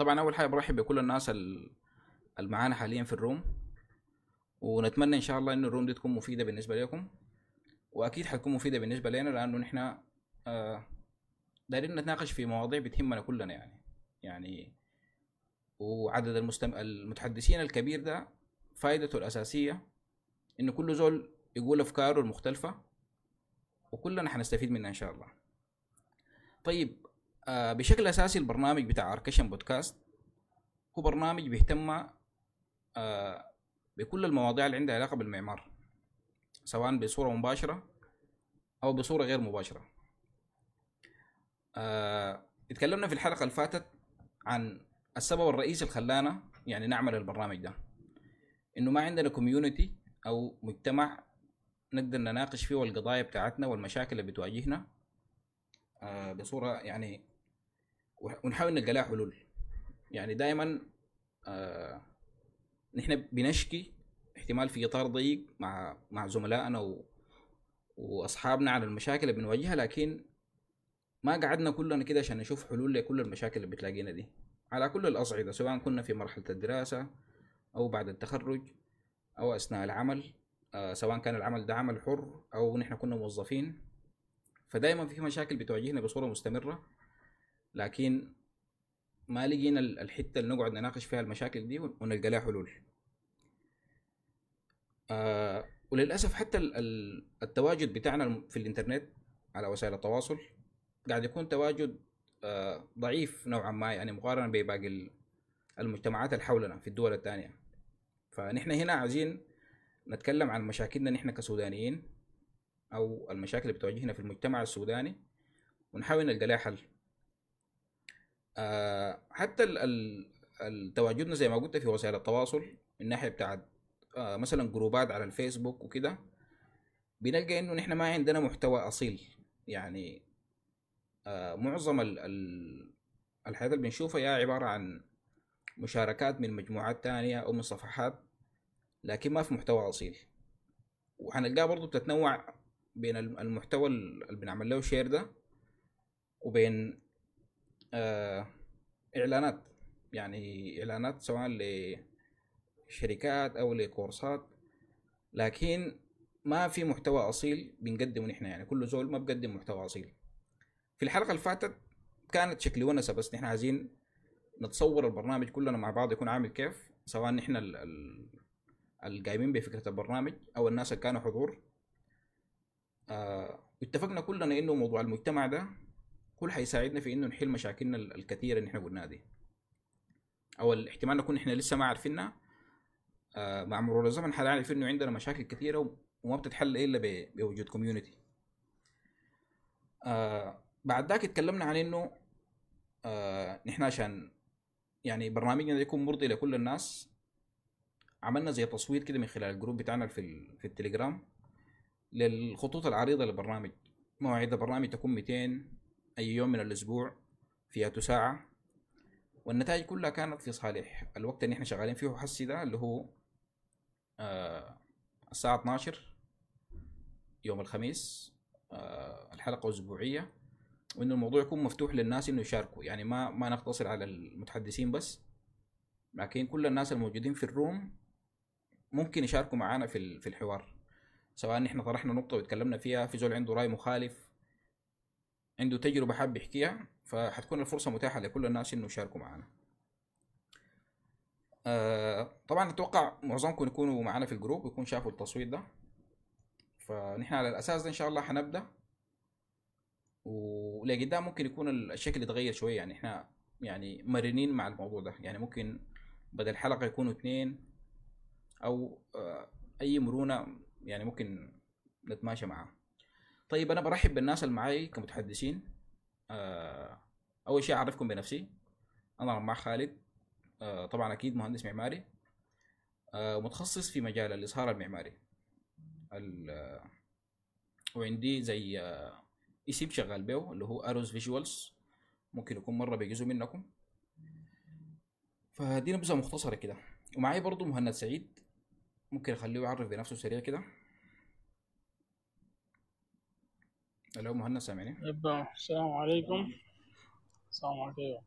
طبعا أول حاجة برحب بكل الناس ال- اللي معانا حاليا في الروم ونتمنى إن شاء الله إن الروم دي تكون مفيدة بالنسبة لكم وأكيد حتكون مفيدة بالنسبة لنا لأنه نحن آه دايرين نتناقش في مواضيع بتهمنا كلنا يعني. يعني وعدد المستم... المتحدثين الكبير ده فائدته الأساسية انه كل زول يقول أفكاره المختلفة وكلنا حنستفيد منها إن شاء الله. طيب بشكل أساسي البرنامج بتاع اركشن بودكاست هو برنامج بيهتم آه بكل المواضيع اللي عندها علاقة بالمعمار سواء بصورة مباشرة أو بصورة غير مباشرة. آه اتكلمنا في الحلقة اللي فاتت عن السبب الرئيسي اللي خلانا يعني نعمل البرنامج ده إنه ما عندنا community أو مجتمع نقدر نناقش فيه القضايا بتاعتنا والمشاكل اللي بتواجهنا آه بصورة يعني ونحاول نلقى لها حلول. يعني دائما آه نحن بنشكي احتمال في إطار ضيق مع مع زملائنا و... وأصحابنا على المشاكل اللي بنواجهها لكن ما قعدنا كلنا كده عشان نشوف حلول لكل المشاكل اللي بتلاقينا دي. على كل الأصعدة سواء كنا في مرحلة الدراسة أو بعد التخرج أو أثناء العمل آه سواء كان العمل ده عمل حر أو نحن كنا موظفين. فدائما في مشاكل بتواجهنا بصورة مستمرة. لكن ما لقينا الحتة اللي نقعد نناقش فيها المشاكل دي ونلقى لها حلول. آه وللأسف حتى التواجد بتاعنا في الإنترنت على وسائل التواصل قاعد يكون تواجد آه ضعيف نوعا ما يعني مقارنة بباقي المجتمعات اللي حولنا في الدول الثانية فنحن هنا عايزين نتكلم عن مشاكلنا نحن كسودانيين أو المشاكل اللي بتواجهنا في المجتمع السوداني ونحاول نلقى لها حل. حتى التواجدنا زي ما قلت في وسائل التواصل من ناحية بتاعت آه مثلا جروبات على الفيسبوك وكده بنلقى إنه نحن ما عندنا محتوى أصيل. يعني آه معظم ال ال الحياة اللي بنشوفها يا عبارة عن مشاركات من مجموعات تانية أو من صفحات لكن ما في محتوى أصيل. وحنلقاها برضو بتتنوع بين المحتوى اللي بنعمل له شير ده وبين آه إعلانات. يعني إعلانات سواء لشركات أو لكورسات. لكن ما في محتوى أصيل بنقدمه نحن. يعني كل زول ما بقدم محتوى أصيل. في الحلقة اللي فاتت كانت شكل ونسة بس نحن عايزين نتصور البرنامج كلنا مع بعض يكون عامل كيف. سواء نحن القايمين بفكرة البرنامج أو الناس اللي كانوا حضور. آه اتفقنا كلنا إنه موضوع المجتمع ده كل حيساعدنا في إنه نحل مشاكلنا الكثيرة اللي نحن قلناها دي. أو الاحتمال نكون نحن لسه ما عارفينها. آه مع مرور الزمن حنعرف إنه عندنا مشاكل كثيرة وما بتتحل إلا بوجود community آه بعد ذاك اتكلمنا عن إنه آه نحن عشان يعني برنامجنا يكون مرضي لكل الناس عملنا زي تصويت كده من خلال ال group بتاعنا في في التليجرام للخطوط العريضة للبرنامج. مواعيد البرنامج تكون 200 أي يوم من الأسبوع فيها ساعة. والنتائج كلها كانت في صالح. الوقت اللي إحنا شغالين فيه حسي ده اللي هو آه الساعة 12 يوم الخميس آه الحلقة أسبوعية. وإنه الموضوع يكون مفتوح للناس إنه يشاركوا. يعني ما ما نقتصر على المتحدثين بس لكن كل الناس الموجودين في الروم ممكن يشاركوا معنا في في الحوار. سواء نحن طرحنا نقطة وتكلمنا فيها في زول عنده رأي مخالف عنده تجربة حاب يحكيها فحتكون الفرصة متاحة لكل الناس إنه يشاركوا معنا. آه طبعا أتوقع معظمكم يكونوا معنا في الجروب يكون شافوا التصويت ده. فنحن على الأساس ده إن شاء الله حنبدأ. ولقدام ممكن يكون الشكل يتغير شوية يعني إحنا يعني مرنين مع الموضوع ده. يعني ممكن بدل حلقة يكونوا اثنين أو أي مرونة يعني ممكن نتماشى معها طيب أنا برحب بالناس اللي معي كمتحدثين. أول شيء أعرفكم بنفسي. أنا رماح خالد. طبعا أكيد مهندس معماري. متخصص في مجال الاظهار المعماري. وعندي زي اسم شغال بيه اللي هو اروز فيجوالز ممكن يكون مرة بيجزوا منكم. فدي نبذه مختصرة كده. ومعي برضو مهند سعيد. ممكن أخليه يعرف بنفسه سريع كده. ألو مهند سامعني؟ السلام عليكم. السلام عليكم.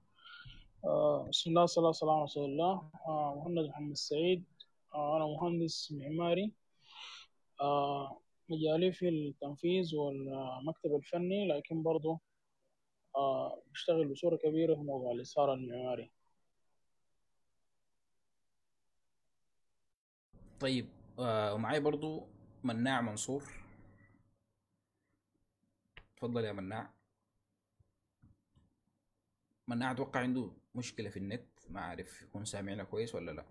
آه، بسم الله والصلاة والسلام على رسول الله. آه، مهند محمد سعيد. آه، أنا مهندس معماري. آه، مجالي في التنفيذ والمكتب الفني لكن برضو آه، بشتغل بصورة كبيرة في موضوع الإصهار المعماري. طيب آه ومعاي برضو مناع منصور. تفضل يا مناع. مناع أتوقع عنده مشكلة في النت ما عارف يكون سامعنا كويس ولا لا.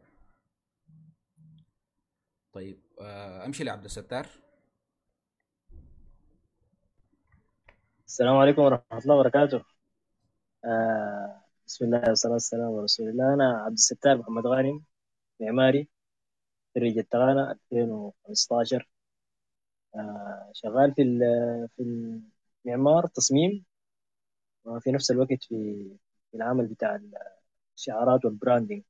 طيب آه أمشي لعبد الستار. السلام عليكم ورحمة الله وبركاته. آه بسم الله والصلاة والسلام على رسول الله. أنا عبد الستار محمد غانم معماري خريج التقانة 2015 آه شغال في في المعمار تصميم وفي نفس الوقت في العمل بتاع الشعارات وال branding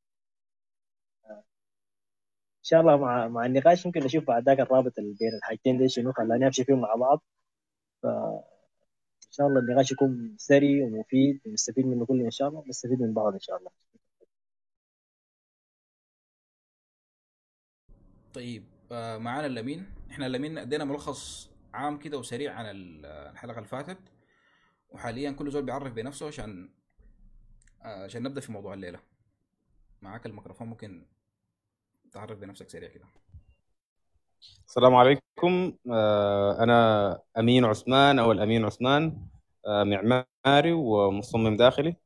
إن شاء الله مع مع النقاش يمكن نشوف بعد ذاك الرابط بين الحاجتين دي شنو خلاني أمشي فيهم مع بعض. فإن شاء الله النقاش يكون ثري ومفيد ونستفيد منه كلنا إن شاء الله ونستفيد من بعض إن شاء الله. طيب آه معانا اللمين إحنا اللمين أدينا ملخص عام كده وسريع عن ال- الحلقة اللي فاتت. وحاليا كل زول بيعرف بنفسه عشان آه عشان نبدأ في موضوع الليلة. معاك الميكروفون ممكن تعرف بنفسك سريع كده. السلام عليكم. آه، أنا أمين عثمان أو الأمين عثمان آه، معماري ومصمم داخلي.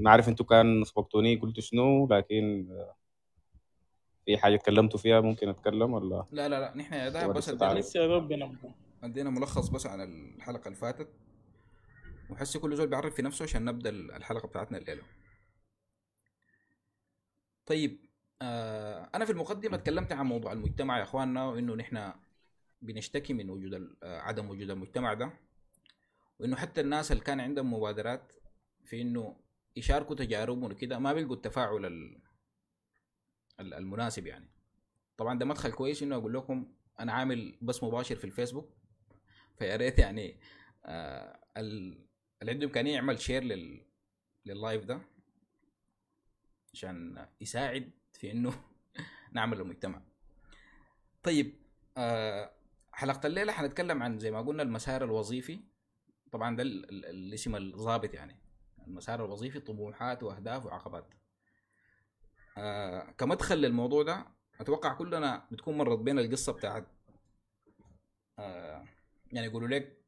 ما أعرف أنتوا كان سبقتوني قلتوا شنو لكن في حاجة تكلمتوا فيها ممكن أتكلم ولا؟ لا لا لا نحن يا ده بس لسه يا دوب بنبدأ ادينا ملخص بس عن الحلقة اللي فاتت. وحسي كل زول بيعرف في نفسه عشان نبدأ الحلقة بتاعتنا الليلة. طيب آه أنا في المقدمة اتكلمت عن موضوع المجتمع يا إخواننا وإنه نحن بنشتكي من وجود آه، عدم وجود المجتمع ده. وإنه حتى الناس اللي كان عندهم مبادرات في إنه يشاركوا تجاربهم وكده ما بيلقوا التفاعل ال- ال- المناسب يعني. طبعا ده مدخل كويس إنه أقول لكم أنا عامل بث مباشر في الفيسبوك فيا ريت يعني آه ال- اللي عنده إمكانية يعمل share لل لل live ده عشان يساعد في إنه نعمل المجتمع. طيب آه حلقة الليلة حنتكلم عن زي ما قلنا المسار الوظيفي. طبعا ده ال- ال- الاسم الضابط يعني. المسار الوظيفي طموحات وأهداف وعقبات. آه كمدخل للموضوع ده أتوقع كلنا بتكون مرت بين القصة بتاعت آه يعني يقولوا لك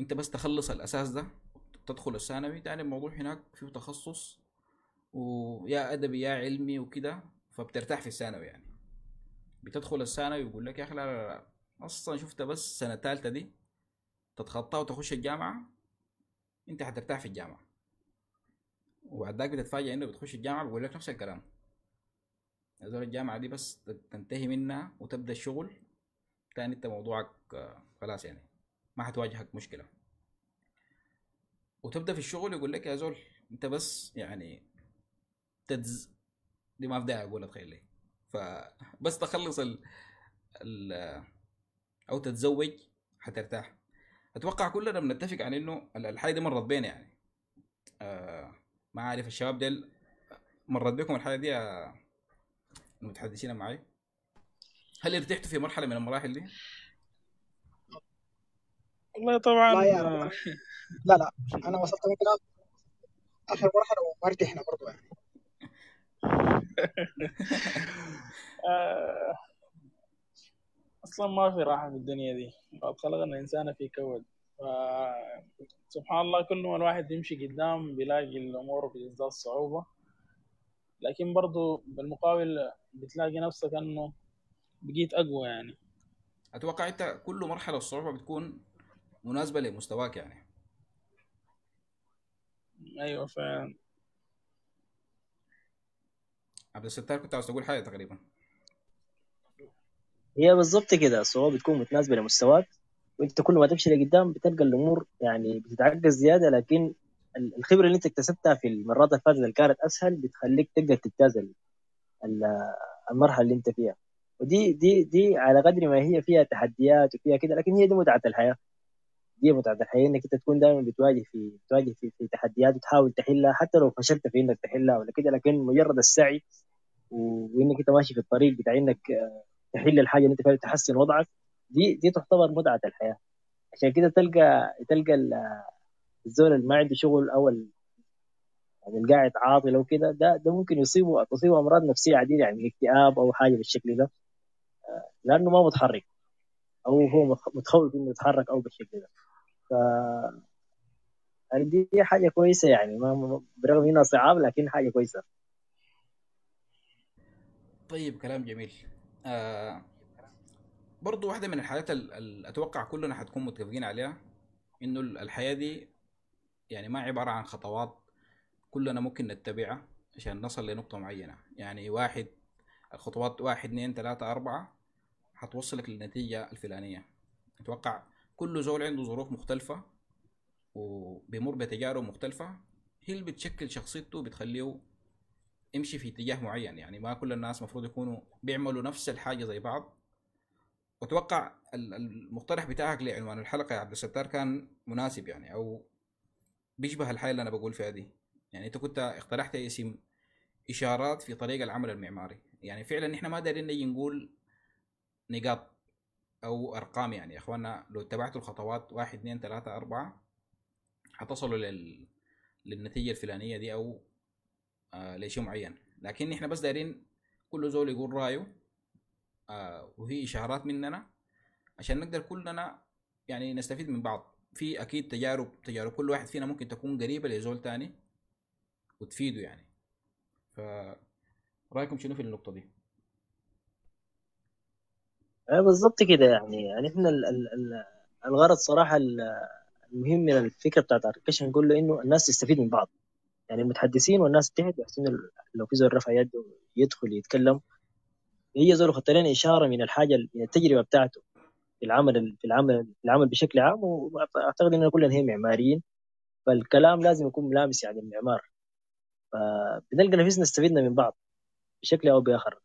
أنت بس تخلص الأساس ده تدخل الثانوي تاني الموضوع هناك فيه تخصص ويا أدبي يا علمي وكده فبترتاح في الثانوي يعني. بتدخل الثانوي ويقول لك يا أخي لا لا لا أصلا شفت بس سنة ثالثه دي تتخطاها وتخش الجامعة أنت حترتاح في الجامعة. وبعد ذاك بتتفاجئ انه بتخش الجامعة بيقول لك نفس الكلام. هذول الجامعة دي بس تنتهي منها وتبدأ الشغل تاني انت موضوعك آه، خلاص يعني ما حتواجهك مشكلة. وتبدأ في الشغل يقول لك يا زول انت بس يعني تدز دي ما في داعي اقولها تخيل لي. فبس تخلص ال... ال... أو تتزوج حترتاح أتوقع كلنا بنتفق عن انه ال- الحاجة دي مرت بينا يعني. آه ما عارف الشباب ديل مرت بكم الحاجة دي يا المتحدثين معي هل ارتحتوا في مرحلة من المراحل دي؟ والله طبعا لا يا آه، لا لا. أنا وصلت مثلا آخر مرحلة ومرتحنا برضو يعني. آه، أصلا ما في راحة في الدنيا دي. خلقنا الانسان في ف- سبحان الله كل ما الواحد يمشي قدام بيلاقي الأمور بتزداد صعوبة. لكن برضو بالمقابل بتلاقي نفسك إنه بقيت أقوى يعني. أتوقع أنت كل مرحلة الصعوبه بتكون مناسبة لمستواك يعني. أيوه فعلا. عبد الستار كنت عاوز تقول حاجة تقريبا. هي بالضبط كده الصعوبة بتكون متناسبة لمستواك. وانت كل ما تمشي لقدام بتلقى الأمور يعني بتتعقد زيادة لكن ال- الخبرة اللي انت اكتسبتها في المرات اللي فاتت اللي كانت أسهل بتخليك تقدر تجتاز ال- ال- المرحلة اللي انت فيها. ودي دي دي على قدر ما هي فيها تحديات وفيها كده لكن هي دي متعة الحياة. دي متعة الحياة إنك أنت تكون دائما بتواجه في بتواجه في, في تحديات وتحاول تحلها حتى لو فشلت في إنك تحلها ولا كده لكن مجرد السعي وإنك أنت ماشي في الطريق بتاع إنك آه، تحل الحاجة اللي أنت فيها تحسن وضعك دي دي تعتبر متعة الحياة. عشان كده تلقى تلقى ال- الزول اللي ما عنده شغل أو يعني القاعد عاطل أو كده ده ده ممكن يصيبه تصيبه أمراض نفسية عديدة يعني اكتئاب أو حاجة بالشكل ده. لأنه ما متحرك أو هو متخوف إنه يتحرك أو بالشكل ده. ف دي حاجة كويسة يعني ما- برغم إنها صعاب لكن حاجة كويسة. طيب كلام جميل. آه برضو واحدة من الحاجات اللي أتوقع كلنا حتكون متفقين عليها إنه الحياة دي يعني ما عبارة عن خطوات كلنا ممكن نتبعها عشان نصل لنقطة معينة. يعني واحد الخطوات واحد اثنين ثلاثة أربعة حتوصلك للنتيجة الفلانية. أتوقع كل زول عنده ظروف مختلفة وبيمر بتجارب مختلفة هي اللي بتشكل شخصيته بتخليه يمشي في اتجاه معين. يعني ما كل الناس مفروض يكونوا بيعملوا نفس الحاجة زي بعض. واتوقع ال- المقترح بتاعك لعنوان الحلقة يا عبد الستار كان مناسب يعني أو بيشبه الحاجة اللي أنا بقول فيها دي. يعني أنت كنت اقترحت اسم إشارات في طريق العمل المعماري. يعني فعلا إحنا ما دايرين نجي نقول نقاط أو أرقام يعني. يا اخوانا لو اتبعتوا الخطوات واحد اثنين ثلاثة أربعة حتصلوا لل... للنتيجة الفلانية دي أو آه لشيء معين. لكن إحنا بس دايرين كل زول يقول رأيه. آه وهي إشارات مننا عشان نقدر كلنا يعني نستفيد من بعض. في أكيد تجارب تجارب كل واحد فينا ممكن تكون قريبة لزول تاني وتفيده يعني. ف رأيكم شنو في النقطة دي؟ آه، بالضبط كده يعني. يعني إحنا ال- ال- ال- الغرض صراحة ال- المهم من الفكرة بتاعت الاركيشن نقول له إنه الناس تستفيد من بعض. يعني المتحدثين والناس تحت يحسن ال- لو في زول رفع يده يدخل يتكلم هي زول خدت لنا إشارة من الحاجة من التجربة بتاعته في العمل في العمل في العمل بشكل عام وأعتقد إننا كلنا هي معماريين فالكلام لازم يكون ملامس يعني المعمار فبنلقى نفسنا استفدنا من بعض بشكل أو بآخر.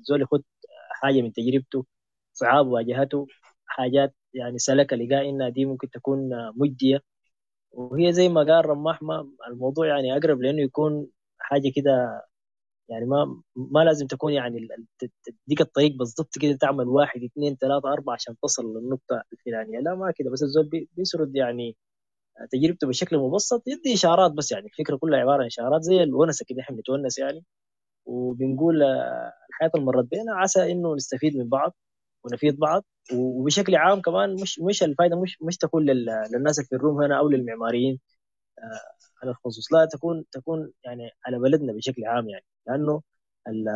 الزول يخد حاجة من تجربته صعاب واجهته حاجات يعني سلكها لقى انها دي ممكن تكون مجدية. وهي زي ما قال رماح ما الموضوع يعني أقرب لأنه يكون حاجة كده يعني ما ما لازم تكون يعني تديك الطريق بالضبط كده تعمل واحد اثنين ثلاثة أربعة عشان تصل للنقطة الفلانية. لا ما كده. بس الزول بي- بيسرد يعني تجربته بشكل مبسط يدي إشارات بس يعني. الفكرة كلها عبارة عن إشارات زي الونسة كده إحنا بنتونس يعني. وبنقول آه، الحياة اللي مرت بينا عسى إنه نستفيد من بعض ونفيد بعض. وبشكل عام كمان مش مش الفائدة مش مش تكون لل- للناس اللي في الروم هنا أو للمعماريين. آه، على الخصوص لا تكون تكون يعني على بلدنا بشكل عام يعني لأنه ال-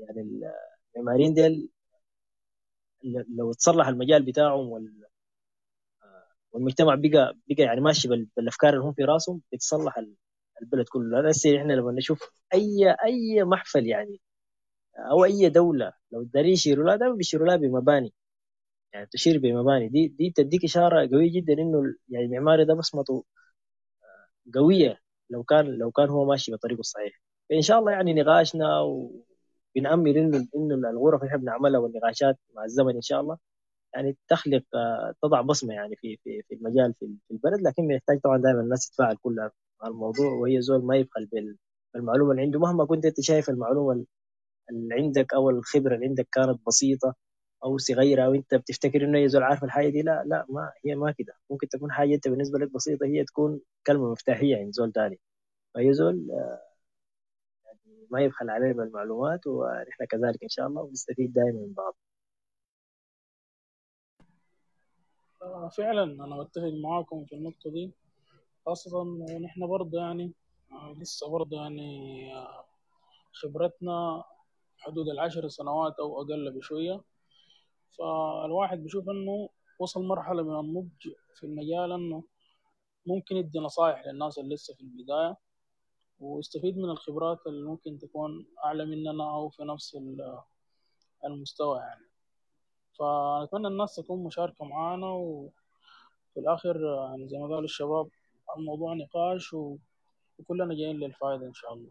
يعني المعماريين ديل لو تصلح المجال بتاعهم وال- والمجتمع بقى بقى يعني ماشي بال- بالأفكار اللي هم في رأسهم بتصلح ال- البلد كله. لا هسه إحنا لما نشوف أي أي محفل يعني أو أي دولة لو دارين يشيروا لها دائما بيشيروا لها بمباني. يعني تشير بمباني. دي دي تديك إشارة قوية جدا إنه يعني المعماري ده بصمته قوية لو كان لو كان هو ماشي بطريقه الصحيح. فإن شاء الله يعني نقاشنا وبنأمل إنه إنه الغرف اللي إحنا بنعملها والنقاشات مع الزمن إن شاء الله يعني تخلق آه، تضع بصمة يعني في في في المجال في البلد. لكن بيحتاج طبعا دائما الناس تتفاعل كلها مع الموضوع وهي زول ما يبخل بال- بالمعلومة اللي عنده. مهما كنت أنت شايف المعلومة اللي عندك أو الخبرة اللي عندك كانت بسيطة أو صغيرة أو أنت بتفتكر إنه هي زول عارف الحاجة دي لا لا ما هي ما كده. ممكن تكون حاجة أنت بالنسبة لك بسيطة هي تكون كلمة مفتاحية عند زول تاني. فهي زول آه، ما يبخل علينا بالمعلومات ونحن كذلك إن شاء الله ونستفيد دائما من بعض. آه، فعلا أنا بتفق معاكم في النقطة دي. خاصة ونحن برضه يعني آه، لسه برضه يعني خبرتنا حدود العشر سنوات أو أقل بشوية. فالواحد بيشوف إنه وصل مرحلة من النضج في المجال إنه ممكن يدي نصائح للناس اللي لسه في البداية ويستفيد من الخبرات اللي ممكن تكون أعلى مننا أو في نفس ال- المستوى يعني فنتمنى الناس تكون مشاركة معانا وفي الآخر يعني زي ما قالوا الشباب الموضوع نقاش. وكلنا جايين للفائدة إن شاء الله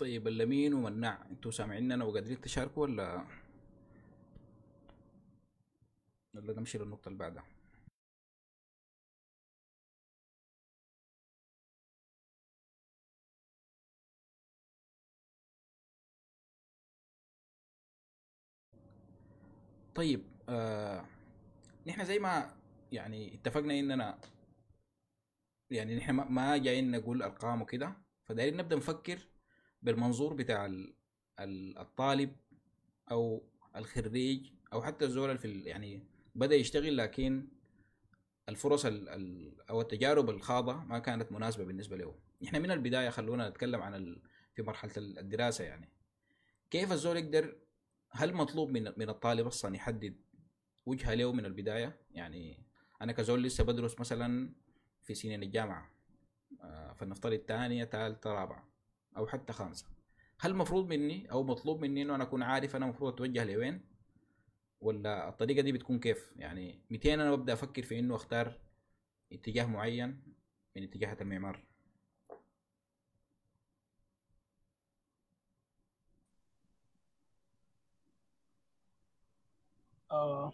طيب اللمين ومناع أنتوا سامعيننا وقادرين تشاركوا ولا؟ ولا نمشي للنقطة اللي بعدها. طيب آه نحن زي ما يعني اتفقنا اننا يعني نحن ما- جايين نقول أرقام وكده فدايرين نبدأ نفكر بالمنظور بتاع ال- ال- الطالب أو الخريج أو حتى الزول في يعني بدأ يشتغل لكن الفرص ال ال أو التجارب الخاضة ما كانت مناسبة بالنسبة له. إحنا من البداية خلونا نتكلم عن ال في مرحلة ال- الدراسة يعني. كيف الزول يقدر هل مطلوب من من الطالب أصلا يحدد وجهة له من البداية؟ يعني أنا كزول لسه بدرس مثلا في سنين الجامعة آه، فلنفترض ثانية ثالثة رابعة. أو حتى خامسة. هل مفروض مني أو مطلوب مني إنه أنا أكون عارف أنا المفروض أتوجه لوين؟ ولا الطريقة دي بتكون كيف؟ يعني 200 أنا ببدأ أفكر في إنه أختار اتجاه معين من اتجاهات المعمار. آه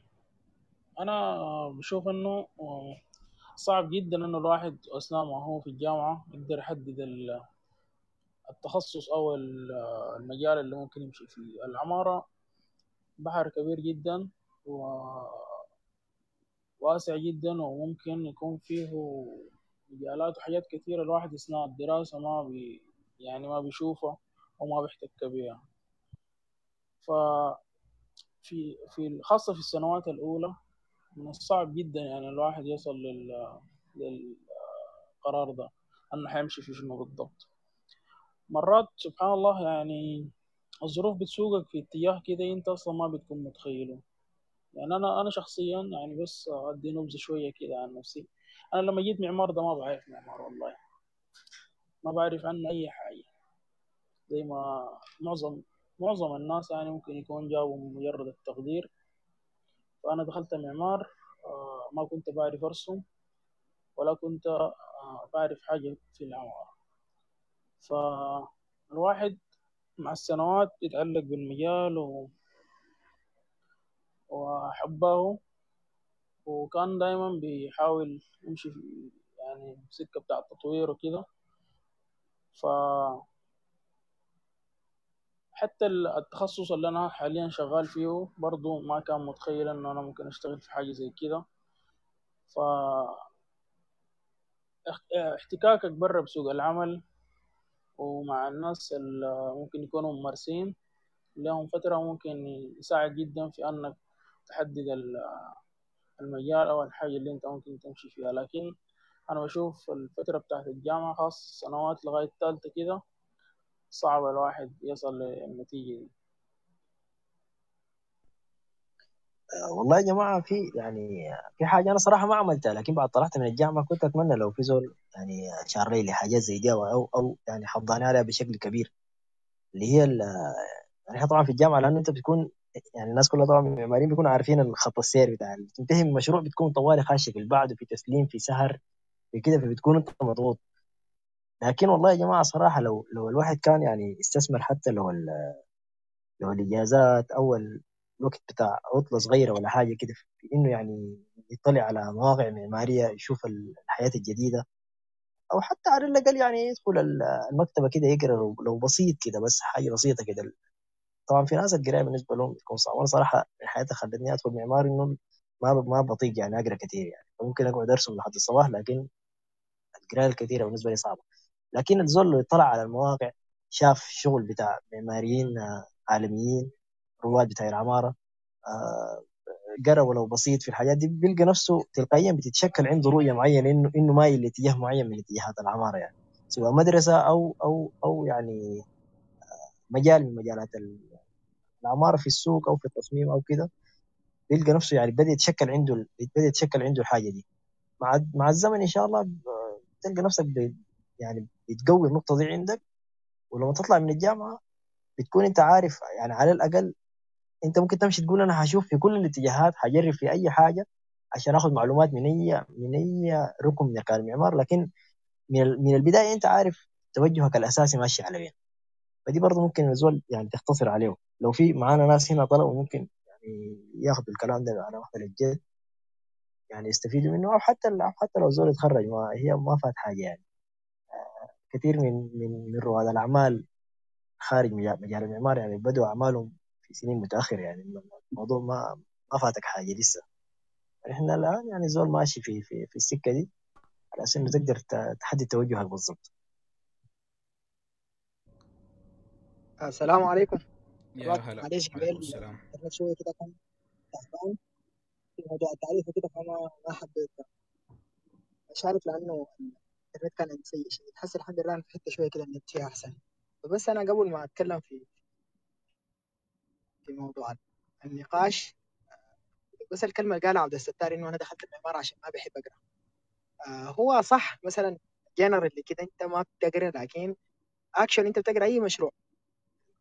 أنا بشوف آه، صعب جدا إنه الواحد أثناء ما هو في الجامعة يقدر يحدد التخصص ال- المجال اللي ممكن يمشي فيه. العمارة بحر كبير جدا وواسع جدا وممكن يكون فيه مجالات وحاجات كثيرة الواحد أثناء الدراسة ما بي يعني ما بيشوفها وما بيحتك بيها. ففي في خاصة في السنوات الأولى من الصعب جدا يعني الواحد يصل لل للقرار ده إنه حيمشي في شنو بالضبط. مرات سبحان الله يعني الظروف بتسوقك في اتجاه كده انت أصلا ما بتكون متخيله. يعني أنا أنا شخصيا يعني بس أدي نبذة شوية كده عن نفسي. أنا لما جيت معمار ده ما بعرف معمار والله. ما بعرف عنه أي حاجة. زي ما معظم معظم الناس يعني ممكن يكون جابوا مجرد التقدير. فأنا دخلت معمار آه، ما كنت بعرف أرسم ولا كنت آه، بعرف حاجة في العمارة فالواحد مع السنوات يتعلق بالمجال و... وحبه. وكان دايما بيحاول يمشي في يعني سكة بتاع التطوير وكده. ف حتى التخصص اللي أنا حاليا شغال فيه برضو ما كان متخيل إنه أنا ممكن أشتغل في حاجة زي كده. ف احتكاكك برا بسوق العمل ومع الناس اللي ممكن يكونوا ممارسين لهم فترة ممكن يساعد جدا في أنك تحدد ال- المجال أو الحاجة اللي أنت ممكن تمشي فيها. لكن أنا بشوف الفترة بتاعت الجامعة خاص سنوات لغاية تالتة كده صعب الواحد يصل للنتيجة دي آه، والله يا جماعة في يعني في حاجة أنا صراحة ما عملتها لكن بعد طلعت من الجامعة كنت أتمنى لو في زول يعني شار لي حاجات زي دي أو, أو يعني حضاني عليها بشكل كبير. اللي هي يعني طبعا في الجامعة لأنه أنت بتكون يعني الناس كلها طبعا معماريين بيكونوا عارفين الخط السير بتاع تنتهي من مشروع بتكون طوالي خاشة في البعد وفي تسليم في سهر في كده فبتكون أنت مضغوط. لكن والله يا جماعة صراحة لو لو الواحد كان يعني استثمر حتى لو لو الإجازات أو الوقت بتاع عطلة صغيرة ولا حاجة كده في إنه يعني يطلع على مواقع معمارية يشوف الحياة الجديدة. أو حتى على الأقل يعني يدخل ال- المكتبة كده يقرأ لو بسيط كده بس حاجة بسيطة كده. طبعا في ناس القراية بالنسبة لهم بتكون صعبة. أنا صراحة حياتي خلتني أدخل معماري إنه ما ما بطيق يعني أقرأ كثير يعني. ممكن أقعد أرسم لحد الصباح لكن القراية الكثيرة بالنسبة لي صعبة. لكن الزول اللي طلع على المواقع شاف شغل بتاع معماريين آه، عالميين رواد بتاع العمارة آه، قرأ ولو بسيط في الحاجات دي بيلقى نفسه تلقائيا بتتشكل عنده رؤية معينة إنه إنه مايل لاتجاه معين من اتجاهات العمارة يعني. سواء مدرسة أو أو أو يعني مجال من مجالات العمارة في السوق أو في التصميم أو كده بيلقى نفسه يعني بدأ يتشكل عنده بدأ يتشكل عنده الحاجة دي. مع مع الزمن إن شاء الله ب- تلقى نفسك يعني بتقوي النقطة دي عندك ولما تطلع من الجامعة بتكون أنت عارف يعني على الأقل أنت ممكن تمشي تقول أنا هشوف في كل الاتجاهات هجرب في أي حاجة عشان آخذ معلومات من أي من أي ركن من أركان المعمار لكن من من البداية أنت عارف توجهك الأساسي ماشي على وين. فدي برضه ممكن الزول يعني تختصر عليه. لو في معانا ناس هنا طلبوا ممكن يعني ياخذوا الكلام ده على محمل الجد يعني يستفيدوا منه أو حتى أو حتى لو زول يتخرج ما هي ما فات حاجة يعني. كثير من من من رواد الأعمال خارج مجال المعمار يعني بدوا أعمالهم في سنين متأخرة يعني الموضوع ما ما فاتك حاجة لسه. إحنا الآن يعني زول ماشي في في في السكة دي على أساس إنه تقدر تحدد توجهك بالضبط. السلام عليكم. يا هلا. معلش السلام. شوية كده كان تعبان. في موضوع التعريف وكده فما ما حبيت أشارك لأنه الانترنت كان عندي سيء شديد. حاسس الحمد لله في حتة شوية كده النت فيها أحسن. فبس أنا قبل ما أتكلم في في موضوع النقاش. بس الكلمة اللي قالها عبد الستار إنه أنا دخلت المعمار عشان ما بحب أقرأ. آه هو صح مثلا جنرال كده أنت ما بتقرأ لكن اكشن أنت بتقرأ أي مشروع.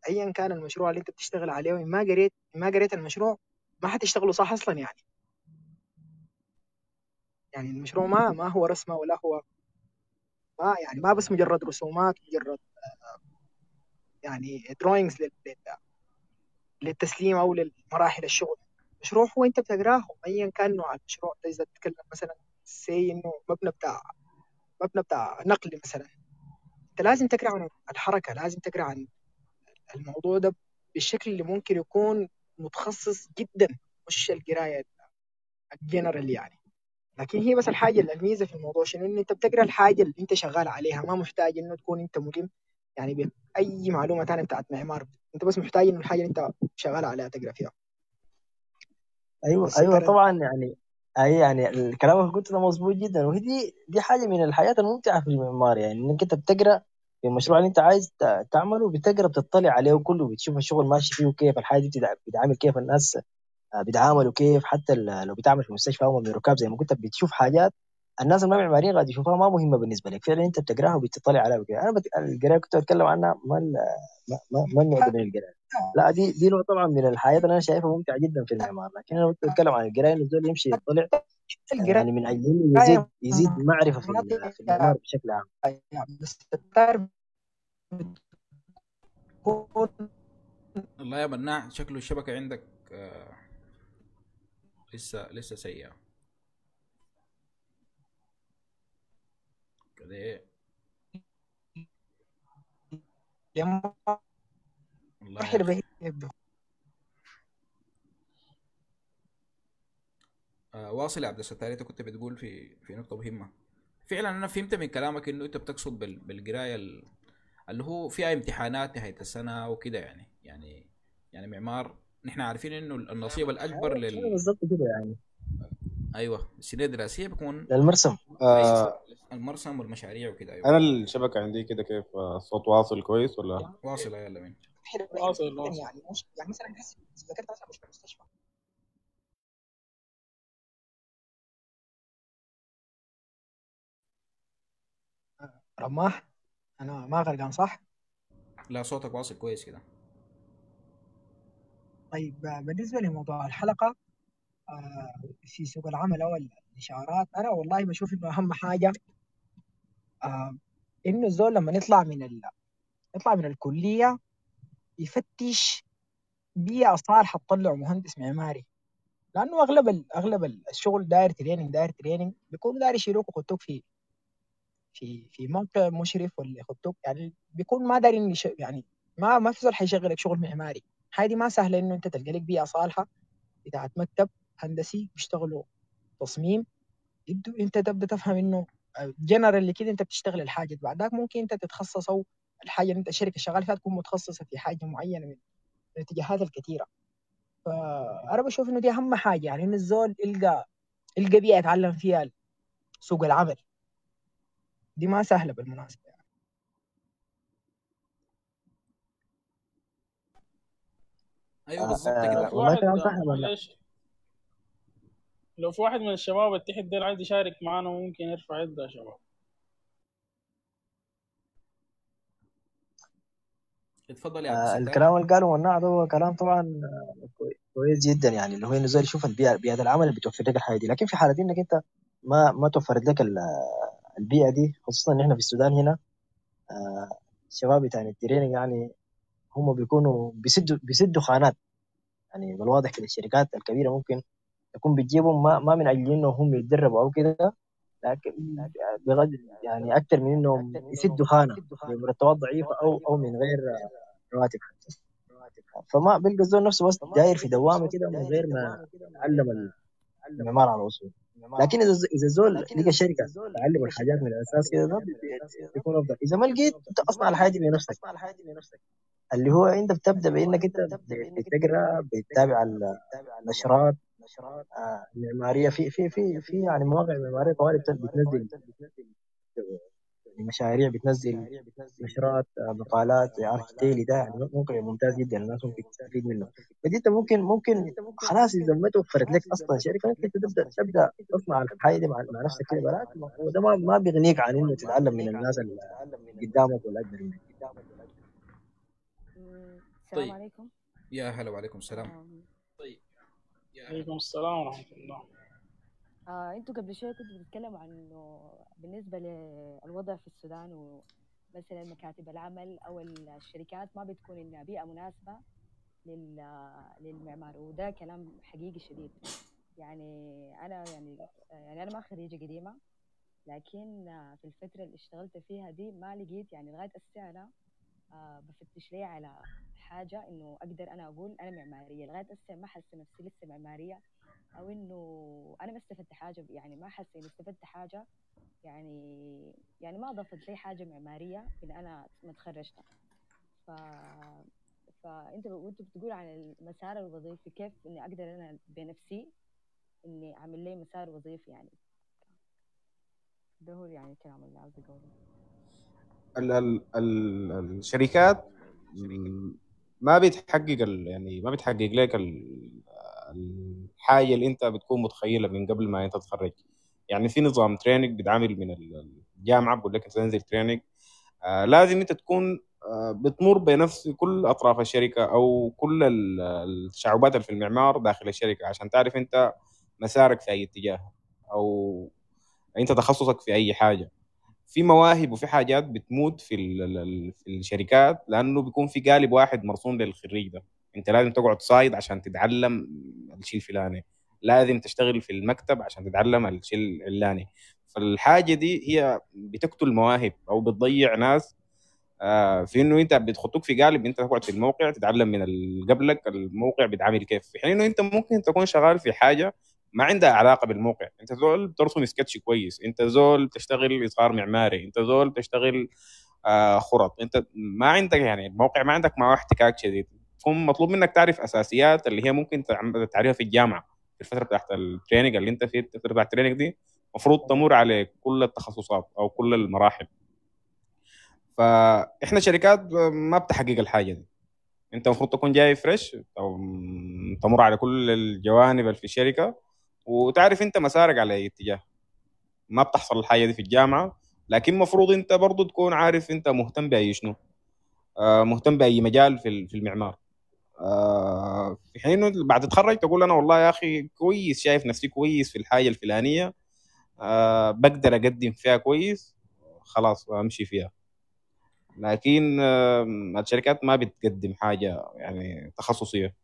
ايا كان المشروع اللي أنت بتشتغل عليه وإن ما قريت ما قريت المشروع ما حتشتغله صح أصلا يعني. يعني المشروع ما ما هو رسمة ولا هو ما يعني ما بس مجرد رسومات مجرد آه، يعني drawings للتسليم أو لمراحل الشغل. مشروع هو أنت بتقرأه ايا كان نوع المشروع إذا تتكلم مثلا say إنه مبنى بتاع مبنى بتاع نقل مثلا. أنت لازم تقرأ عن الحركة لازم تقرأ عن الموضوع ده بالشكل اللي ممكن يكون متخصص جدا مش القراية الجنرال يعني. لكن هي بس الحاجة الميزة في الموضوع شنو؟ إنه أنت بتقرأ الحاجة اللي أنت شغال عليها. ما محتاج إنه تكون أنت ملم يعني بأي معلومة ثانية بتاعت معمار. انت بس محتاج انه الحاجة اللي انت شغال عليها تقرأ فيها. أيوه أيوه طبعا يعني أي يعني الكلام اللي قلته ده مظبوط جدا وهي دي دي حاجة من الحاجات الممتعة في المعمار يعني إنك أنت بتقرأ في المشروع اللي أنت عايز تعمله بتقرأ بتطلع عليه كله بتشوف الشغل ماشي فيه كيف الحاجة دي بتعامل كيف الناس آه، بيتعاملوا كيف حتى لو بتعمل في مستشفى أو ركاب زي ما قلت بتشوف حاجات الناس اللي ما معماريين قاعد يشوفوها ما مهمة بالنسبة لك. فعلا أنت بتقراها وبتطلع عليها وكده أنا بت... القراية كنت بتكلم عنها ما ال... ما, ما, ما النوع ده من القراية. لا دي دي نوع طبعا من الحياة اللي أنا شايفها ممتعة جدا في المعمار. لكن أنا كنت بتكلم عن القراية إنه الزول يمشي يطلع يعني من أجل يزيد يزيد معرفة في ال- في المعمار بشكل عام. بس والله يا مناع شكله الشبكة عندك آه لسه لسه سيئة. يبدو آه واصل يا عبد الستار انت كنت بتقول في في نقطة مهمة. فعلا أنا فهمت من كلامك إنه أنت بتقصد بال- بالقراية ال- اللي هو فيها امتحانات نهاية السنة وكده يعني. يعني يعني معمار نحن عارفين إنه النصيب الأكبر أيوة لل بالضبط كده يعني. أيوه. السنة الدراسية بيكون للمرسم. آه المرسم والمشاريع وكده أيوه. أنا الشبكه عندي كده كيف؟ آه، الصوت واصل كويس ولا؟ واصل يا لمين مرحلة به واصل واصل. يعني مش يعني مثلا تحس إذا ذكرت مثلا مش في المستشفى. رماح أنا ما غرقان صح؟ لا صوتك واصل كويس كده. طيب بالنسبة لموضوع الحلقة آه، في سوق العمل أو الإشارات. أنا والله بشوف إنه أهم حاجة آه، إنه الزول لما يطلع من ال... يطلع من الكلية يفتش بيئة صالحة تطلع مهندس معماري. لأنه أغلب ال... أغلب الشغل داير training داير training بيكون داير يشيلوك ويحطوك في في في موقع مشرف ولا يحطوك. يعني بيكون ما دايرين يش... يعني ما ما في زول حيشغلك شغل معماري. هذه ما سهلة إنه أنت تلقى لك بيئة صالحة بتاعت مكتب هندسي بيشتغلوا تصميم يبدو انت تبدا تفهم انه جنرال كده انت بتشتغل الحاجة دي. بعد ذاك ممكن انت تتخصص أو الحاجة اللي انت الشركة شغال فيها تكون متخصصة في حاجة معينة من الاتجاهات الكثيره فانا بشوف إنه دي أهم حاجة يعني انه الزول يلقى يلقى بيئة يتعلم فيها سوق العمل. دي ما سهلة بالمناسبة. يعني. أيوه آه، بالظبط آه، كده لو في واحد من الشباب التحت ده عايز يشارك معنا ممكن يرفع يده يا شباب. اتفضل يا عبد آه، الكلام اللي قاله مناع ده هو كلام طبعا كوي- كويس جدا يعني اللي هو انه زي يشوف البيئه بيئة العمل اللي بتوفر لك الحاجة دي. لكن في حاله إنك أنت ما ما توفرت لك ال- البيئة دي خصوصا ان إحنا في السودان هنا. آه، الشباب بتاع ال training يعني هم بيكونوا بيسدوا بيسدوا خانات. يعني بالواضح كده الشركات الكبيرة ممكن تكون بتجيبهم ما, ما من أجل انهم هم يتدربوا أو كده لكن يعني أكثر من انهم يسدوا خانة بمرتبات ضعيفة أو أو من غير رواتب حتى. فما بيلقى الزول نفسه بس داير في دوامة كده من غير ما يتعلم المعمار على الاصول لكن إذا إذا الزول لقى شركة تعلم الحاجات من الأساس كده ده بيكون أفضل. إذا ما لقيت أنت اصنع الحاجة دي بنفسك اللي هو أنت بتبدا بإنك أنت بتقرأ بتتابع النشرات. آه، المعمارية في في في في يعني مواقع معمارية طوالي بتنزل يعني مشاريع بتنزل نشرات آه، مقالات زي ارك ديلي ده يعني موقع ممتاز جدا الناس ممكن تستفيد منه. فدي انت ممكن ممكن خلاص إذا ما توفرت لك أصلا شركة انت تبدأ تبدأ تصنع الحاجة دي مع, مع نفسك كده بلاك وده ما ما بيغنيك عن إنه تتعلم من الناس اللي قدامك ولا اكبر منك السلام عليكم. يا هلا وعليكم السلام. عليكم السلام ورحمة الله. آه أنتوا قبل شوية كنتوا بتتكلموا عن إنه بالنسبة للوضع في السودان ومثلا مكاتب العمل أو الشركات ما بتكون إنها بيئة مناسبة لل- للمعمار وده كلام حقيقي شديد. يعني أنا يعني يعني أنا ما خريجة قديمة لكن في الفترة اللي اشتغلت فيها دي ما لقيت يعني لغاية الساعة أنا آه، بفتش لي على حاجة إنه أقدر أنا أقول أنا معمارية لغاية الساعة ما حاسة نفسي لسه معمارية أو إنه أنا ما استفدت حاجة يعني ما حاسة إني استفدت حاجة يعني يعني ما ضافت لي حاجة معمارية من أنا ما تخرجت. ف فانت وأنت بتقول عن المسار الوظيفي كيف إني أقدر أنا بنفسي إني أعمل لي مسار وظيفي يعني. ده هو يعني الكلام اللي عاوز أقوله. ال ال ال الشركات ما بتحقق ال يعني ما بتحقق لك ال- الحاجة اللي انت بتكون متخيلها من قبل ما انت تتخرج. يعني في نظام training بيتعامل من الجامعة بقول لك تنزل training آه لازم انت تكون آه بتمر بنفس كل أطراف الشركة أو كل ال- التشعبات في المعمار داخل الشركة عشان تعرف انت مسارك في أي اتجاه أو انت تخصصك في أي حاجة. في مواهب وفي حاجات بتموت في في الشركات لأنه بيكون في قالب واحد مرسوم للخريج ده. أنت لازم تقعد صايد عشان تتعلم الشيء الفلاني. لازم تشتغل في المكتب عشان تتعلم الشيء العلاني فالحاجة دي هي بتقتل مواهب أو بتضيع ناس. آه، في إنه أنت بتخطوك في قالب أنت تقعد في الموقع تتعلم من قبلك الموقع بيتعامل كيف. في حين إنه أنت ممكن تكون شغال في حاجة ما عندها علاقة بالموقع. انت زول بترسم سكتش كويس انت زول بتشتغل إصغار معماري انت زول بتشتغل آه خرط. انت ما عندك يعني الموقع ما عندك معه احتكاك شديد. تكون مطلوب منك تعرف أساسيات اللي هي ممكن تعرفها في الجامعة. في الفترة بتاعت ال training اللي انت في الفترة بتاعت ال training دي المفروض تمر على كل التخصصات أو كل المراحل. فإحنا شركات ما بتحقق الحاجة دي. انت المفروض تكون جاي fresh أو تمر على كل الجوانب اللي في الشركة. وتعرف انت مسارك على أي اتجاه. ما بتحصل الحاجة دي في الجامعة لكن المفروض انت برضو تكون عارف انت مهتم بأي شنو. آه مهتم بأي مجال في المعمار. آه في حين بعد تتخرج تقول أنا والله يا أخي كويس شايف نفسي كويس في الحاجة الفلانية. آه بقدر أقدم فيها كويس خلاص أمشي فيها. لكن آه الشركات ما بتقدم حاجة يعني تخصصية.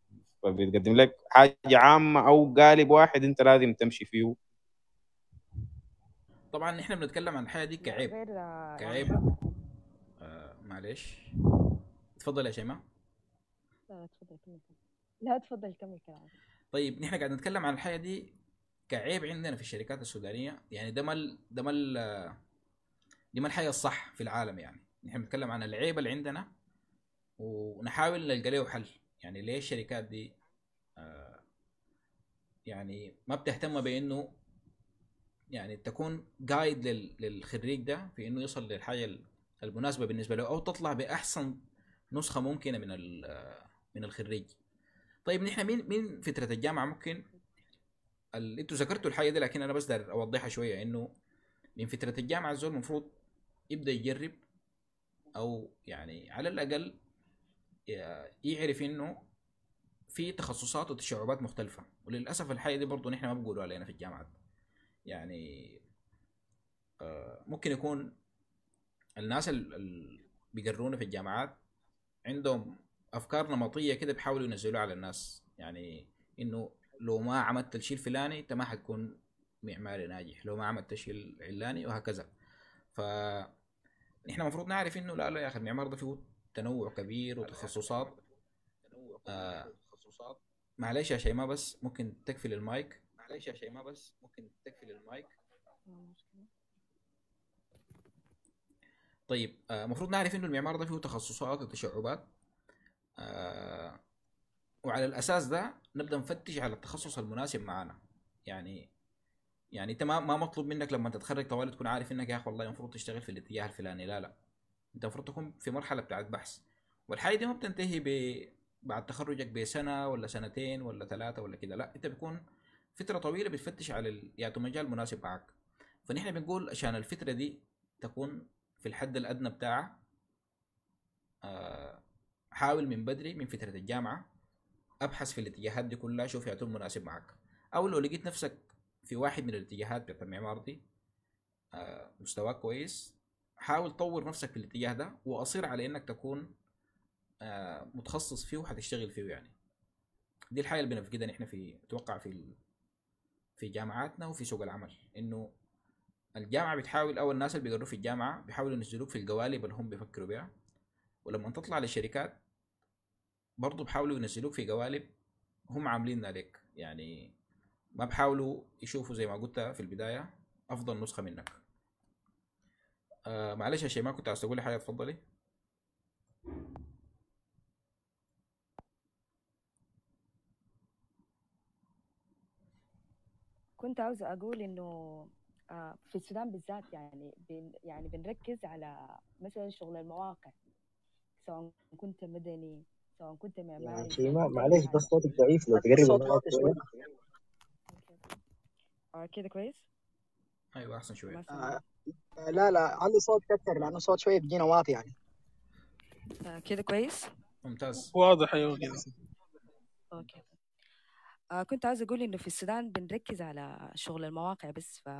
فبتقدم لك حاجة عامة أو قالب واحد أنت لازم تمشي فيه. طبعا إحنا بنتكلم عن الحاجة دي كعيب. كعيب. آه معلش. تفضل يا شيماء. لا تفضل كمل كلام. لا تفضل كمل كلامك. طيب نحن قاعد نتكلم عن الحاجة دي كعيب عندنا في الشركات السودانية. يعني ده ما ال- ده ما ال- دي ما الحاجة الصح في العالم يعني. نحن بنتكلم عن العيب اللي عندنا ونحاول نلقى له حل. يعني ليه الشركات دي آه، يعني ما بتهتم بإنه يعني تكون قايد لل- للخريج ده في إنه يوصل للحاجة المناسبة بالنسبة له أو تطلع بأحسن نسخة ممكنة من من الخريج طيب نحن مين مين فترة الجامعة ممكن. أنتوا ذكرتوا الحاجة دي لكن أنا بس داير أوضحها شوية إنه من فترة الجامعة الزول المفروض يبدأ يجرب أو يعني على الأقل يعرف إنه في تخصصات وتشعبات مختلفة. وللأسف الحاجة دي برضه نحن ما بنقولوا علينا في الجامعات. يعني آه، ممكن يكون الناس اللي بيقرونا في الجامعات عندهم أفكار نمطية كده بيحاولوا ينزلوها على الناس. يعني إنه لو ما عملت الشيء الفلاني أنت ما حتكون معماري ناجح. لو ما عملت الشيء العلاني وهكذا. ف إحنا المفروض نعرف إنه لا لا يا أخي المعمار ده فيه تنوع كبير وتخصصات. آه معلش يا شيماء بس ممكن تقفل المايك. معلش يا شيماء بس ممكن تقفل المايك. طيب المفروض آه نعرف إنه المعمار ده فيه تخصصات وتشعبات. آه وعلى الأساس ده نبدأ نفتش على التخصص المناسب معانا. يعني يعني أنت ما ما مطلوب منك لما تتخرج طوالي تكون عارف إنك يا أخي والله المفروض تشتغل في الاتجاه الفلاني. لا لا. انت المفروض تكون في مرحلة بتاعت بحث. والحاجة دي ما بتنتهي ب بعد تخرجك بسنة ولا سنتين ولا ثلاثة ولا كده لا انت بيكون فترة طويلة بتفتش على ال... يعني مجال مناسب معك فنحن بنقول عشان الفترة دي تكون في الحد الأدنى بتاعها آه حاول من بدري من فترة الجامعة أبحث في الاتجاهات دي كلها شوف يا مناسب معك أو لو لقيت نفسك في واحد من الاتجاهات بتاعت المعمار دي آه مستواك كويس حاول طور نفسك في الاتجاه ده وأصر على إنك تكون آه متخصص فيه وحتشتغل فيه يعني. دي الحاجة اللي بنفقدها نحن في أتوقع في في جامعاتنا وفي سوق العمل. إنه الجامعة بتحاول أو الناس اللي بيقروا في الجامعة بيحاولوا ينزلوك في القوالب اللي هم بيفكروا بها ولما تطلع للشركات برضه بيحاولوا ينزلوك في قوالب هم عاملين عليك يعني ما بحاولوا يشوفوا زي ما قلت في البداية أفضل نسخة منك. آه معلش يا شيماء كنت عايز تقولي حاجة؟ اتفضلي. كنت عاوزة أقول إنه آه في السودان بالذات يعني بن يعني بنركز على مثلا شغل المواقع سواء كنت مدني سواء كنت معماري يا شيماء معلش بس صوتك ضعيف لو تقرب صوت المايك واطي شوي شوية. آه كده كويس؟ شوية. ما سمعت آه لا لا علي صوت كتر لأنه صوت شوية بيجينا واطي يعني. آه كده كويس؟ ممتاز. واضح أيوه كده okay. آه كنت عاوزة أقول إنه في السودان بنركز على شغل المواقع بس ف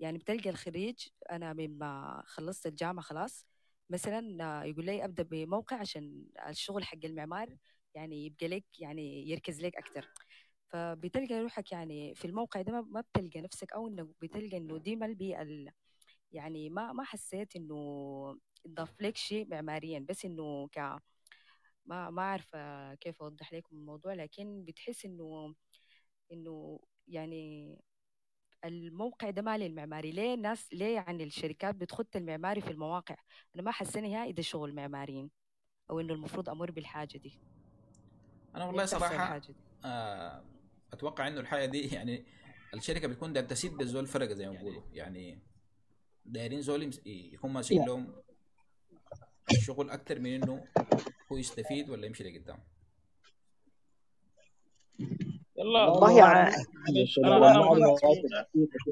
يعني بتلقى الخريج أنا مما خلصت الجامعة خلاص مثلا آه، يقول لي أبدأ بموقع عشان الشغل حق المعمار يعني يبقى لك يعني يركز لك أكتر. فبتلقى روحك يعني في الموقع ده ما- بتلقى نفسك أو إنه بتلقى إنه دي ما البيئة ال- يعني ما ما حسيت إنه ضاف لك شيء معماريا بس إنه ك ما ما عارفة كيف أوضح لكم الموضوع لكن بتحس إنه إنه يعني الموقع ده مالي المعماري. ليه الناس ليه يعني الشركات بتخط المعماري في المواقع؟ أنا ما حسيت نهائي ده شغل معماريين أو إنه المفروض أمر بالحاجة دي. أنا ليه والله آه أتوقع إنه الحاجة دي يعني الشركة بتكون داير تسد الزول فرقة زي ما بيقولوا. يعني دايرين زول يكون ماسك يا. لهم الشغل أكتر من إنه هو يستفيد ولا يمشي لقدام. يلا والله يعني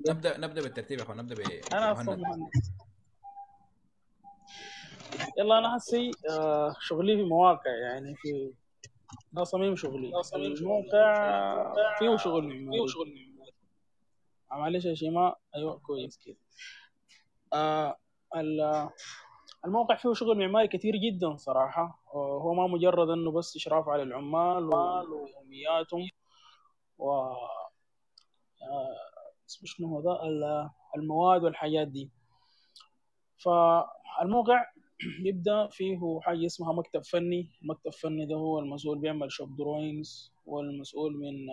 نبدأ نبدأ بالترتيب يا أخوان. نبدأ أنا أصلا يلا أنا هسي آه، شغلي في مواقع يعني في ده صميم شغلي. الموقع فيه شغل معماري. معلش يا شيماء. أيوه كويس كده. آه ال- الموقع فيه شغل معماري كتير جدا صراحة. آه، هو ما مجرد إنه بس إشراف على العمال ويومياتهم و آه، اسمه شنو هو ده ال- المواد والحاجات دي. فالموقع بيبدأ فيه حاجة اسمها مكتب فني. المكتب الفني ده هو المسؤول بيعمل شوب دروينز والمسؤول من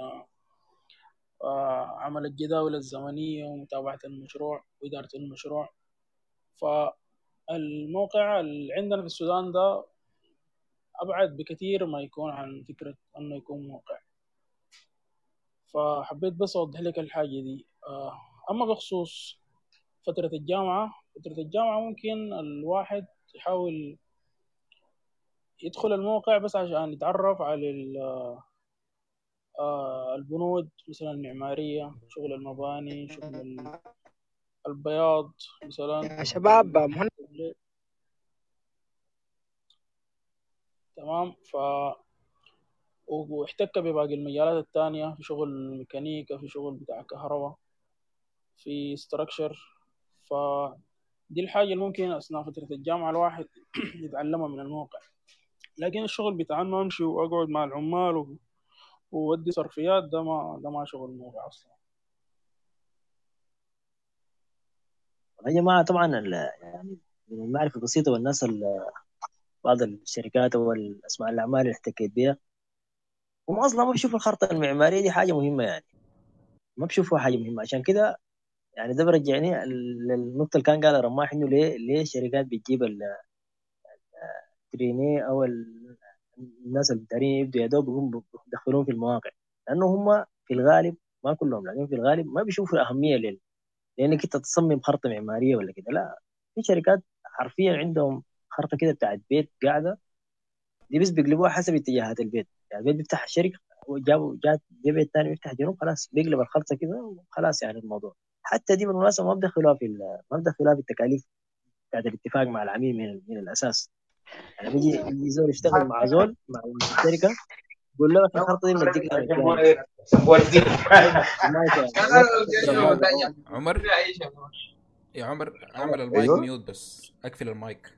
آه، عمل الجداول الزمنية ومتابعة المشروع وإدارة المشروع. فالموقع اللي عندنا في السودان ده أبعد بكثير ما يكون عن فكرة أنه يكون موقع. فحبيت بس أوضح لك الحاجة دي. آه، أما بخصوص فترة الجامعة فترة الجامعة ممكن الواحد يحاول يدخل الموقع بس عشان يتعرف على ال- آه، البنود مثلا المعمارية شغل المباني شغل ال- البياض مثلا. يا شباب مهند. تمام ف واحتك بباقي المجالات التانية في شغل ميكانيكا في شغل بتاع كهرباء في ستراكشر فدي الحاجة اللي ممكن أثناء فترة الجامعة الواحد يتعلمها من الموقع لكن الشغل بتاع إنه أمشي وأقعد مع العمال و- وودي صرفيات ده ما ده ما شغل موقع أصلا. يا جماعة طبعا يعني من المعرفة البسيطة والناس ال- بعض الشركات أو الأسماء الأعمال اللي احتكيت بها هم أصلا ما بيشوفوا الخرطة المعمارية دي حاجة مهمة يعني. ما بيشوفوها حاجة مهمة. عشان كده يعني ده برجعني للنقطة اللي كان قالها رماح إنه ليه ليه الشركات بتجيب ال- التريني ال- الناس اللي دارين يبدوا يا دوب يقوموا بيدخلوهم في المواقع. لأنه هم في الغالب ما كلهم لكن في الغالب ما بيشوفوا أهمية لل لأنك أنت تصمم خرطة معمارية ولا كده. لا في شركات حرفيا عندهم خرطة كده بتاعت بيت قاعدة دي بس بيقلبوها حسب اتجاهات البيت. يعني البيت بيفتح شرق وجابوا جات جا بيت ثاني بيفتح جنوب خلاص بيقلب الخرطة كده وخلاص يعني الموضوع. حتى دي بالمناسبة ما بدخلوها في ال- ما بدخلوها في التكاليف بتاعت الاتفاق مع العميل من, من الأساس. يعني بيجي يجي زول يشتغل مع زول مع الشركة يقول له في الخرطة دي بنديك عمر؟ يا عمر اعمل المايك أيوه. mute بس. أقفل المايك.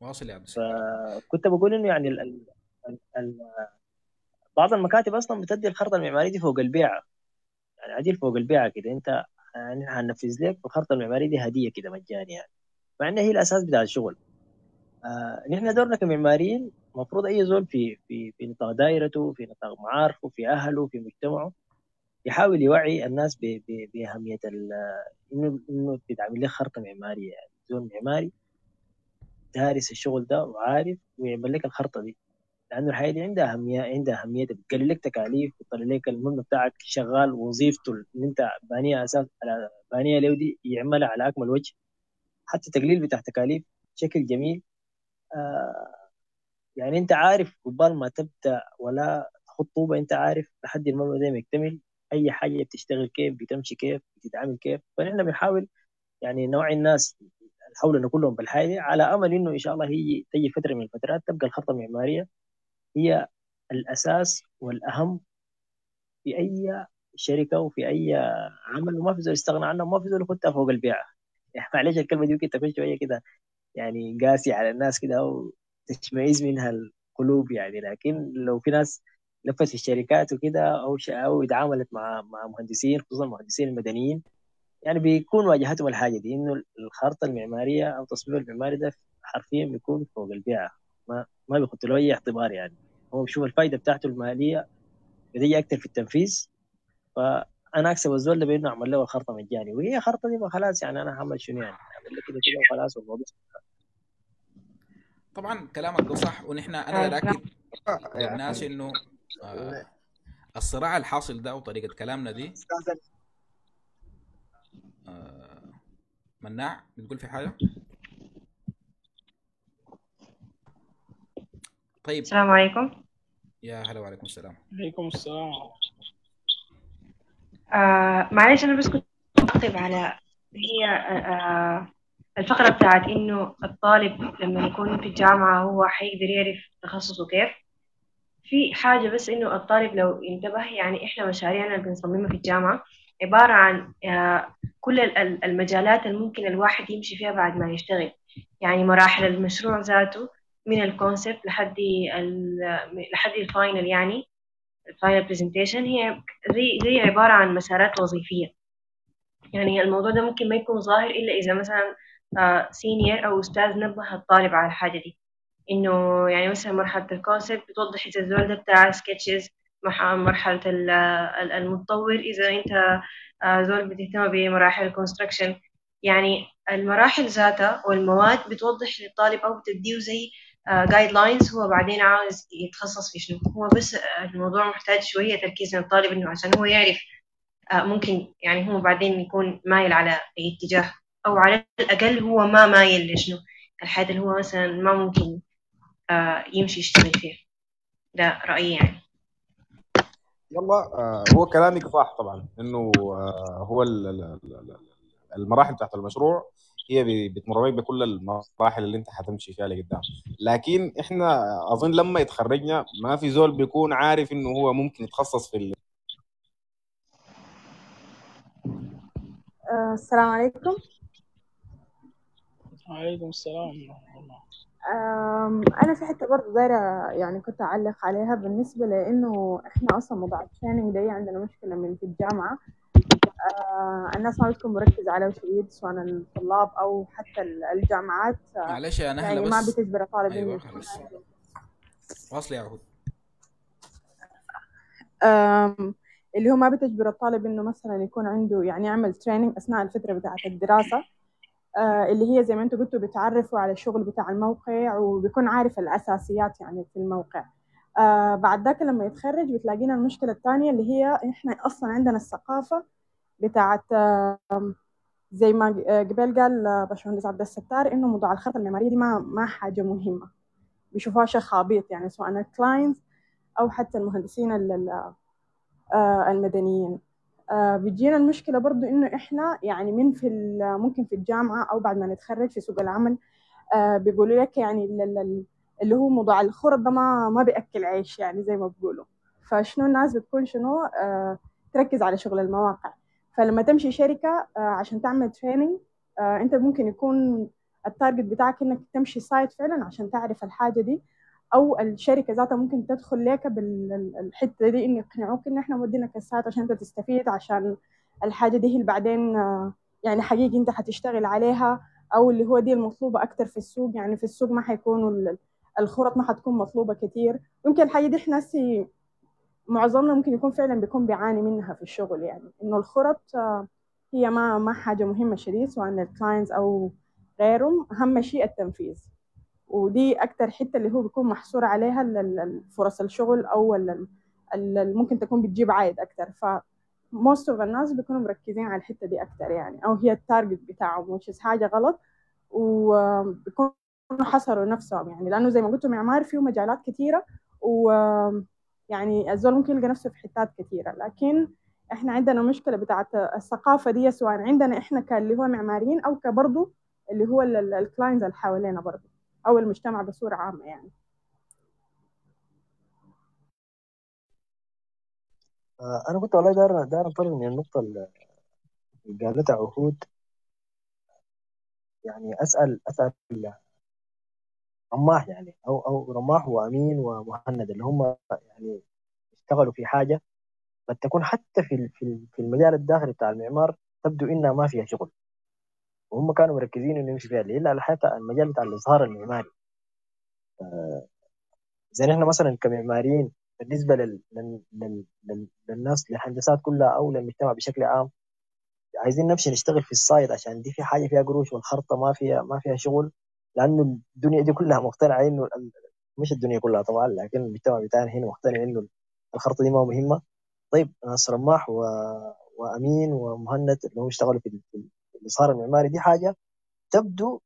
واصل يا عبد الستار فكنت بقول إنه يعني بعض المكاتب أصلا بتدي الخرطة المعمارية دي فوق البيعة. يعني عديل فوق البيعة كده. أنت يعني هننفذ لك الخرطة المعمارية دي هدية كده مجاني يعني. مع إنها هي الأساس بتاع الشغل. آه نحن دورنا كمعماريين المفروض أي زول في في في نطاق دائرته في نطاق معارفه في أهله في مجتمعه يحاول يوعي الناس بأهمية إنه إنه تتعمل لك خرطة معمارية. يعني زول معماري دارس الشغل ده وعارف ويعمل لك الخرطة دي. لأنه الحياة دي عندها أهمية عندها اهميتها بتقلل لك تكاليف بتقلل لك المبنى بتاعك شغال وظيفته اللي أنت بانيها أساس على بانيها له دي يعملها على أكمل وجه. حتى تقليل بتاع تكاليف بشكل جميل. آه يعني أنت عارف قبل ما تبدأ ولا تخط طوبة أنت عارف لحد المبنى ده ما يكتمل أي حاجة بتشتغل كيف بتمشي كيف بتتعامل كيف. فنحن بنحاول يعني نوعي الناس حولنا كلهم بالحاجة على أمل إنه إن شاء الله هي تجي فترة من الفترات تبقى الخطة المعمارية. هي الأساس والأهم في أي شركة وفي أي عمل وما في زول يستغنى عنها وما في زول يخدها فوق البيعة. يعني معلش الكلمة دي ممكن تكون شوية كده يعني قاسي على الناس كده أو تشمئز منها القلوب يعني. لكن لو في ناس لفت في الشركات وكده ش... أو اتعاملت مع مع مهندسين خصوصا المهندسين المدنيين يعني بيكون واجهتهم الحاجة دي إنه الخرطة المعمارية أو التصميم المعماري ده حرفيا بيكون فوق البيعة. ما ما بيخط له أي اعتبار يعني. هو بيشوف الفائده بتاعته الماليه بتجي أكثر في التنفيذ. فأنا أكسب الزول ده بإنه أعمل له الخرطة مجاني. وهي خرطة دي ما خلاص يعني أنا هعمل شنو يعني؟ أعمل له كده كده وخلاص والموضوع طبعا كلامك ده صح ونحن أنا بدي اكد للناس إنه آه الصراع الحاصل ده وطريقة كلامنا دي آه مناع؟ بتقول في حاجة؟ طيب. السلام عليكم. يا هلا وعليكم السلام. عليكم السلام. آه معلش أنا بس كنت أعقب على هي آه آه، الفقرة بتاعت إنه الطالب لما يكون في الجامعة هو حيقدر يعرف تخصصه كيف. في حاجة بس إنه الطالب لو انتبه يعني إحنا مشاريعنا اللي بنصممها في الجامعة عبارة عن آه كل ال- ال- المجالات الممكن الواحد يمشي فيها بعد ما يشتغل. يعني مراحل المشروع ذاته من ال concept لحد لحد ال final يعني ال final presentation هي زي زي عبارة عن مسارات وظيفية. يعني الموضوع ده ممكن ما يكون ظاهر إلا إذا مثلا senior أو أستاذ نبه الطالب على الحاجة دي. إنه يعني مثلا مرحلة ال concept بتوضح إذا الزول ده بتاع sketches مرحلة ال- ال- المتطور. إذا أنت آه، زول بتهتم بمراحل ال construction يعني المراحل ذاتها والمواد بتوضح للطالب أو بتديه زي guidelines هو بعدين عاوز يتخصص في شنو؟ هو بس آه، الموضوع محتاج شوية تركيز من الطالب إنه عشان هو يعرف آه، ممكن يعني هو بعدين يكون مايل على أي اتجاه أو على الأقل هو ما مايل لشنو؟ الحاجة اللي هو مثلا ما ممكن آه، يمشي يشتغل فيها. ده رأيي يعني. يلا آه هو كلامك صح طبعا إنه آه هو ال- ال- ال- ال- المراحل بتاعت المشروع. هي بي- بتمر بيك بكل المراحل اللي انت حتمشي فيها لقدام. لكن إحنا اظن لما يتخرجنا ما في زول بيكون عارف انه هو ممكن يتخصص في ال- آه، السلام عليكم. عليكم السلام ورحمة الله. أنا في حتة برضه دايرة يعني كنت أعلق عليها بالنسبة لأنه إحنا أصلا موضوع ال training ده عندنا مشكلة من في الجامعة. آه، الناس ما بتكون مركزة عليه شديد سواء الطلاب أو حتى ال- الجامعات. آه، معلش يا نهلة يعني ما بس. بتجبر الطالب يكون خلاص واصل يا عهود. اللي هو ما بتجبر الطالب إنه مثلا يكون عنده يعني يعمل تريننج أثناء الفترة بتاعة الدراسة. آه، اللي هي زي ما أنتم قلتوا بتعرفوا على الشغل بتاع الموقع وبيكون عارف الأساسيات يعني في الموقع. بعد ذاك لما يتخرج بتلاقينا المشكلة الثانية اللي هي إحنا أصلا عندنا الثقافة بتاعت زي ما آه، قبل قال آه، باشمهندس عبد الستار إنه موضوع الخطة المعمارية دي ما ما حاجة مهمة. بيشوفوها شيء خابيط يعني سواء ال clients أو حتى المهندسين ال- ال- آه، المدنيين. بتجينا المشكلة برضو إنه إحنا يعني من في ممكن في الجامعة أو بعد ما نتخرج في سوق العمل بيقولوا لك يعني ال- ال- اللي هو موضوع الخرط ده ما ما بيأكل عيش يعني زي ما بيقولوا. فشنو الناس بتكون شنو؟ تركز على شغل المواقع. فلما تمشي شركة آه، عشان تعمل training أنت ممكن يكون ال target بتاعك إنك تمشي site فعلا عشان تعرف الحاجة دي أو الشركة ذاتها ممكن تدخل لك بالحته دي انه يقنعوك إن إحنا مودينك ال site عشان أنت تستفيد عشان الحاجة دي اللي بعدين آه، يعني حقيقي أنت حتشتغل عليها أو اللي هو دي المطلوبة أكتر في السوق. يعني في السوق ما حيكونوا ال- الخرط ما حتكون مطلوبة كتير. يمكن الحاجة دي إحنا معظمنا ممكن يكون فعلا بيكون بيعاني منها في الشغل يعني. إنه الخرط آه، هي ما ما حاجة مهمة شديد سواء ال clients أو غيرهم أهم شيء التنفيذ. ودي أكتر حتة اللي هو بيكون محصور عليها فرص الشغل أو ال- ال- ال- ممكن تكون بتجيب عائد أكتر. ف most of الناس بيكونوا مركزين على الحتة دي أكتر يعني. أو هي ال target بتاعهم is حاجة غلط وبيكونوا حصروا نفسهم يعني. لأنه زي ما قلتوا معمار فيه مجالات كثيره و يعني الزول ممكن يلقى نفسه في حتات كثيره لكن إحنا عندنا مشكلة بتاعت الثقافة دي سواء عندنا إحنا كاللي هو معماريين أو كبرضه اللي هو الكلاينتس اللي حوالينا برضه أو المجتمع بصورة عامة يعني. آه، أنا كنت والله داير داير انطلق من النقطة اللي قالتها عهود. يعني اسال أسأل رماح يعني أو أو رماح وأمين ومهند اللي هم يعني اشتغلوا في حاجة. قد تكون حتى في في ال- في المجال الداخلي بتاع المعمار تبدو إنها ما فيها شغل. وهم كانوا مركزين انه يمشي فيها الا حتى المجال بتاع الإظهار المعماري. زي إحنا مثلا كمعماريين بالنسبة لل... لل... لل... لل... للناس للهندسات كلها أو للمجتمع بشكل عام عايزين نمشي نشتغل في السايت عشان دي في حاجة فيها قروش والخرطة ما فيها ما فيها شغل. لأنه الدنيا دي كلها مقتنعة إنه مش الدنيا كلها طبعا لكن المجتمع بتاعنا هنا مقتنع إنه الخرطة دي ما مهمة. طيب ناس رماح و... وأمين ومهند اللي هم اشتغلوا في ال- في ال- في الاظهار المعماري دي حاجة تبدو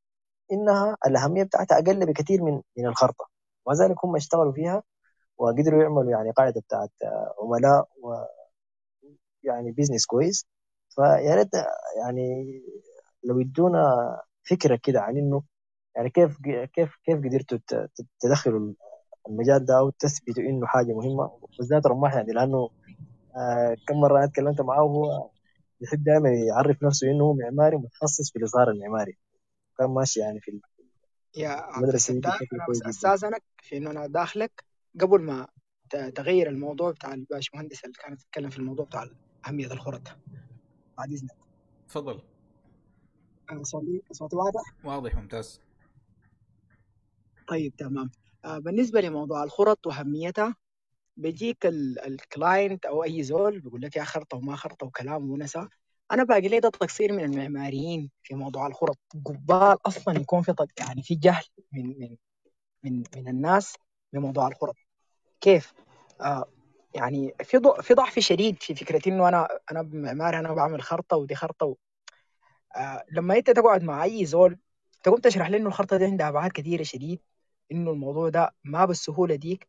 إنها الأهمية بتاعتها أقل بكثير من من الخرطة. ومع ذلك هم اشتغلوا فيها وقدروا يعملوا يعني قاعدة بتاعت عملاء ويعني بيزنس كويس. فيا ريت يعني لو يدونا فكرة كده عن إنه يعني كيف كيف كيف قدرتوا تدخلوا المجال ده أو تثبتوا إنه حاجة مهمة؟ بالذات رماح يعني لأنه آه كم مرة أنا اتكلمت معاه وهو يحب دائما يعرف نفسه إنه هو معماري متخصص في الاظهار المعماري. كان ماشي يعني في يا المدرسة استاذنك في إنه أنا داخلك. قبل ما تغير الموضوع بتاع الباشمهندس اللي كانت تتكلم في الموضوع بتاع أهمية الخرط بعد إذنك. تفضل. أنا صوتي صوتي واضح؟ واضح ممتاز. طيب تمام. آه، بالنسبة لموضوع الخرط واهميتها بيجيك ال- الكلاينت أو أي زول بيقول لك يا خرطة وما خرطة وكلام ونسى أنا باقي لي ده تقصير من المعماريين في موضوع الخرط. قبال أصلا يكون في طق يعني في جهل من من من من الناس بموضوع الخرط. كيف؟ آه يعني في في ضعف شديد في فكرة إنه أنا أنا معماري أنا بعمل خرطة ودي خرطة و... آه لما أنت تقعد مع أي زول تقوم تشرح له إنه الخرطة دي عندها أبعاد كثيره شديد. إنه الموضوع ده ما بالسهولة ديك.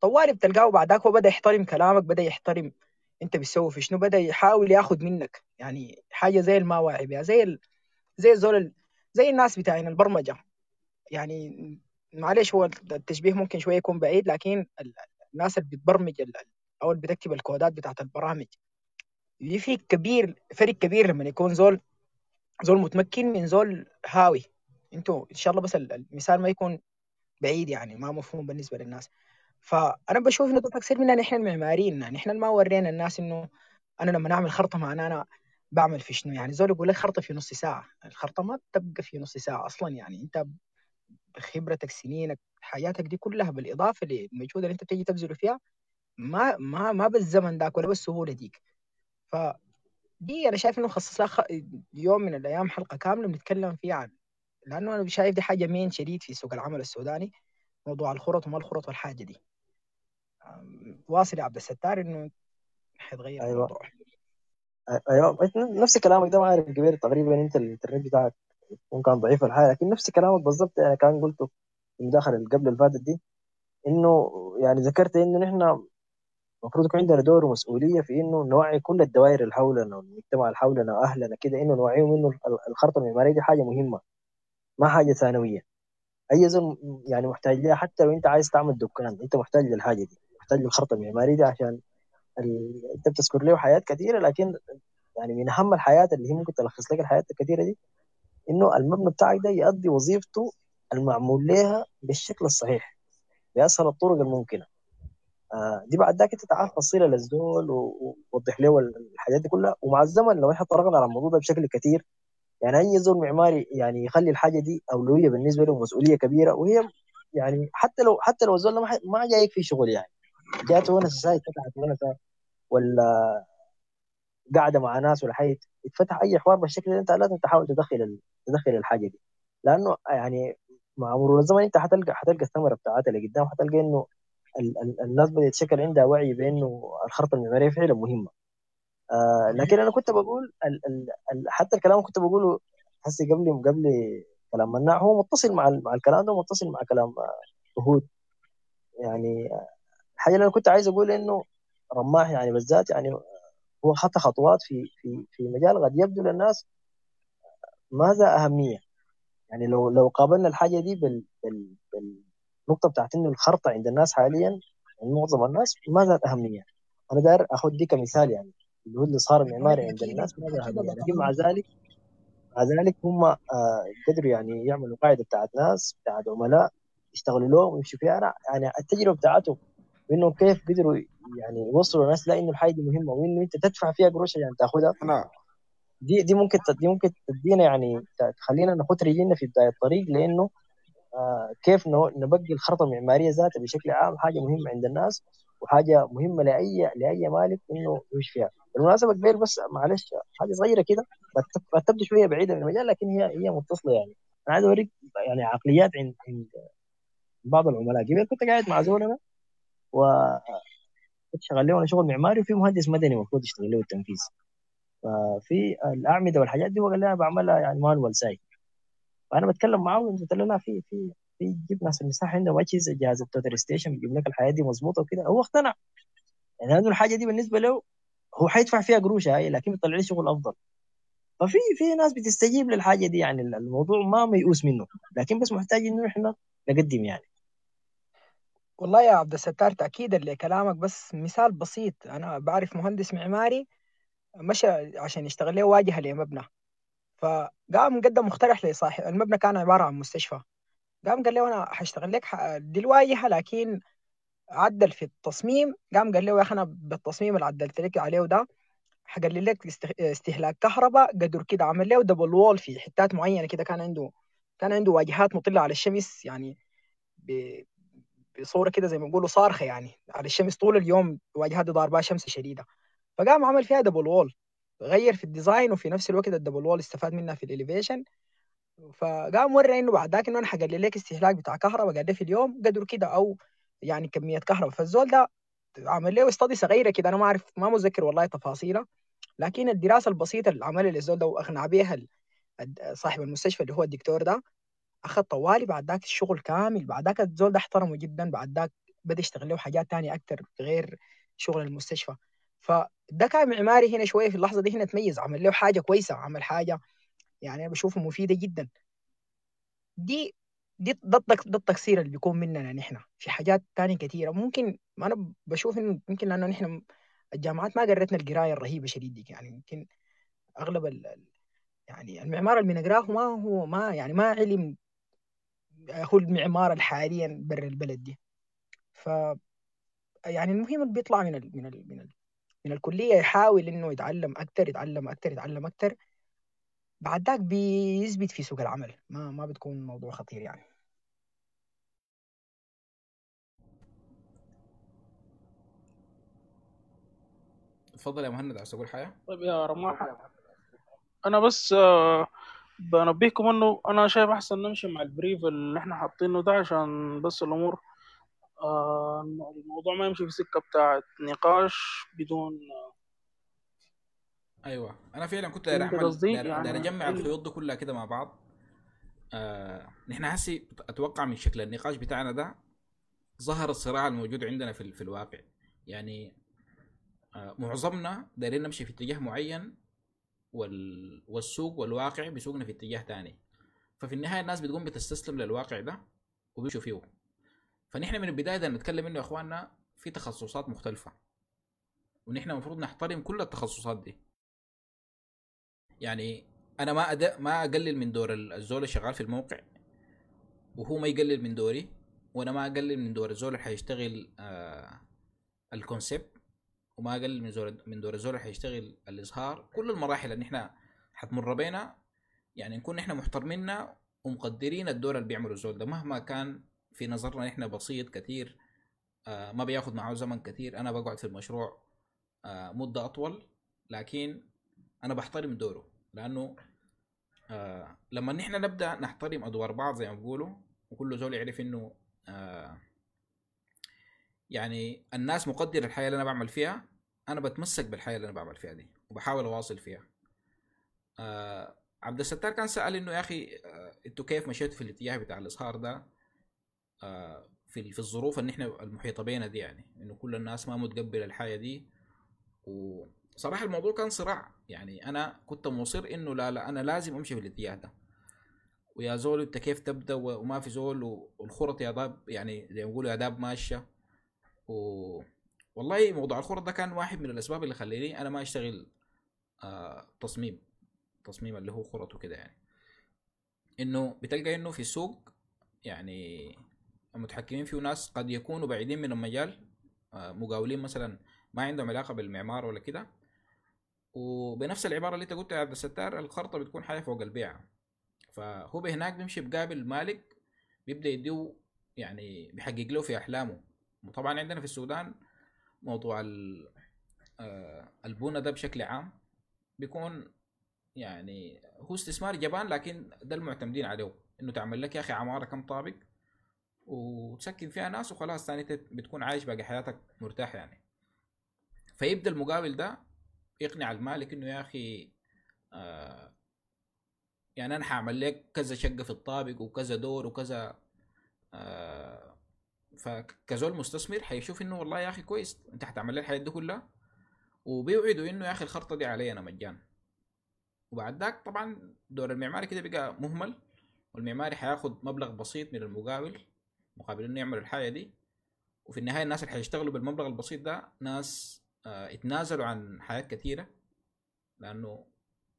طوالي بتلقاه بعدك هو بدأ يحترم كلامك بدأ يحترم أنت بتسوي في شنو بدأ يحاول ياخذ منك. يعني حاجة زي المواعي بها زي ال... زي الزول ال... زي الناس بتاعين البرمجة. يعني معلش هو التشبيه ممكن شوية يكون بعيد لكن ال- الناس اللي بتبرمج أو اللي بتكتب الكودات بتاعت البرامج. في كبير فرق كبير لما يكون زول زول متمكن من زول هاوي. أنتوا إن شاء الله بس ال- المثال ما يكون بعيد يعني ما مفهوم بالنسبة للناس. فأنا بشوف إنه تقصير مننا نحن المعماريين نحن ما ورينا الناس إنه أنا لما نعمل خرطة معناه أنا بعمل في شنو. يعني زول يقول لك خرطة في نص ساعة الخرطة ما بتبقى في نص ساعة أصلا. يعني أنت بخبرتك سنينك حياتك دي كلها بالإضافة للمجهود اللي أنت بتيجي تبذله فيها ما ما ما بالزمن ذاك ولا بالسهولة ديك. فدي أنا شايف إنه خصص لها يوم من الأيام حلقة كاملة بنتكلم فيها عن لأنه أنا شايف دي حاجة مين شديد في سوق العمل السوداني موضوع الخرط وما الخرط والحاجة دي. واصل يا عبد الستار إنه حيتغير أيوه. الموضوع. أيوه. نفس كلامك ده ما عارف قبل تقريبا أنت الانترنت بتاعك يكون كان ضعيف الحاجة لكن نفس كلامك بالضبط يعني كان قلته في المداخلة اللي قبل اللي فاتت دي إنه يعني ذكرت إنه نحن المفروض يكون عندنا دور ومسؤولية في إنه نوعي كل الدوائر اللي حولنا والمجتمع اللي حولنا واهلنا كده إنه نوعيهم إنه ال- الخرطة المعمارية دي حاجة مهمة. ما حاجة ثانوية. أي زول يعني محتاج لها حتى لو أنت عايز تعمل دكان أنت محتاج للحاجة دي محتاج للخرطة المعماريه دي عشان ال... أنت بتذكر له حياة كثيرة لكن يعني من أهم الحياة اللي هي ممكن تلخص لك الحياة الكثيرة دي إنه المبنى بتاعك ده يؤدي وظيفته المعمول لها بالشكل الصحيح بأسهل الطرق الممكنة. آه دي بعد ذاك أنت تعال فصيلة للزول ووضح له الحاجات دي كلها. ومع الزمن لو إحنا طرقنا على الموضوع ده بشكل كثير يعني اي زول معماري يعني يخلي الحاجة دي أولوية بالنسبة له مسؤولية كبيرة وهي يعني حتى لو حتى لو الزول ما ما جايك في شغل يعني جاته ونسه سايت فتحت ونسه ولا قاعدة مع ناس ولا حاجة يتفتح أي حوار بالشكل ده أنت لازم تحاول تدخل. تدخل الحاجة دي لأنه يعني مع مرور الزمن أنت حتلقى حتلقى الثمرة بتاعتها اللي قدام حتلقى إنه ال... ال... الناس بدأت تشكل عندها وعي بأنه الخرطة المعمارية فعلا مهمة آه لكن أنا كنت بقول ال... ال... ال... حتى الكلام كنت بقوله هسه قبل قبل كلام مناع هو متصل مع ال... مع الكلام ده ومتصل مع كلام آه، هود. يعني الحاجة اللي أنا كنت عايز أقول إنه رماح يعني بالذات يعني هو خطى خطوات في في في مجال قد يبدو للناس ماذا أهمية. يعني لو لو قابلنا الحاجة دي بال بال بالنقطة بتاعت إنه الخرطة عند الناس حاليا يعني معظم الناس ماذا أهمية. أنا داير أخذ دي كمثال يعني. اللي هو اللي صار المعماري عند الناس أهمية الله لكن مع ذلك مع ذلك هم آه قدروا يعني يعملوا قاعدة بتاعت ناس بتاعت عملاء يشتغلوا لهم ويمشوا فيها. أنا يعني التجربة بتاعتهم إنه كيف قدروا يعني يوصلوا الناس لا انه الحاجة دي مهمة وإنه أنت تدفع فيها قروش عشان تأخذها. أنا دي دي ممكن دي ممكن تدينا يعني تخلينا نخط رجلنا في بداية الطريق لأنه آه كيف نبقي الخرطة المعمارية ذاتها بشكل عام حاجة مهمة عند الناس وحاجة مهمة لأي لأي مالك إنه يعيش فيها. بالمناسبة قبل بس معلش حاجة صغيرة كده. تبدو شوية بعيدة من المجال لكن هي هي متصلة يعني. أنا عايز أوريك يعني عقليات عند عند بعض العملاء. قبل كنت قاعد مع زول أنا كنت شغال له أنا شغل معماري وفي مهندس مدني المفروض يشتغل له التنفيذ. ففي الأعمدة والحاجات دي هو قال لي أنا بعملها يعني مانوال ساي فأنا بتكلم معاه قلت له لا في في في جيب ناس المساحة عندهم اجهزه جهاز ال total station بيجيب لك الحاجة دي مظبوطة وكده. هو اقتنع. يعني الحاجة دي بالنسبة له هو حيدفع فيها قروش هاي لكن بيطلع لي شغل أفضل. ففي في ناس بتستجيب للحاجة دي يعني الموضوع ما ميؤوس منه. لكن بس محتاج إنه إحنا نقدم يعني. والله يا عبد الستار تأكيدا لكلامك بس مثال بسيط. أنا بعرف مهندس معماري مشى عشان يشتغل له واجهة لمبنى. فقام قدم مقترح لصاحب المبنى كان عبارة عن مستشفى. قام قال له أنا حاشتغل لك دي الواجهة لكن عدل في التصميم قام قال له يا أخي أنا بالتصميم اللي عدلت لك عليه ده حقلل لك است- استهلاك كهرباء قدر كده عمل له double wall في حتات معينة كده كان عنده كان عنده واجهات مطلة على الشمس يعني ب- بصورة كده زي ما بيقولوا صارخة يعني على الشمس طول اليوم واجهات ضاربها شمس شديدة. فقام عمل فيها double wall غير في ال design وفي نفس الوقت ال double wall استفاد منها في ال elevation فقام ورى إنه بعد ذاك إنه أنا حقلل لك استهلاك بتاع كهرباء قد في اليوم قدر كده أو يعني كمية كهرباء. فالزول ده عمل له study صغيره كده أنا ما أعرف ما متذكر والله تفاصيلها. لكن الدراسة البسيطة اللي عملها للزول ده وأقنع الد- صاحب المستشفى اللي هو الدكتور ده أخذ طوالي بعد ذاك الشغل كامل. بعد ذاك الزول ده احترمه جدا. بعد ذاك بدأ يشتغل له حاجات تانية أكتر غير شغل المستشفى. فده كان معماري هنا شوية في اللحظة دي. هنا تميز عمل له حاجة كويسة عمل حاجة يعني أنا بشوفها مفيدة جدا. دي دي ده التق- ده التقصير اللي بيكون مننا نحن. في حاجات تانية كثيره ممكن أنا بشوف إنه يمكن لأنه نحن الجامعات ما قرتنا القراية الرهيبة شديد دي. يعني يمكن أغلب ال يعني المعمار اللي بنقراه ما هو ما يعني ما علم هو المعمار الحاليا برا البلد دي. ف يعني المهم اللي بيطلع من ال من ال من ال من الكلية يحاول إنه يتعلم أكتر يتعلم أكتر يتعلم أكتر. بعد ذاك بيثبت في سوق العمل. ما ما بتكون موضوع خطير يعني. تفضل يا مهند عايز تقول حاجة؟ طيب يا رماح أنا بس آه، بنبهكم إنه أنا شايف أحسن نمشي مع البريف اللي إحنا حاطينه ده عشان بس الأمور آه، الموضوع ما يمشي في سكة بتاعت نقاش بدون أيوه. أنا فعلا كنت داير اعمل؟ داير يعني داير أجمع ال- الخيوط دي كلها كده مع بعض. آه نحن هسي أتوقع من شكل النقاش بتاعنا ده ظهر الصراع الموجود عندنا في, ال- في الواقع. يعني آه معظمنا دايرين نمشي في اتجاه معين وال والسوق والواقع بيسوقنا في اتجاه تاني. ففي النهاية الناس بتقوم بتستسلم للواقع ده وبيمشوا فيه. فنحن من البداية ده نتكلم إنه يا إخواننا في تخصصات مختلفة. ونحن المفروض نحترم كل التخصصات دي. يعني أنا ما أد... ما أقلل من دور ال- الزول اللي شغال في الموقع وهو ما يقلل من دوري وأنا ما أقلل من دور الزول اللي حيشتغل آه الكونسبت وما أقلل من زور من دور الزول اللي حيشتغل الإظهار. كل المراحل اللي إحنا حتمر بينا يعني نكون إحنا محترميننا ومقدرين الدور اللي بيعمله الزول ده. مهما كان في نظرنا إحنا بسيط كثير آه ما بياخد معه زمن كثير. أنا بقعد في المشروع آه مدة أطول لكن أنا بحترم دوره. لأنه آه لما نحن نبدأ نحترم أدوار بعض زي ما بيقولوا وكل زول يعرف إنه آه يعني الناس مقدر الحياة اللي أنا بعمل فيها أنا بتمسك بالحياة اللي أنا بعمل فيها دي وبحاول أواصل فيها. آه عبد الستار كان سأل إنه يا أخي آه أنتوا كيف مشيتوا في الاتجاه بتاع الاظهار ده؟ آه في في الظروف اللي إحنا المحيطة بينا دي يعني إنه كل الناس ما متقبلة الحياة دي وصراحه الموضوع كان صراع. يعني أنا كنت مصر إنه لا لا أنا لازم أمشي في الاتجاه ده. ويا زول أنت كيف تبدأ؟ وما في زول والخرط يا داب يعني زي ما بيقولوا يا داب ماشية. و والله موضوع الخرط ده كان واحد من الأسباب اللي خلاني أنا ما أشتغل آه تصميم تصميم اللي هو خرط وكده يعني. إنه بتلقى إنه في السوق يعني المتحكمين فيه ناس قد يكونوا بعيدين من المجال آه مقاولين مثلا ما عندهم علاقة بالمعمار ولا كده. وبنفس العبارة اللي انت قلتها يا عبد الستار الخرطة بتكون حاجة فوق البيعه فهو بهناك بيمشي بقابل مالك بيبدأ يديه يعني بيحقق له في أحلامه. وطبعا عندنا في السودان موضوع آه، البنى ده بشكل عام بيكون يعني هو استثمار جبان لكن ده المعتمدين عليه. إنه تعمل لك يا أخي عمارة كم طابق وتسكن فيها ناس وخلاص ثاني بتكون عايش باقي حياتك مرتاح يعني. فيبدأ المقاول ده يقنع المالك إنه يا أخي آه يعني أنا حأعمل لك كذا شقة في الطابق وكذا دور وكذا آه فكزول مستثمر حيشوف إنه والله يا أخي كويس أنت حتعمل لي الحاجات دي كلها؟ وبيوعدوا إنه يا أخي الخرطة دي علي أنا مجان وبعد ذاك طبعا دور المعماري كده بقى مهمل والمعماري حياخد مبلغ بسيط من المقاول مقابل إنه يعمل الحاجة دي. وفي النهاية الناس اللي حيشتغلوا بالمبلغ البسيط ده ناس آه اتنازلوا عن حياه كثيرة لأنه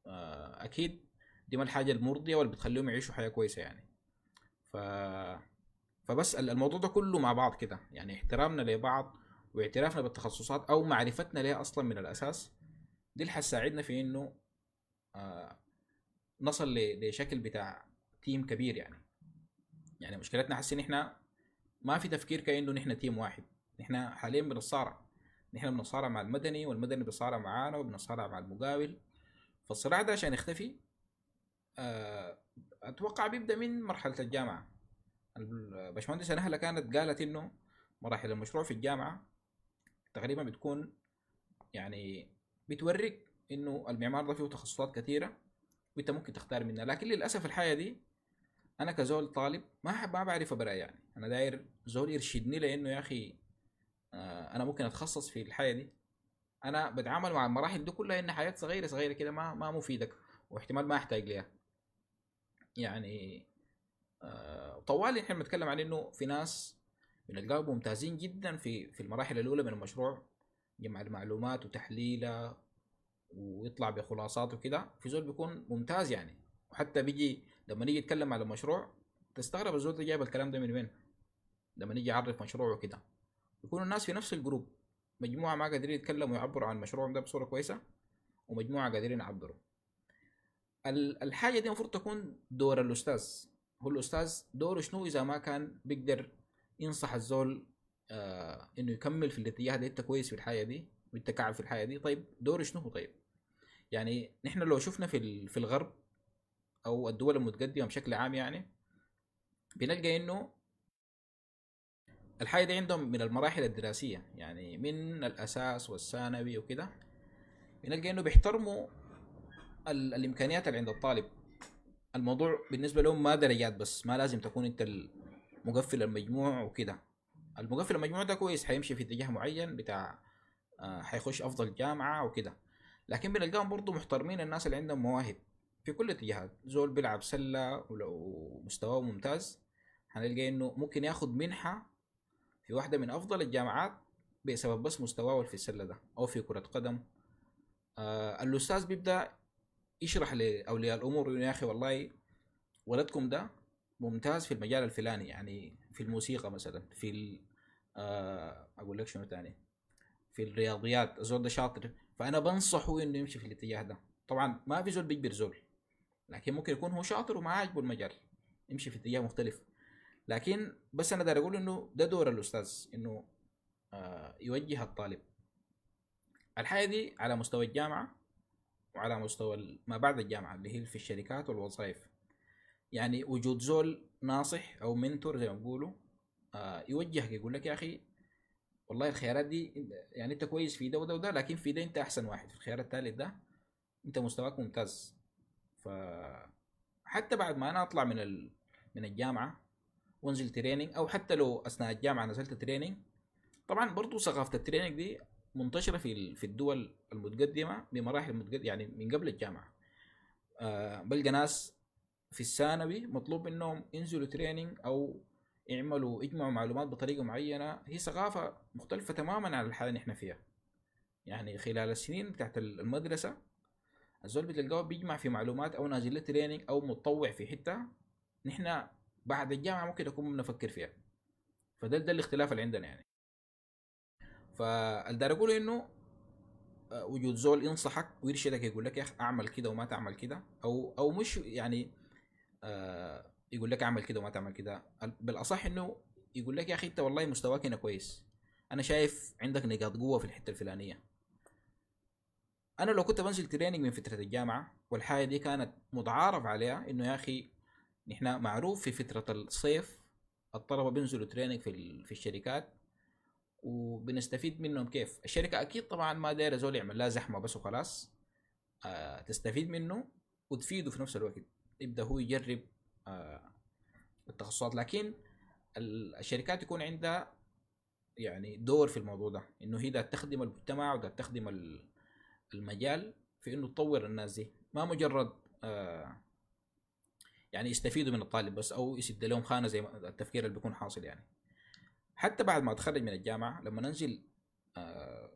آه أكيد دي ما الحاجة المرضية واللي بتخليهم يعيشوا حياة كويسة يعني. ف فبس ال- الموضوع ده كله مع بعض كده يعني احترامنا لبعض واعترافنا بالتخصصات أو معرفتنا ليها أصلا من الأساس دي اللي حتساعدنا في إنه آه نصل لشكل بتاع تيم كبير يعني. يعني مشكلتنا حاسين إحنا ما في تفكير كأنه نحن تيم واحد نحن حاليا بنتصارع. نحن بنتصارع مع المدني والمدني بيتصارع معانا وبنتصارع مع المقاول. فالصراع ده عشان يختفي آه، أتوقع بيبدأ من مرحلة الجامعة. الباشمهندسه نهله كانت قالت إنه مراحل المشروع في الجامعة تقريبا بتكون يعني بتوريك إنه المعمار ده فيه تخصصات كثيرة وإنت ممكن تختار منها. لكن للأسف الحاجة دي أنا كزول طالب ما ما بعرف ابرا يعني. أنا داير زول يرشدني لإنه يا أخي أنا ممكن أتخصص في الحاجة دي. أنا بتعامل مع المراحل دي كلها انها حاجات صغيرة صغيرة كده ما ما مفيدك واحتمال ما أحتاج ليها. يعني آه، طوالي إحنا بنتكلم عن إنه في ناس بنلقاهم ممتازين جدا في في المراحل الأولى من المشروع جمع المعلومات وتحليلها ويطلع بخلاصات وكده. في زول بيكون ممتاز يعني. وحتى بيجي لما نيجي نتكلم على المشروع تستغرب الزول ده جايب الكلام ده من وين؟ لما نيجي يعرف مشروعه كده يكون الناس في نفس الجروب. مجموعة ما قادرين يتكلموا ويعبروا عن مشروعهم ده بصورة كويسة ومجموعة قادرين يعبروا. ال- الحاجة دي المفروض تكون دور الأستاذ. هو الأستاذ دوره شنو إذا ما كان بيقدر ينصح الزول آه إنه يكمل في الاتجاه ده أنت كويس في الحاجة دي وأنت كعب في الحاجة دي طيب دوره شنو هو طيب؟ يعني نحن لو شفنا في في الغرب أو الدول المتقدمة بشكل عام يعني بنلقى إنه الحاجة دي عندهم من المراحل الدراسية يعني من الأساس والثانوي وكده بنلقى إنه بيحترموا ال- الإمكانيات اللي عند الطالب. الموضوع بالنسبة لهم ما درجات بس ما لازم تكون أنت مقفل المجموع وكده. المقفل المجموع ده كويس حيمشي في اتجاه معين بتاع آه، حيخش أفضل جامعة وكده. لكن بنلقاهم برضو محترمين الناس اللي عندهم مواهب في كل الاتجاهات زول بيلعب سلة ولو مستواه ممتاز هنلقى إنه ممكن ياخد منحة في واحدة من أفضل الجامعات بسبب بس مستواه في السله ده أو في كرة قدم. آه الأستاذ بيبدأ يشرح لأولياء الأمور انه يا أخي والله ولدكم ده ممتاز في المجال الفلاني يعني في الموسيقى مثلا في ال- آه أقول لك شنو تاني في الرياضيات الزول ده شاطر. فأنا بنصحه إنه يمشي في الاتجاه ده. طبعا ما في زول بيجبر زول لكن ممكن يكون هو شاطر وما عاجبه المجال يمشي في اتجاه مختلف. لكن بس أنا داير أقول إنه ده دور الأستاذ إنه آه يوجه الطالب. الحاجة دي على مستوى الجامعة وعلى مستوى ما بعد الجامعة اللي هي في الشركات والوظائف. يعني وجود زول ناصح أو mentor زي ما بيقولوا آه يوجهك يقول لك يا أخي والله الخيارات دي يعني أنت كويس في ده وده وده لكن في ده أنت أحسن واحد في الخيار الثالث ده أنت مستواك ممتاز. ف حتى بعد ما أنا أطلع من ال... من الجامعة وانزل training أو حتى لو أثناء الجامعة نزلت training طبعا برضو ثقافة ال training دي منتشرة في في الدول المتقدمة بمراحل متقدمه يعني من قبل الجامعة. آه بلقى ناس في الثانوي مطلوب منهم ينزلوا training أو يعملوا يجمعوا معلومات بطريقة معينة. هي ثقافة مختلفة تماما عن الحالة اللي إحنا فيها. يعني خلال السنين بتاعت المدرسة الزول بتلقاه بيجمع في معلومات أو نازل له training أو متطوع في حتة. نحن بعد الجامعة ممكن نكون بنفكر فيها. فده ده الاختلاف اللي عندنا يعني. فالدار أقول إنه آه، وجود زول ينصحك ويرشدك يقول لك يا أخي أعمل كده وما تعمل كده أو أو مش يعني آه يقول لك أعمل كده وما تعمل كده. بالأصح إنه يقول لك يا أخي أنت والله مستواك هنا كويس. أنا شايف عندك نقاط قوة في الحتة الفلانية. أنا لو كنت بنزل تريننج من فترة الجامعة والحاجة دي كانت متعارف عليها إنه يا أخي نحن معروف في فترة الصيف الطلبة بينزلوا تريننج في في الشركات وبنستفيد منهم كيف؟ الشركة أكيد طبعا ما دايرة زول يعمل لها زحمة بس وخلاص. آه تستفيد منه وتفيده في نفس الوقت يبدأ هو يجرب آه التخصصات. لكن ال- الشركات يكون عندها يعني دور في الموضوع ده إنه هي تخدم المجتمع وده تخدم ال- المجال في إنه تطور الناس دي. ما مجرد آه يعني يستفيدوا من الطالب بس أو يسد لهم خانة زي التفكير اللي بيكون حاصل يعني. حتى بعد ما أتخرج من الجامعة لما ننزل آه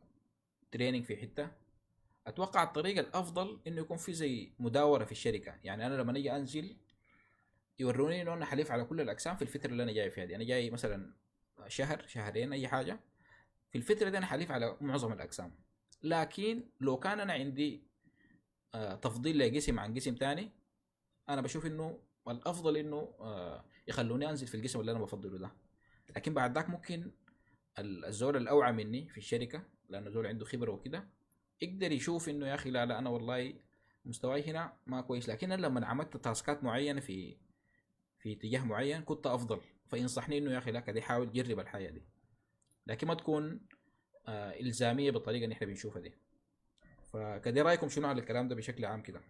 تريننج في حتة أتوقع الطريقة الأفضل إنه يكون في زي مداورة في الشركة. يعني أنا لما أجي أنزل يوروني إنه أنا حليف على كل الأقسام في الفترة اللي أنا جاي فيها دي. أنا جاي مثلا شهر شهرين أي حاجة. في الفترة دي أنا حليف على معظم الأقسام. لكن لو كان أنا عندي آه تفضيل لقسم عن قسم تاني أنا بشوف إنه الافضل إنه آه يخلوني أنزل في القسم اللي أنا بفضله ده. لكن بعد ذاك ممكن ال- الزول الأوعى مني في الشركة لأنه زول عنده خبرة وكده يقدر يشوف إنه يا أخي لا لا أنا والله مستواي هنا ما كويس. لكن أنا لما عملت تاسكات معينة في في اتجاه معين كنت أفضل. فينصحني إنه يا أخي لا كده حاول جرب الحياة دي. لكن ما تكون آه إلزامية بالطريقة اللي إحنا بنشوفها دي. فكده رأيكم شنو على الكلام ده بشكل عام كده؟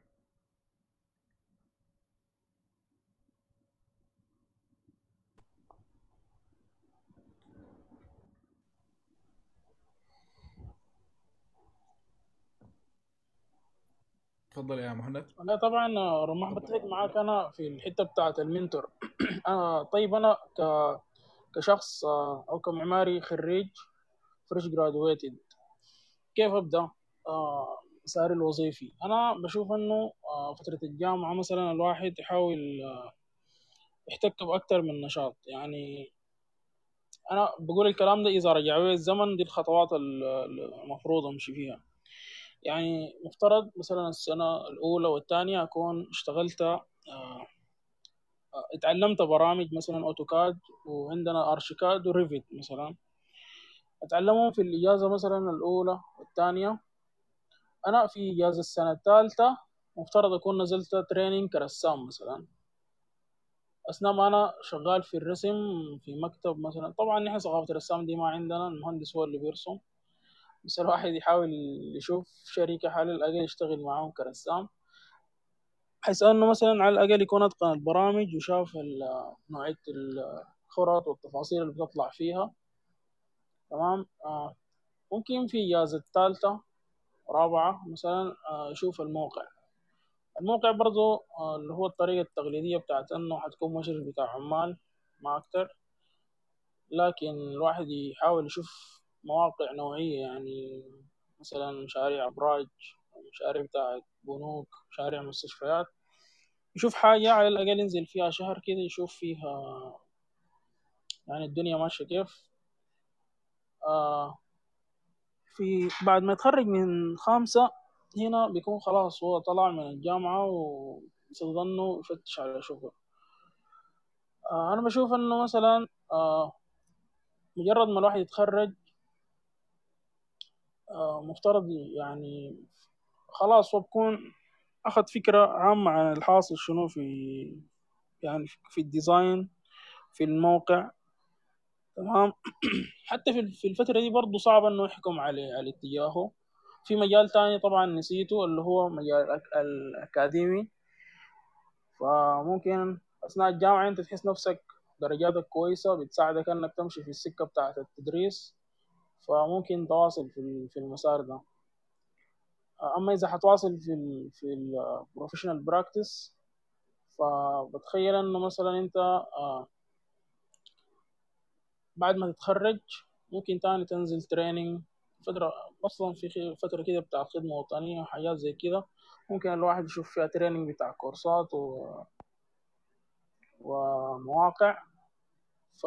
تفضل يا مهند. لا طبعا رمح بتفق معاك. أنا في الحتة بتاعت ال mentor. آه طيب أنا ك كشخص آه أو كمعماري خريج fresh graduated كيف أبدأ؟ آه مساري الوظيفي. أنا بشوف إنه آه فترة الجامعة مثلا الواحد يحاول يحتك بأكتر من نشاط. يعني أنا بقول الكلام ده إذا رجع بي الزمن دي الخطوات ال- ال- المفروض أمشي فيها. يعني مفترض مثلا السنة الأولى والثانية أكون اشتغلت آه، آه، اتعلمت برامج مثلا AutoCAD وعندنا ArchiCAD و Revit مثلا. أتعلمهم في الإجازة مثلا الأولى والثانية. أنا في إجازة السنة الثالثة مفترض أكون نزلت training كرسام مثلا. أثناء ما أنا شغال في الرسم في مكتب مثلا. طبعا نحن ثقافة الرسام دي ما عندنا المهندس هو اللي بيرسم. بس الواحد يحاول يشوف شركة على الأقل يشتغل معاهم كرسام. بحيث إنه مثلا على الأقل يكون أتقن البرامج وشاف نوعية الخرط والتفاصيل اللي بتطلع فيها. تمام؟ آه ممكن في إجازة ثالثة رابعة مثلا آه يشوف الموقع. الموقع برضو آه اللي هو الطريقة التقليدية بتاعت إنه حتكون مشرف بتاع عمال ما أكتر. لكن الواحد يحاول يشوف مواقع نوعية يعني مثلا مشاريع أبراج مشاريع بتاعت بنوك مشاريع مستشفيات. يشوف حاجة على الأقل ينزل فيها شهر كده يشوف فيها يعني الدنيا ماشية كيف. آه في بعد ما يتخرج من خامسة هنا بيكون خلاص هو طلع من الجامعة ويظنه يفتش على شغل. آه أنا بشوف إنه مثلا آه مجرد ما الواحد يتخرج مفترض يعني خلاص هو بكون أخذ فكرة عامة عن الحاصل شنو في يعني في الديزاين في الموقع. تمام؟ حتى في الفترة دي برضه صعب إنه يحكم على على اتجاهه. في مجال تاني طبعا نسيته اللي هو مجال الأك- الأكاديمي. فممكن أثناء الجامعة أنت تحس نفسك درجاتك كويسة بتساعدك إنك تمشي في السكة بتاعة التدريس. فممكن تواصل في في المسار ده. أما إذا حتواصل في ال في ال professional practice فبتخيل إنه مثلا أنت آه، بعد ما تتخرج ممكن تاني تنزل training فترة أصلا في فترة كده بتاع خدمة وطنية وحاجات زي كده. ممكن الواحد يشوف فيها تريننج بتاع كورسات و... ومواقع. ف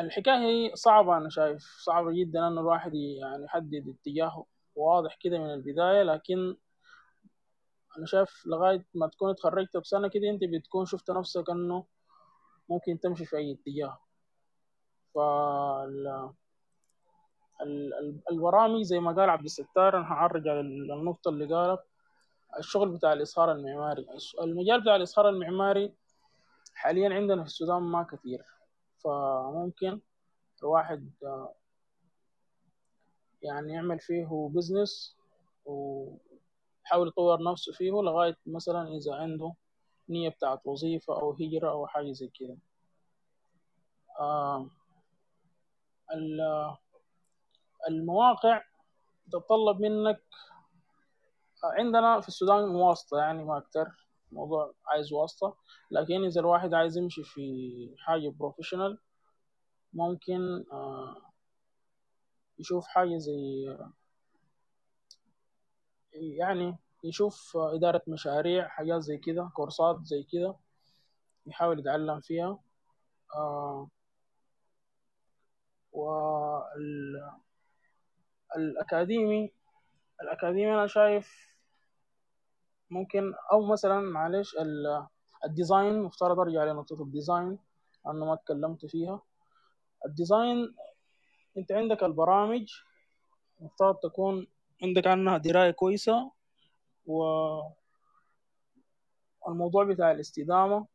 الحكاية هي صعبة أنا شايف صعبة جدا إنه الواحد يعني يحدد اتجاه واضح كده من البداية لكن أنا شايف لغاية ما تكون اتخرجت بسنة كده أنت بتكون شفت نفسك إنه ممكن تمشي في أي اتجاه. ال- البرامج زي ما قال عبد الستار أنا هعرج على ال- النقطة اللي قالها. الشغل بتاع الإظهار المعماري المجال بتاع الإظهار المعماري حاليا عندنا في السودان ما كتير فممكن الواحد آه، يعني يعمل فيه business ويحاول يطور نفسه فيه لغاية مثلا إذا عنده نية بتاعت وظيفة أو هجرة أو حاجة زي كده. آه، ال- المواقع تتطلب منك عندنا في السودان واسطة يعني ما أكتر. موضوع عايز واسطة. لكن إذا الواحد عايز يمشي في حاجة بروفيشنال ممكن آه، يشوف حاجة زي يعني يشوف إدارة مشاريع حاجات زي كده كورسات زي كده يحاول يتعلم فيها. آه، والأكاديمي الأكاديمي أنا شايف ممكن أو مثلا معلش ال- ال design مفترض أرجع لنقطة ال design أنا ما اتكلمت فيها. ال design أنت عندك البرامج مفترض تكون عندك عنها دراية كويسة والموضوع بتاع الاستدامة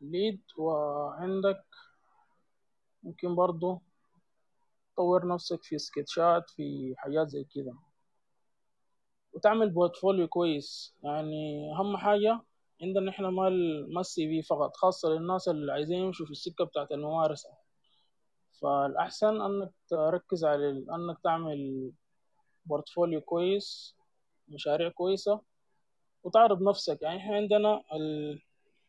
LEED وعندك ممكن برضو تطور نفسك في سكتشات في حاجات زي كده. وتعمل portfolio كويس. يعني أهم حاجة عندنا إحنا ما ما ال CV فقط خاصة للناس اللي عايزين يمشوا في السكة بتاعت الممارسة. فالأحسن أنك تركز على أنك تعمل portfolio كويس مشاريع كويسة وتعرض نفسك. يعني إحنا عندنا ال-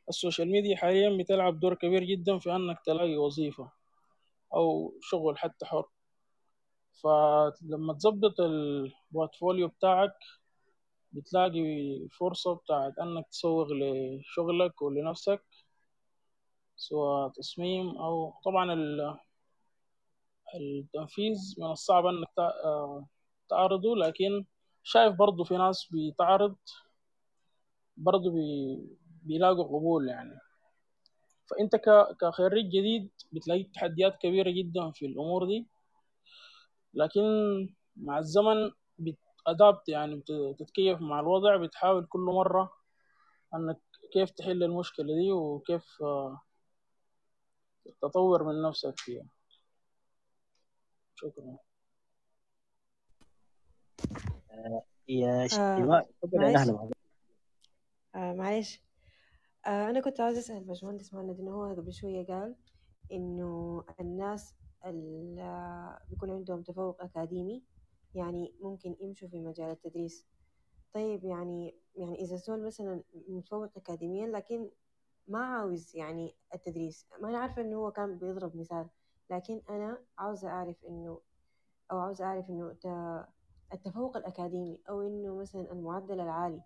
ال social media حاليا بتلعب دور كبير جدا في أنك تلاقي وظيفة أو شغل حتى حر. فلما تظبط ال portfolio بتاعك بتلاقي فرصة بتاعت إنك تسوق لشغلك ولنفسك سواء تصميم أو طبعا ال- التنفيذ من الصعب إنك تع- تعرضه. لكن شايف برضو في ناس بتعرض برضو بي بيلاقوا قبول يعني. فأنت ك- كخريج جديد بتلاقي تحديات كبيرة جدا في الأمور دي. لكن مع الزمن بتأدابت يعني بت- بتتكيف مع الوضع بتحاول كل مرة إنك كيف تحل المشكلة دي وكيف آه، تطور من نفسك فيها. شكرا. يا آه تفضل يا معلش. نهلا معلش. آه معلش. آه أنا كنت عاوزة أسأل باشمهندس مهند إنه هو قبل شوية قال إنه الناس بيكون عندهم تفوق أكاديمي يعني ممكن يمشوا في مجال التدريس. طيب يعني يعني إذا زول مثلا متفوق أكاديميا لكن ما عاوز يعني التدريس. ما أنا عارفة إنه هو كان بيضرب مثال لكن أنا عاوزة أعرف إنه أو عاوزة أعرف إنه التفوق الأكاديمي أو إنه مثلا المعدل العالي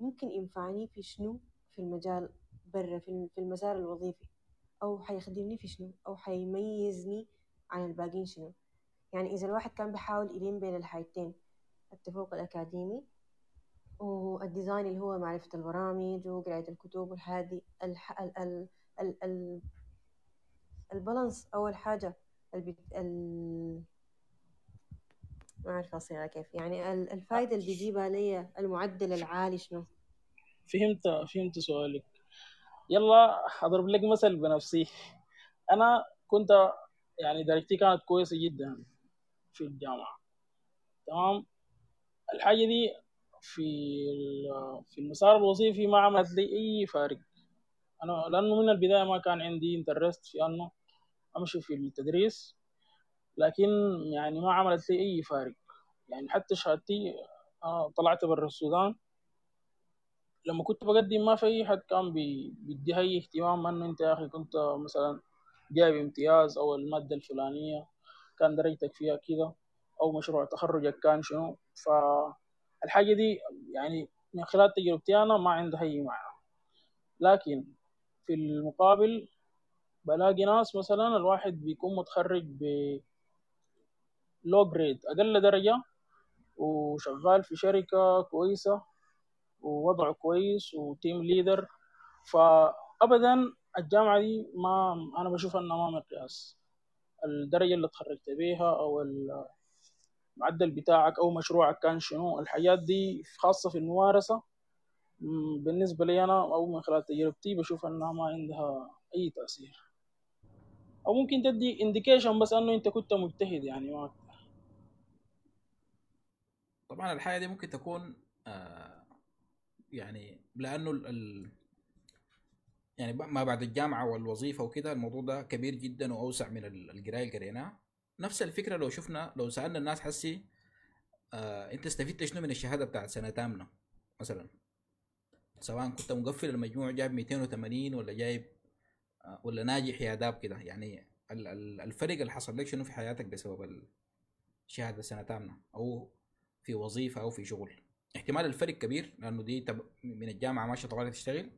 ممكن ينفعني في شنو؟ في المجال برا في المسار الوظيفي. أو حيخدمني في شنو؟ أو حيميزني عن الباقيين شنو. يعني إذا الواحد كان بيحاول يلين بين الحاجتين التفوق الأكاديمي وال design اللي هو معرفة البرامج وقراية الكتب والحاجات دي الح... ال... ال... ال... ال... ال balance أول حاجة البي... ال... ما أعرف أصيغها كيف. يعني ال- الفايدة اللي بيجيبها لي المعدل العالي شنو؟ فهمت فهمت سؤالك. يلا أضرب لك مثل بنفسي. أنا كنت يعني درجتي كانت كويسة جدا في الجامعة. تمام؟ الحاجة دي في في المسار الوظيفي ما عملت لي أي فارق. أنا لأنه من البداية ما كان عندي interest في أنه أمشي في التدريس لكن يعني ما عملت لي أي فارق. يعني حتى شهادتي طلعت برا السودان. لما كنت بقدم ما في أي حد كان بي- بيديها أي اهتمام أنه أنت يا أخي كنت مثلا جايب امتياز أو المادة الفلانية كان درجتك فيها كده أو مشروع تخرجك كان شنو. فالحاجة دي يعني من خلال تجربتي أنا ما عندها أي معنى. لكن في المقابل بلاقي ناس مثلا الواحد بيكون متخرج ب low grade أقل درجة وشغال في شركة كويسة ووضعه كويس و team leader فابدا الجامعة دي ما أنا بشوف إنها ما مقياس الدرجة اللي اتخرجت بيها أو المعدل بتاعك أو مشروعك كان شنو الحاجات دي خاصة في الممارسة بالنسبة لي أنا أو من خلال تجربتي بشوف إنها ما عندها أي تأثير. أو ممكن تدي انديكيشن بس إنه أنت كنت مجتهد يعني ما طبعا الحاجة دي ممكن تكون آه يعني لأنه يعني ما بعد الجامعة والوظيفة وكده الموضوع ده كبير جدا وأوسع من ال- القراية اللي قريناها. نفس الفكرة لو شفنا لو سألنا الناس حسي آه أنت استفدت شنو من الشهادة بتاعت سنة تامنة مثلا؟ سواء كنت مقفل المجموع جايب 280 ولا جايب آه ولا ناجح يا داب كده. يعني ال- ال- الفرق اللي حصل لك شنو في حياتك بسبب الشهاده سنة تامنة أو في وظيفة أو في شغل؟ احتمال الفرق كبير لأنه دي. من الجامعة ماشيه طوالي تشتغل.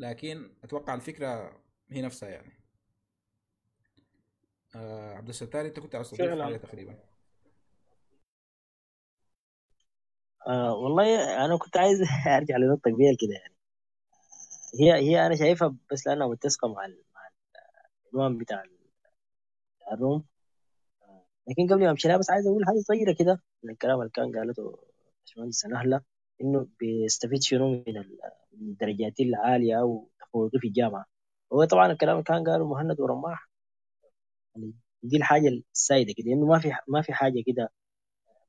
لكن أتوقع الفكرة هي نفسها يعني. آه عبد الستار أنت كنت عايز تضيف. حاجة تقريبا. آه والله أنا كنت عايز أرجع لنقطة كبيرة كده يعني. هي هي أنا شايفها بس لأنها متسقة مع ال- مع العنوان بتاع ال- بتاع الروم. لكن قبل ما أمشي لها بس عايز أقول حاجة صغيرة كده من الكلام اللي كان قالته باشمهندس نهله إنه بيستفيد شنو من ال- من الدرجات العالية أو تفوقه في الجامعة. هو طبعا الكلام كان قاله مهند ورماح. يعني دي الحاجة السائده كده إنه ما في ما في حاجة كده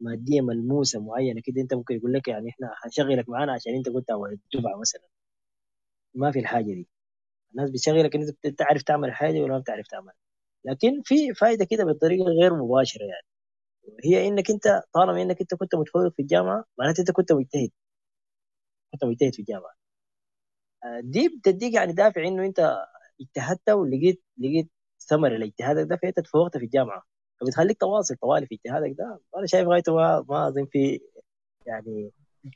مادية ملموسة معينة كده أنت ممكن يقول لك يعني إحنا هنشغلك معانا عشان أنت كنت أول الدفعه مثلا. ما في الحاجة دي. الناس بتشغلك إن أنت تعرف تعمل الحاجة ولا ما بتعرف تعمل. لكن في فائده كده بطريقة غير مباشرة يعني. هي إنك أنت طالما إنك أنت كنت متفوق في الجامعة معناته أنت كنت مجتهد. كنت مجتهد في الجامعة آه، دي بتديك يعني دافع إنه أنت اجتهدت ولقيت لقيت ثمر لاجتهادك ده فأنت تفوقت في الجامعة. فبتخليك تواصل طوالي في اجتهادك ده. أنا شايف غايته ما ما أظن في يعني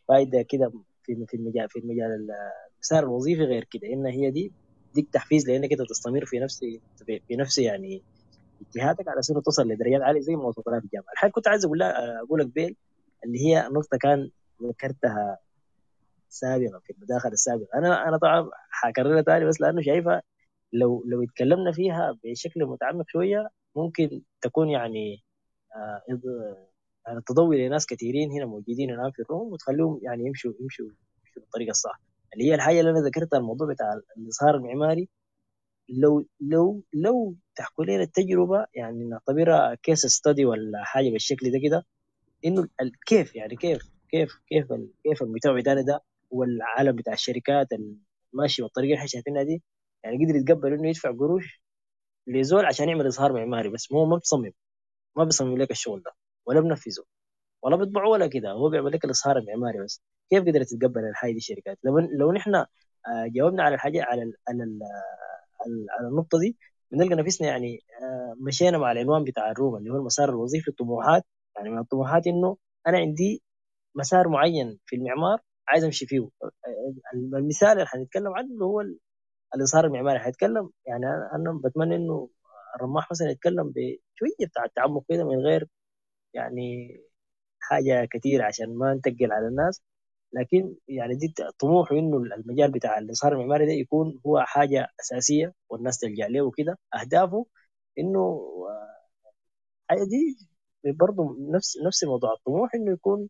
فايدة كده في في المجال في المجال المسار الوظيفي غير كده. إن هي دي ديك تحفيز لأنك أنت تستمر في نفس في نفس يعني اجتهادك على أساس توصل لدرجات عالية زي ما وصلت لها في الجامعة. الحاجة كنت عايز أقول أقول لك بيل اللي هي نقطة كان ذكرتها سابقا في المداخله السابقه أنا أنا طبعا حكررها تاني بس لأنه شايفها لو لو اتكلمنا فيها بشكل متعمق شوية ممكن تكون يعني آه يعني تضوي لناس كثيرين هنا موجودين الان في الروم وتخليهم يعني يمشوا يمشوا يمشوا بالطريقة الصح. اللي هي الحاجة اللي أنا ذكرتها الموضوع بتاع الإظهار المعماري. لو لو لو تحكوا لنا التجربة يعني نعتبرها كيس ستدي ولا حاجة بالشكل ده كده إنه كيف يعني كيف كيف كيف كيف بتاعنا ده والعالم بتاع الشركات الماشي بالطريقة اللي إحنا شايفينها دي يعني قدر يتقبل انه يدفع قروش لزول عشان يعمل إظهار معماري بس هو ما بتصمم ما بيصمم لك الشغل ده ولا بنفذه ولا بيطبعه ولا كده. هو بيعمل لك الإظهار المعماري بس. كيف قدرت تتقبل الحاجة دي الشركات؟ لو لو نحن جاوبنا على الحاجة على على على النقطة دي بنلقى نفسنا يعني مشينا مع العنوان بتاع الروم اللي هو المسار الوظيفي الطموحات. يعني من الطموحات إنه أنا عندي مسار معين في المعمار عايز أمشي فيه. المثال اللي حنتكلم عنه اللي هو الإظهار المعماري. حيتكلم يعني أنا بتمنى إنه الرماح مثلا يتكلم بشوية بتاع التعمق كده من غير يعني حاجة كثيره عشان ما نتقل على الناس. لكن يعني دي طموحه إنه المجال بتاع الإظهار المعماري ده يكون هو حاجة أساسية والناس تلجأ له وكده. أهدافه إنه حاجة دي برضه نفس نفس موضوع. الطموح إنه يكون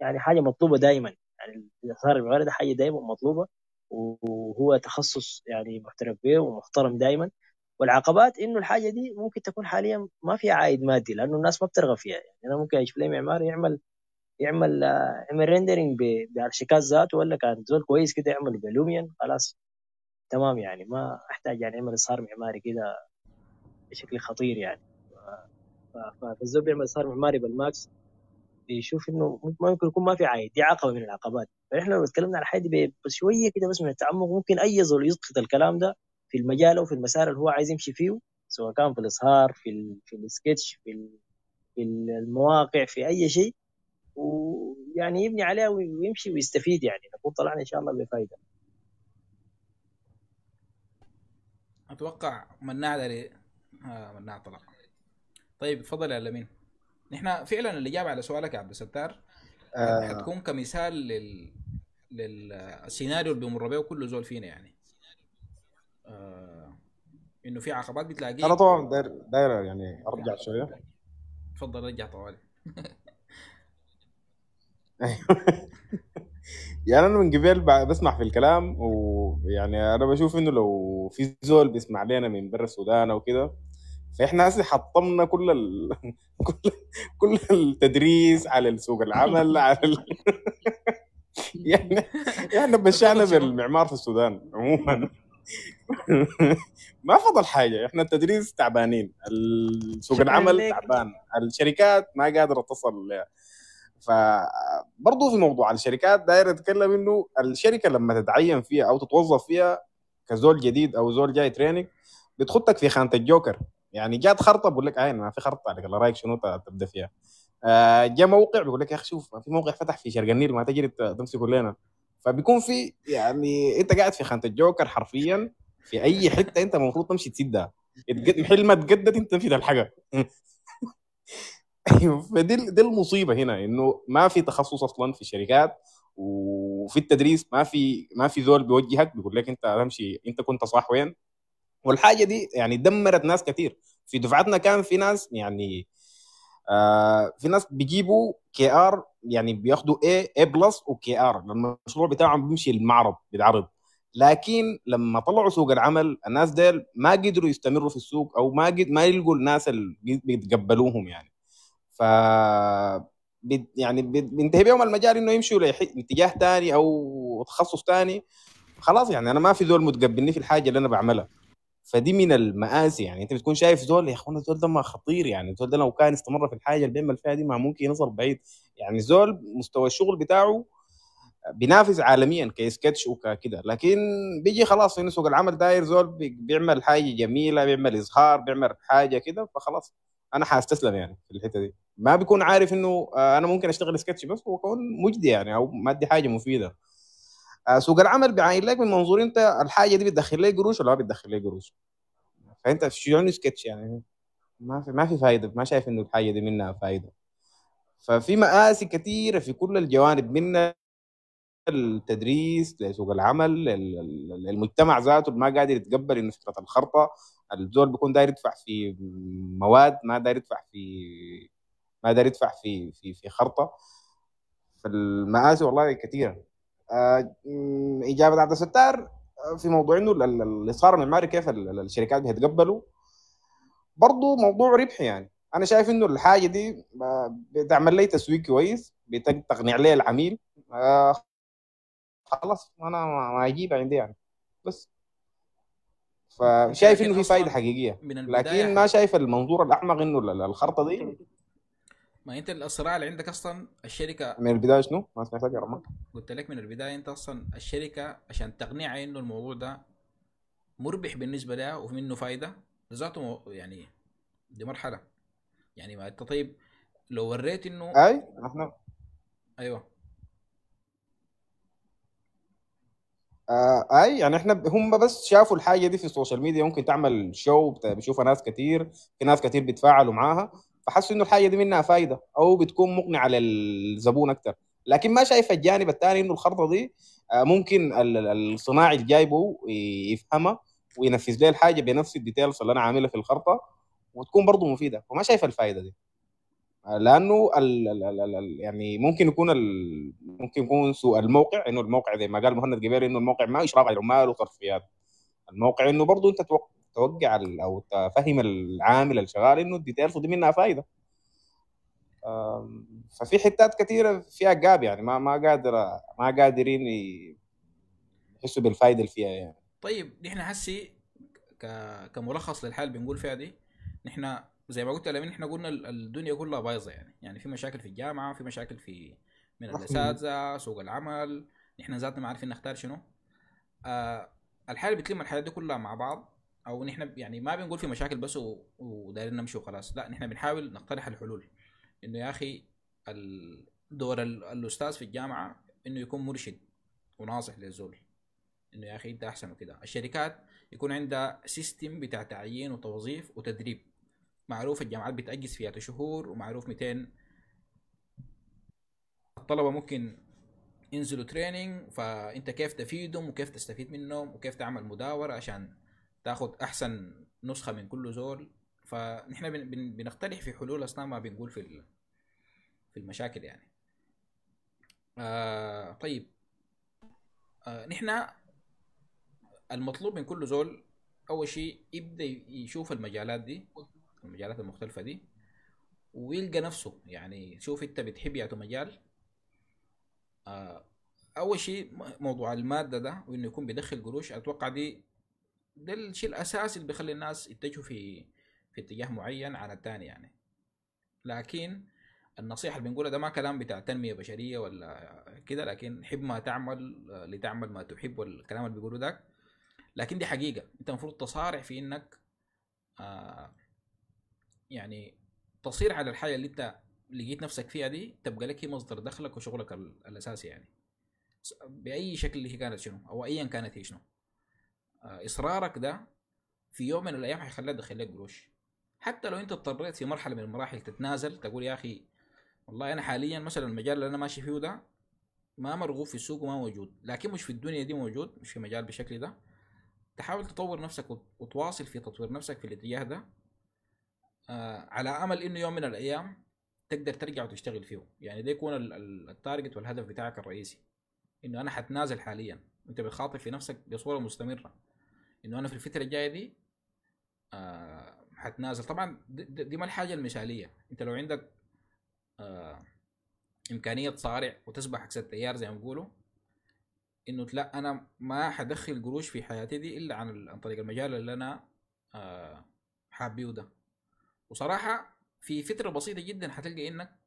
يعني حاجة مطلوبة دائما يعني الاظهار المعماري ده حاجة دائما مطلوبة وهو تخصص يعني محترف به ومحترم دائما والعقبات إنه الحاجة دي ممكن تكون حاليا ما فيها عائد مادي لأنه الناس ما بترغب فيها. يعني أنا ممكن أشوف لي معمار يعمل يعمل يعمل rendering ب ArchiCAD ذاته ولا كان زول كويس كده يعمل ب Lumion خلاص. تمام يعني ما أحتاج يعني يعمل اظهار معماري كده بشكل خطير يعني. فالزول بيعمل اظهار معماري بال Max. بيشوف إنه ما يكون ما في عائد دي عقبة من العقبات. فاحنا لو اتكلمنا على الحاجة دي بس شوية كده بس من التعمق ممكن أي زول يسقط الكلام ده في المجال أو في المسار اللي هو عايز يمشي فيه سواء كان في الاظهار في ال في السكتش في في المواقع في أي شيء. ويعني يبني عليها ويمشي ويستفيد يعني. نكون طلعنا إن شاء الله بفائده أتوقع مناع ده آه مناع طلع طيب تفضل يا لمين؟ نحن فعلا الاجابه على سؤالك يا عبد الستار آه. حتكون كمثال لل للسيناريو اللي بيمر به كل زول فينا يعني. آه إنه في عقبات بتلاقيه أنا طبعا داير داير يعني أرجع شوية. تفضل رجع طوالي. يعني أنا من قبل بسمع في الكلام ويعني أنا بشوف إنه لو في زول بيسمع لنا من برا السودان أو كده فإحنا هسه حطمنا كل ال... كل كل التدريس على سوق العمل على ال... يعني إحنا بشعنا بالمعمار في السودان عموما. ما فضل حاجة إحنا التدريس تعبانين سوق العمل تعبان الشركات ما قادرة تصل فبرضه في موضوع الشركات داير اتكلم إنه الشركة لما تتعين فيها أو تتوظف فيها كزول جديد أو زول جاي تريننج بتخطك في خانة الجوكر. يعني جات خرطة بقول لك عين ما في خرطة عليك. رأيك شنو تبدأ فيها؟ آه جاء موقع بيقول لك يا أخي شوف في موقع فتح في شرق النيل ما تجري تمسكه لنا فبيكون في يعني أنت قاعد في خانة الجوكر حرفيا في أي حتة أنت المفروض تمشي تسدها. محل ما تجدد أنت تنفذ الحاجة. أيوه فدي دي المصيبة هنا إنه ما في تخصص أصلا في الشركات وفي التدريس ما في ما في ذول بيوجهك بيقول لك أنت تمشي أنت كنت صح وين؟ والحاجة دي يعني دمرت ناس كثير في دفعتنا كان في ناس يعني آه في ناس بيجيبوا كي آر يعني بياخدوا A A plus وكي آر المشروع بتاعهم بيمشي المعرض بالعرض لكن لما طلعوا سوق العمل الناس ديل ما قدروا يستمروا في السوق أو ما ما يلقوا الناس اللي بيتقبلوهم يعني. ف يعني بينتهي بيهم المجال إنه يمشوا لاتجاه ثاني أو تخصص ثاني خلاص يعني أنا ما في زول متقبلني في الحاجة اللي أنا بعملها. فدي من المآسي يعني. أنت بتكون شايف زول يا اخوانا الزول ده ما خطير يعني. الزول ده لو كان استمر في الحاجة اللي بيعمل فيها دي ما ممكن يصل بعيد. يعني زول مستوى الشغل بتاعه بينافس عالميا كسكتش وككده لكن بيجي خلاص انه سوق العمل داير زول بي- بيعمل حاجة جميلة بيعمل إظهار بيعمل حاجة كده فخلاص أنا حأستسلم يعني في الحتة دي. ما بيكون عارف إنه آه، أنا ممكن أشتغل سكتش بس هو كون مجدي يعني أو مادي حاجة مفيدة. سوق العمل بيعاين لك من منظور انت الحاجة دي بتدخل لك قروش ولا ما بتدخل لك قروش. فانت شو سكتش يعني. ما في ما في فايدة ما شايف انه الحاجة دي منها فايدة. ففي مآسي كثيره في كل الجوانب من التدريس لسوق العمل ال- ال- المجتمع ذاته ما قادر يتقبل إنه فكرة الخرطة. الزول بيكون داير يدفع في مواد ما داير يدفع في ما داير يدفع في في في خرطة. فالمآسي والله كثيره آه، إجابة عبد الستار آه، في موضوع إنه ال- ال- الاصرار المعماري كيف ال- ال- الشركات بيتقبلوا. برضه موضوع ربحي يعني. أنا شايف إنه الحاجة دي آه، بتعمل لي تسويق كويس بتقنع لي العميل. آه، خلاص أنا ما اجيبها عندي يعني. بس. فشايف إنه في فايدة حقيقية. لكن ما شايف المنظور الأعمق إنه ال- الخرطة دي. ما انت الصراع اللي عندك أصلا الشركة من البداية شنو؟ ما سمعتك يا رمان قلت لك من البداية انت أصلا الشركة عشان تقنعها انه الموضوع ده مربح بالنسبة لها ومنه فايدة ذاته يعني دي مرحلة. يعني ما انت طيب لو وريت انه أي؟ إحنا أيوه. آه أي؟ يعني إحنا هم بس شافوا الحاجة دي في ال social media ممكن تعمل show بيشوفها ناس كتير في ناس كتير بيتفاعلوا معاها. فحسوا إنه الحاجة دي منها فايدة أو بتكون مقنعة للزبون أكتر. لكن ما شايف الجانب الثاني إنه الخرطة دي آه ممكن ال- ال- الصناعي اللي جايبه يفهمها وينفذ لي الحاجة بنفس ال details اللي أنا عاملها في الخرطة وتكون برضه مفيدة. فما شايف الفائده دي. لأنه ال ال ال ال يعني ممكن يكون ممكن يكون سوء الموقع إنه الموقع زي ما قال مهند قبيل إنه الموقع ما اشراف على العمال وترفيهات. الموقع إنه برضه أنت توقع أو تفهم العامل الشغال إنه الديتيلز دي منها فائده أم، ففي حتات كثيره فيها جاب يعني ما ما قادر ما قادرين يحسوا بالفائده اللي فيها يعني. طيب نحن هسي. كملخص للحال بنقول فيها دي نحن زي ما قلت لما نحن قلنا ال- الدنيا كلها بايظة يعني. يعني في مشاكل في الجامعة في مشاكل في من الأساتذة سوق العمل نحن ذاتنا ما عارفين نختار شنو. آه الحالة بتلم الحاجات دي كلها مع بعض. أو نحن يعني ما بنقول في مشاكل بس ودايرين نمشي وخلاص. لا نحن بنحاول نقترح الحلول. إنه يا أخي دور ال- الأستاذ في الجامعة إنه يكون مرشد وناصح للزول. إنه يا أخي أنت أحسن وكده. الشركات يكون عندها سيستم بتاع تعيين وتوظيف وتدريب. معروف الجامعات بتأجز فيها شهور ومعروف 200 الطلبة ممكن ينزلوا تريننج فأنت كيف تفيدهم وكيف تستفيد منهم وكيف تعمل مداورة عشان تاخذ أحسن نسخة من كل زول. فنحن بن- بن- بنقترح في حلول اثناء ما بنقول في في المشاكل يعني. آه طيب. آه نحن المطلوب من كل زول أول شيء يبدأ يشوف المجالات دي المجالات المختلفة دي ويلقى نفسه يعني. شوف أنت بتحب يعطي مجال. آه، أول شيء موضوع المادة ده وإنه يكون بيدخل قروش أتوقع دي ده الشيء الأساسي اللي بيخلي الناس يتجهوا في في اتجاه معين عن الثاني يعني. لكن النصيحة اللي بنقولها ده ما كلام بتاع تنمية بشرية ولا كده لكن حب ما تعمل لتعمل ما تحب والكلام اللي بيقولوا ده. لكن دي حقيقة. انت المفروض تصارع في انك آه يعني تصير على الحاجة اللي انت لقيت نفسك فيها دي تبقى لك هي مصدر دخلك وشغلك ال- الأساسي يعني. بأي شكل هي كانت شنو؟ أو ايا كانت هي شنو؟ إصرارك ده في يوم من الأيام حيخليك تدخل لك قروش حتى لو أنت اضطريت في مرحلة من المراحل تتنازل تقول يا أخي والله أنا حاليا مثلا المجال اللي أنا ماشي فيه ده ما مرغوب في السوق وما موجود لكن مش في الدنيا دي موجود مش في مجال بالشكل ده. تحاول تطور نفسك وت- وتواصل في تطوير نفسك في الاتجاه ده آه على أمل إنه يوم من الأيام تقدر ترجع وتشتغل فيه. يعني ده يكون ال- ال- التارجت والهدف بتاعك الرئيسي إنه أنا حتنازل حاليا. أنت بتخاطب في نفسك بصورة مستمرة. إنه أنا في الفترة الجاية دي آه حتنازل. طبعا دي, ما الحاجة المثالية. أنت لو عندك آه إمكانية تصارع وتسبح عكس التيار زي ما بيقولوا إنه لا أنا ما حدخل قروش في حياتي دي إلا عن عن طريق المجال اللي أنا آه حابيه ده. وصراحة في فترة بسيطة جدا حتلقى إنك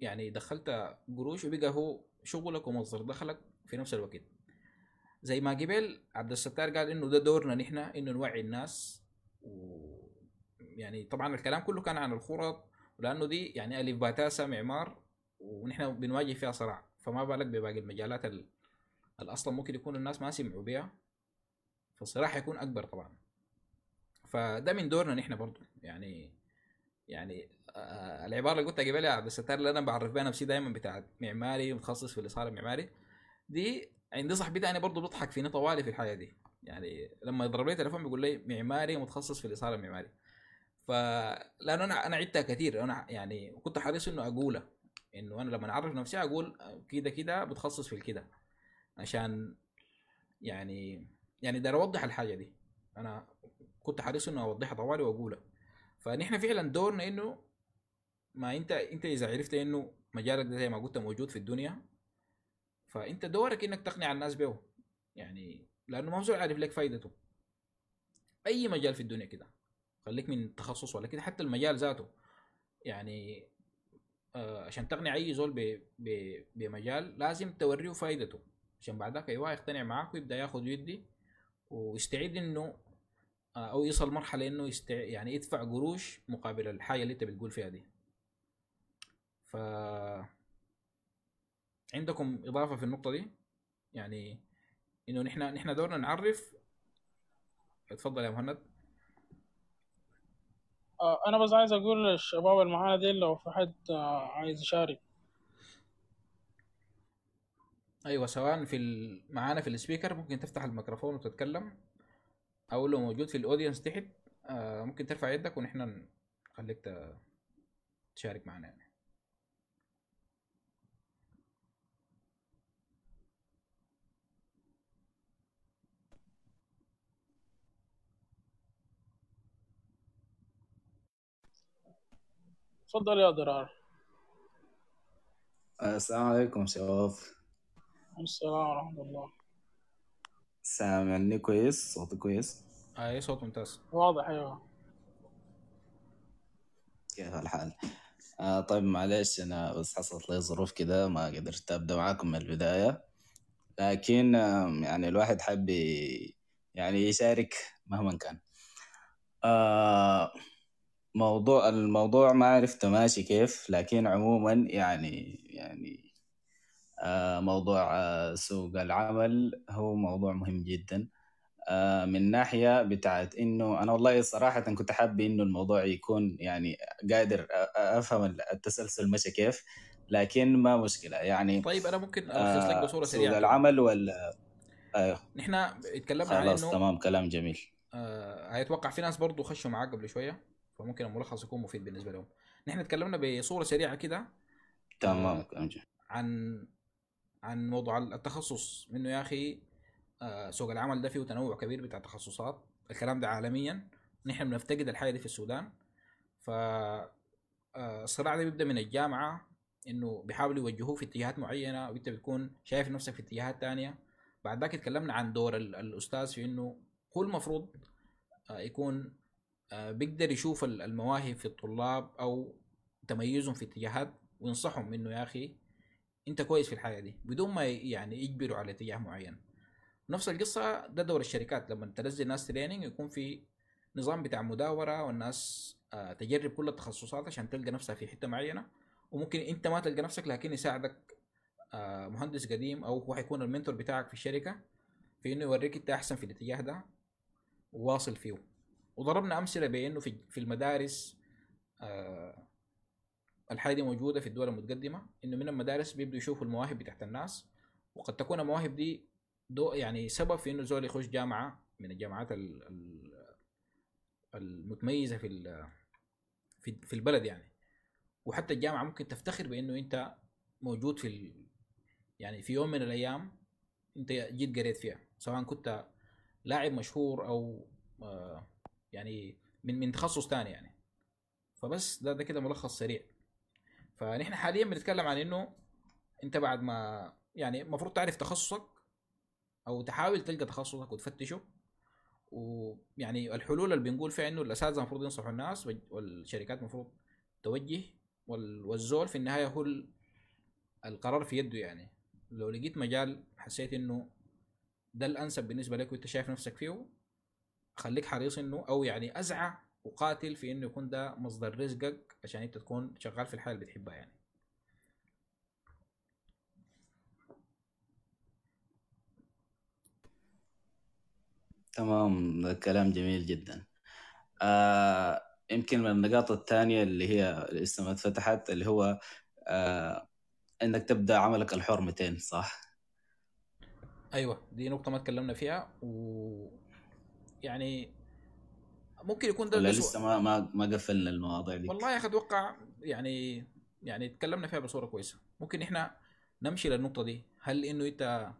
يعني دخلت قروش وبقى هو شغلك ومصدر دخلك في نفس الوقت. زي ما قبل عبد الستار قال إنه ده دورنا نحن إنه نوعي الناس. و يعني طبعا الكلام كله كان عن الخرط ولأنه دي يعني ألف باتاسا معمار ونحن بنواجه فيها صراع. فما بالك بباقي المجالات ال- اللي أصلا ممكن يكون الناس ما سمعوا بها فالصراع حيكون أكبر طبعا. فده من دورنا نحن برضو. يعني يعني آه العبارة اللي قلتها قبل يا عبد الستار اللي أنا بعرف بها نفسي دائما بتاعت معماري متخصص في الإصالة المعماري دي عندي صاحبي تاني برضه بيضحك فيني طوالي في الحياة دي. يعني لما يضرب لي تليفون بيقول لي معماري متخصص في الاصاله المعماري. ف لأنه أنا أنا عدتها كثير أنا يعني كنت حريص إنه اقولها إنه أنا لما أعرف نفسي أقول كده كده بتخصص في الكده. عشان يعني يعني داير أوضح الحاجة دي. أنا كنت حريص إنه أوضحها طوالي واقولها فنحن فعلا دورنا إنه ما أنت أنت إذا عرفت إنه مجالك ده زي ما قلت موجود في الدنيا فأنت دورك إنك تقنع الناس به يعني لأنه ما زول عارف لك فايدته. أي مجال في الدنيا كده خليك من تخصص ولا كده حتى المجال ذاته. يعني آه عشان تقنع أي زول ب- ب- بمجال لازم توريه فايدته. عشان بعدك أيوه يقتنع معاك ويبدأ ياخذ ويدي ويستعد إنه آه، أو يصل مرحلة إنه يستع... يعني يدفع قروش مقابل الحاجة اللي أنت بتقول فيها دي. ف عندكم إضافة في النقطة دي؟ يعني إنه نحن نحن دورنا نعرف اتفضل يا مهند. آه، أنا بس عايز أقول للشباب اللي معانا دي لو في حد آه، عايز يشارك. أيوه سواء في ال... معانا في السبيكر ممكن تفتح الميكروفون وتتكلم. أو لو موجود في الأودينس تحت آه ممكن ترفع يدك ونحن نخليك تشارك معنا يعني. تفضل يا ضرار السلام عليكم شباب السلام ورحمة الله. سامعني كويس؟ صوتي كويس؟ اي صوت ممتاز. واضح أيوه. كيف الحال؟ آه طيب معلش أنا بس حصلت لي ظروف كده ما قدرت أبدأ معاكم من البداية. لكن آه يعني الواحد حب يعني يشارك مهما كان. آه موضوع الموضوع ما عرفت ماشي كيف لكن عموما يعني يعني آه موضوع آه سوق العمل هو موضوع مهم جدا. آه، من ناحية بتاعت إنه أنا والله صراحة كنت حابب إنه الموضوع يكون يعني قادر أفهم التسلسل مشى كيف لكن ما مشكلة. يعني طيب أنا ممكن الخص لك آه، بصورة سوق سريعة. كده العمل ولا أيوه. نحن اتكلمنا عن خلاص إنه تمام كلام جميل. آه هيتوقع في ناس برضو خشوا معاك قبل شوية. فممكن الملخص يكون مفيد بالنسبة لهم. نحن اتكلمنا بصورة سريعة كده تمام عن عن موضوع التخصص. منه يا أخي آه سوق العمل ده فيه تنوع كبير بتاع تخصصات. الكلام ده عالميا. نحن بنفتقد الحاجة دي في السودان. ف آه، الصراع ده بيبدأ من الجامعة إنه بيحاولوا يوجهوه في اتجاهات معينة وأنت بتكون شايف نفسك في اتجاهات تانية. بعد ذاك اتكلمنا عن دور ال- الأستاذ في إنه هو المفروض آه، يكون بيقدر يشوف ال- المواهب في الطلاب أو تميزهم في اتجاهات وينصحهم إنه يا أخي أنت كويس في الحاجة دي بدون ما يعني يجبروا على اتجاه معين. نفس القصة ده دور الشركات لما تنزل ناس تريننج يكون في نظام بتاع مداورة والناس آه، تجرب كل التخصصات عشان تلقى نفسها في حتة معينة. وممكن أنت ما تلقى نفسك لكن يساعدك آه، مهندس قديم أو هو حيكون المنتور بتاعك في الشركة في إنه يوريك أنت أحسن في الاتجاه ده وواصل فيه. وضربنا أمثلة بأنه في في المدارس آه، الحاجة دي موجودة في الدول المتقدمة إنه من المدارس بيبدوا يشوفوا المواهب بتاعت الناس وقد تكون المواهب دي دو يعني سبب في إنه زول يخش جامعة من الجامعات ال- ال- المتميزة في في في البلد يعني وحتى الجامعة ممكن تفتخر بأنه أنت موجود في. يعني في يوم من الأيام أنت جيت قريت فيها سواء كنت لاعب مشهور أو آه، يعني من من تخصص تاني يعني. فبس ده ده كده ملخص سريع. فنحن حاليا بنتكلم عن إنه أنت بعد ما يعني المفروض تعرف تخصصك أو تحاول تلقى تخصصك وتفتشه. ويعني الحلول اللي بنقول فيها إنه الاساتذه المفروض ينصحوا الناس وال- والشركات المفروض توجه وال- والزول في النهاية هو ال- القرار في يده يعني. لو لقيت مجال حسيت إنه ده الأنسب بالنسبة لك وأنت شايف نفسك فيه خليك حريص إنه أو يعني اسعى وقاتل في إنه يكون ده مصدر رزقك عشان أنت تكون شغال في الحاجة اللي بتحبها يعني تمام ده كلام جميل جدا آه يمكن من النقاط الثانية اللي هي لسه ما اتفتحت اللي هو آه إنك تبدأ عملك الحر 200 صح؟ أيوه دي نقطة ما تكلمنا فيها و يعني ممكن يكون ده ولا لسه ما ما ما قفلنا المواضيع دي؟ والله يا أخي أتوقع يعني يعني تكلمنا فيها بصورة كويسة. ممكن إحنا نمشي للنقطة دي. هل إنه أنت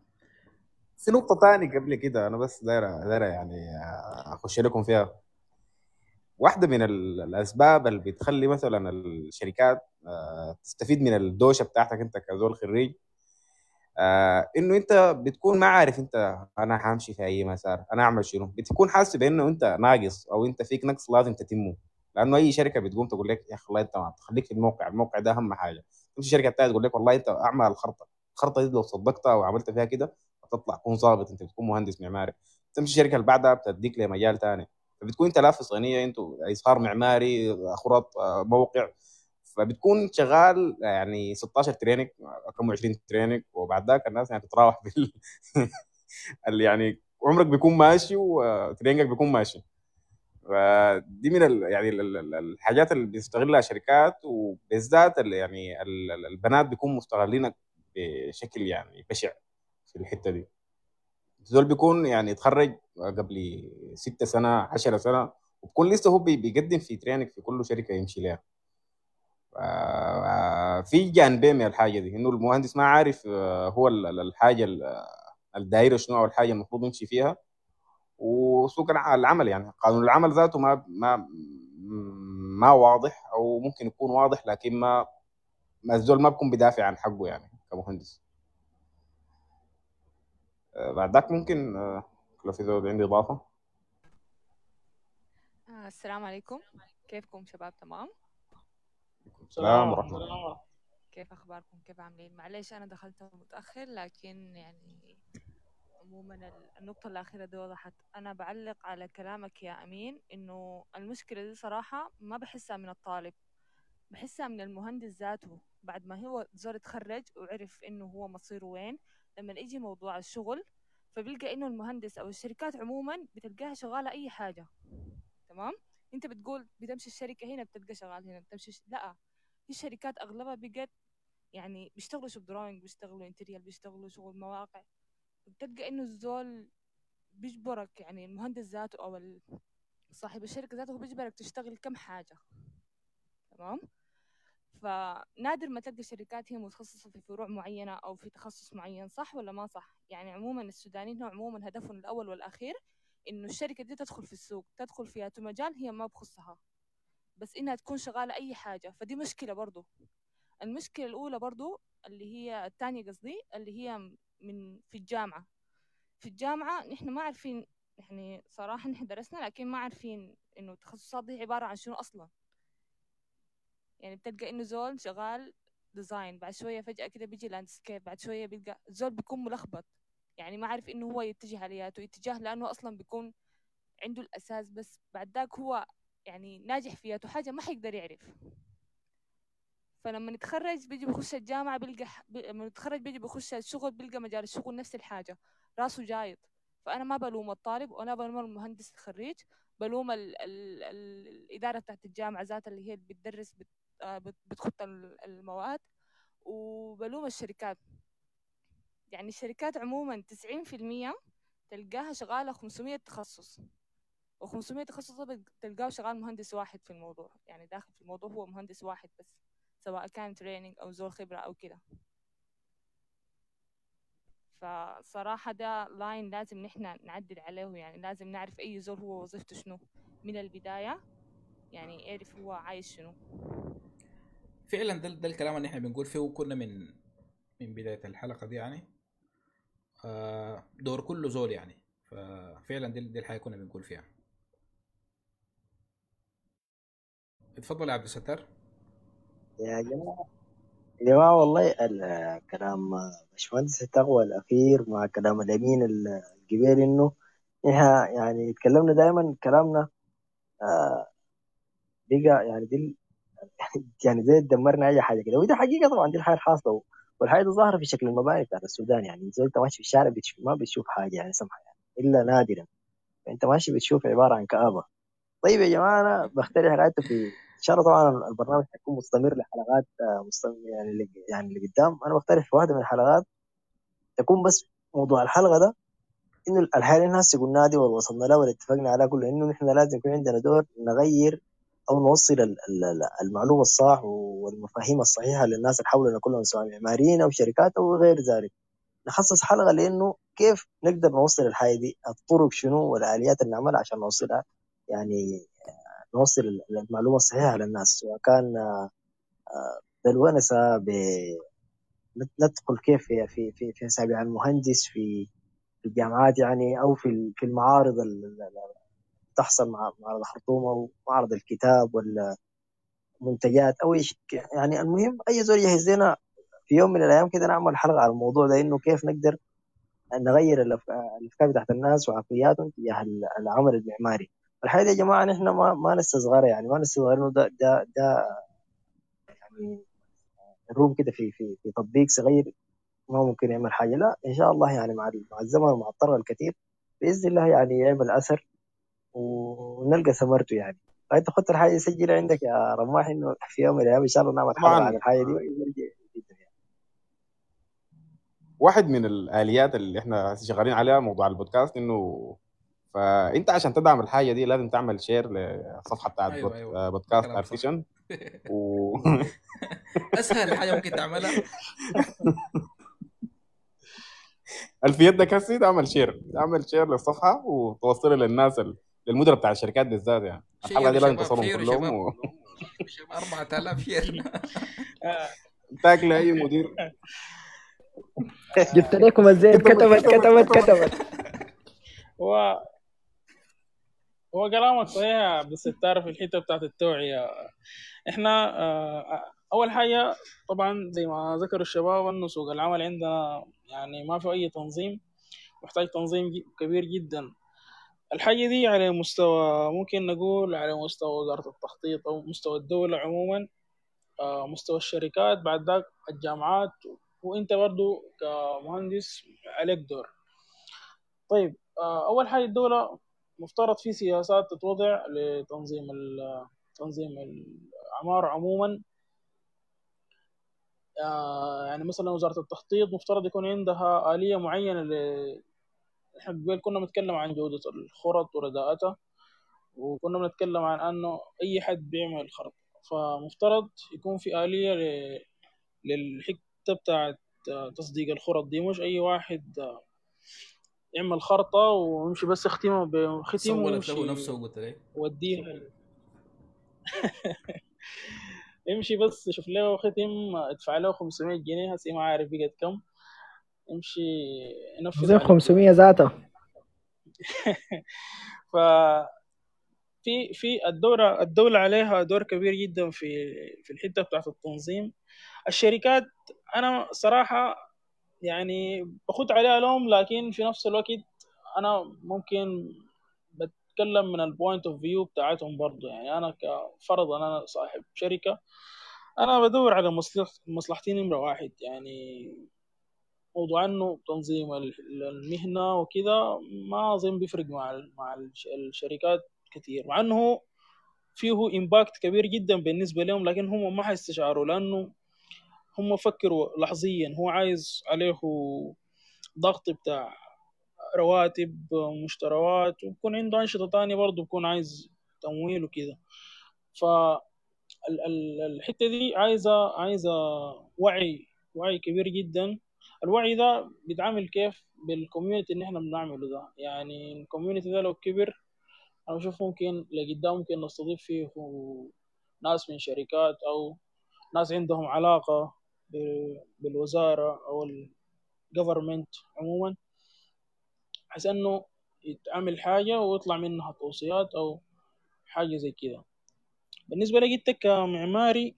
في نقطة تانية قبل كده أنا بس داير داير يعني أخش لكم فيها. واحدة من ال- الأسباب اللي بتخلي مثلا الشركات آه، تستفيد من الدوشة بتاعتك أنت كزول خريج آه، إنه أنت بتكون ما عارف أنت أنا حأمشي في أي مسار أنا أعمل شنو؟ بتكون حاسس بإنه أنت ناقص أو أنت فيك نقص لازم تتمه. لأنه أي شركة بتقوم تقول لك يا أخي والله أنت ما خليك في الموقع الموقع ده أهم حاجة. تمشي شركة تانية تقول لك والله أنت أعمل الخرطة الخرطة دي لو صدقتها وعملت فيها كده هتطلع تكون ظابط أنت بتكون مهندس معماري. تمشي الشركة اللي بعدها بتديك لمجال تاني. فبتكون أنت لافس غنيه أنتوا اصهار معماري خرط آه، موقع. فبتكون شغال يعني 16 تريننج كم 20 تريننج وبعد ذاك الناس يعني تتراوح بال يعني عمرك بيكون ماشي وتريننجك بيكون ماشي. فدي من ال يعني ال- ال- الحاجات اللي بيستغلها الشركات وبالذات يعني ال- ال- البنات بيكونوا مستغلينك بشكل يعني بشع في الحتة دي. زول بيكون يعني اتخرج قبل ستة سنة عشرة سنة وبكون لسه هو بي- بيقدم في تريننج في كل شركة يمشي لها في جانبين من الحاجة دي إنه المهندس ما عارف آه، هو ال- ال- الحاجة ال- الدايرة شنو أو الحاجة المفروض يمشي فيها. وسوق الع- العمل يعني قانون العمل ذاته ما ما ما واضح أو ممكن يكون واضح لكن ما ما الزول ما بيكون بدافع عن حقه يعني كمهندس. آه، بعد ذاك ممكن آه، لو في زول عندي إضافة. آه السلام عليكم. كيفكم شباب؟ تمام؟ السلام ورحمة الله. كيف أخباركم؟ كيف عاملين؟ معلش أنا دخلت متأخر لكن يعني عموما ال- النقطة الأخيرة دي وضحت. أنا بعلق على كلامك يا أمين إنه المشكلة دي صراحة ما بحسها من الطالب بحسها من المهندس ذاته. بعد ما هو زول اتخرج وعرف إنه هو مصيره وين لما يجي موضوع الشغل فبيلقى إنه المهندس أو الشركات عموما بتلقاها شغالة أي حاجة. تمام؟ انت بتقول بتمشي الشركة هنا بتلقى شغال هنا بتمشي. لا في شركات أغلبها بقت يعني بيشتغلوا shop drawing بيشتغلوا interior بيشتغلوا شغل مواقع. بتلقى إنه الزول بيجبرك يعني المهندس ذاته أو صاحب الشركة ذاته هو بيجبرك تشتغل كم حاجة. تمام؟ فنادر ما تلقى شركات هي متخصصة في فروع معينة أو في تخصص معين صح ولا ما صح؟ يعني عموما السودانيين هم عموما هدفهم الأول والأخير إنه الشركة دي تدخل في السوق تدخل في أي مجال هي ما بخصها. بس إنها تكون شغالة أي حاجة. فدي مشكلة برضو. المشكلة الأولى برضو اللي هي الثانية قصدي اللي هي من في الجامعة. في الجامعة نحن ما عارفين يعني صراحة نحن درسنا لكن ما عارفين إنه التخصصات دي عبارة عن شنو أصلا. يعني بتلقى إنه زول شغال design بعد شوية فجأة كده بيجي landscape بعد شوية بيلقى الزول بيكون ملخبط. يعني ما عارف إنه هو يتجه على ياته اتجاه لأنه أصلا بيكون عنده الأساس بس بعد ذاك هو يعني ناجح فياته حاجة ما حيقدر يعرف. فلما نتخرج بيجي بيخش الجامعة بيلقى. لما نتخرج بيجي بيخش الشغل بيلقى مجال الشغل نفس الحاجة. راسه جايط. فأنا ما بلوم الطالب وأنا بلوم المهندس الخريج. بلوم ال... ال... ال... الإدارة بتاعت الجامعة ذاتها اللي هي بتدرس بت... آه بت... بتخط ال- المواد. وبلوم الشركات. يعني الشركات عموما تسعين في المية تلقاها شغالة خمسمية تخصص. وخمسمية تخصص ده تلقاه شغال مهندس واحد في الموضوع. يعني داخل في الموضوع هو مهندس واحد بس سواء كان تريننج أو زول خبرة أو كده. فصراحة ده line لازم نحن نعدل عليه يعني لازم نعرف أي زول هو وظيفته شنو من البداية. يعني يعرف هو عايز شنو. فعلا ده, ده الكلام اللي إحنا بنقول فيه وكنا من من بداية الحلقة دي يعني. دور كل زول يعني. ففعلا دي, دي الحاجة كنا بنقول فيها. اتفضل يا عبد الستار. يا جماعة يا جماعة والله ال- كلام باشمهندس التقوى الأخير مع كلام الأمين القبيل إنه إحنا يعني تكلمنا دائما كلامنا آه، بقى يعني دي يعني زي دمرنا أي حاجة كده. ودي حقيقة طبعا دي الحاجة الحاصلة والحاجة دي ظاهرة في شكل المباني بتاعت السودان يعني زي أنت ماشي في الشارع بتشوف ما بتشوف حاجة يعني سمحة يعني إلا نادرا. أنت ماشي بتشوف عبارة عن كآبة. طيب يا جماعة أنا بختلف حلقاته في إن شاء الله طبعا البرنامج حيكون مستمر لحلقات آه، مستمر يعني اللي يعني اللي قدام أنا بختلف في واحدة من الحلقات تكون بس موضوع الحلقة ده إنه الحاجة اللي هسه قلناها دي ووصلنا لها واللي اتفقنا عليها كله إنه نحن لازم يكون عندنا دور نغير أو نوصل ال- ال- ال- المعلومة الصح والمفاهيم الصحيحة للناس اللي حولنا كلهم سواء معماريين أو شركات أو غير ذلك. نخصص حلقة لأنه كيف نقدر نوصل الحاجة دي الطرق شنو والآليات اللي نعملها عشان نوصلها يعني نوصل المعلومة الصحيحة للناس. سواء كان آه، بالونسة ب- ندخل كيف في في في, في أسابيع المهندس في الجامعات يعني أو في في المعارض تحصل مع معرض الخرطوم أو معرض الكتاب ولا منتجات أو إيش يعني المهم أي زول يجهز لنا في يوم من الأيام كده نعمل حلقة على الموضوع ده إنه كيف نقدر نغير الأفكار بتاعت الناس وعقلياتهم تجاه العمل المعماري. الحقيقة دي يا جماعة نحن ما ما نستصغرها يعني ما نستصغر إنه ده ده ده يعني روم كده في في في تطبيق صغير ما ممكن يعمل حاجة. لا إن شاء الله يعني مع مع الزمن ومع الطرق الكثير بإذن الله يعني يعمل أثر ونلقى ثمرته يعني. فأنت خدت الحاجة دي سجلها عندك يا رماح إنه في يوم من الأيام إن شاء الله نعمل حلقة عن طبعا الحاجة دي. آه، واحد من الآليات اللي إحنا شغالين عليها موضوع البودكاست إنه فأنت عشان تدعم الحاجة دي لازم تعمل share للصفحه بتاعت أيوه بود- أيوه. بودكاست آركشن و أسهل حاجة ممكن تعملها. في يدك هسي تعمل share تعمل share للصفحة وتوصلها للناس للمدراء بتاع الشركات بالذات يعني. الحلقة دي لازم شيروها كلهم شباب. 4000 share وتاكل أي مدير؟ جبت لكم الزيت. كتبت كتبت كتبت. هو هو كلامك صحيح الستار في الحتة بتاعت التوعية. إحنا آه، أول حاجة طبعا زي ما ذكر الشباب إنه سوق العمل عندنا يعني ما في أي تنظيم محتاج تنظيم كبير جدا. الحاجة دي على مستوى ممكن نقول على مستوى وزارة التخطيط أو مستوى الدولة عموما آه، مستوى الشركات بعد ذاك الجامعات وإنت برضو كمهندس عليك دور طيب آه، أول حاجة الدولة مفترض في سياسات تتوضع لتنظيم تنظيم العمارة عموما آه، يعني مثلا وزارة التخطيط مفترض يكون عندها آلية معينة. إحنا قبل كنا بنتكلم عن جودة الخرط ورداءتها وكنا بنتكلم عن إنه أي حد بيعمل خرط. فمفترض يكون في آلية ل... للحتة بتاعت تصديق الخرط دي. مش أي واحد يعمل خرطة ويمشي بس يختمها بختم سولت له ويمشي نفسه وقلت له. يوديها يمشي بس يشوف له ختم ادفع له 500 جنيه هسي ما عارف بقت كم. يمشي ينفذ زي عليك 500 ذاته ف في في الدورة الدولة عليها دور كبير جدا في في الحتة بتاعت التنظيم. الشركات أنا صراحة يعني باخد عليها لوم لكن في نفس الوقت أنا ممكن بتكلم من ال point of view بتاعتهم برضو. يعني أنا كفرض أنا صاحب شركة أنا بدور على مصلح مصلحتي نمرة واحد. يعني موضوع إنه تنظيم ال- المهنة وكذا ما أظن بيفرق مع مع الش- الشركات كثير مع إنه فيه امباكت كبير جدا بالنسبة لهم لكن هم ما حيستشعروا لأنه هم فكروا لحظيا هو عايز عليه ضغط بتاع رواتب مشتريات ويكون عنده أنشطة تانية برضه بيكون عايز تمويل وكده. فالحتة دي عايزة عايزة وعي وعي كبير جدا. الوعي ده بيتعامل كيف بال community اللي إحنا بنعمله ده. يعني ال community ده لو كبر أنا بشوف ممكن لقدام ممكن نستضيف فيه ناس من شركات أو ناس عندهم علاقة ب- بالوزارة أو ال government عموما بحيث إنه يتعمل حاجة ويطلع منها توصيات أو حاجة زي كده. بالنسبة لك انت كمعماري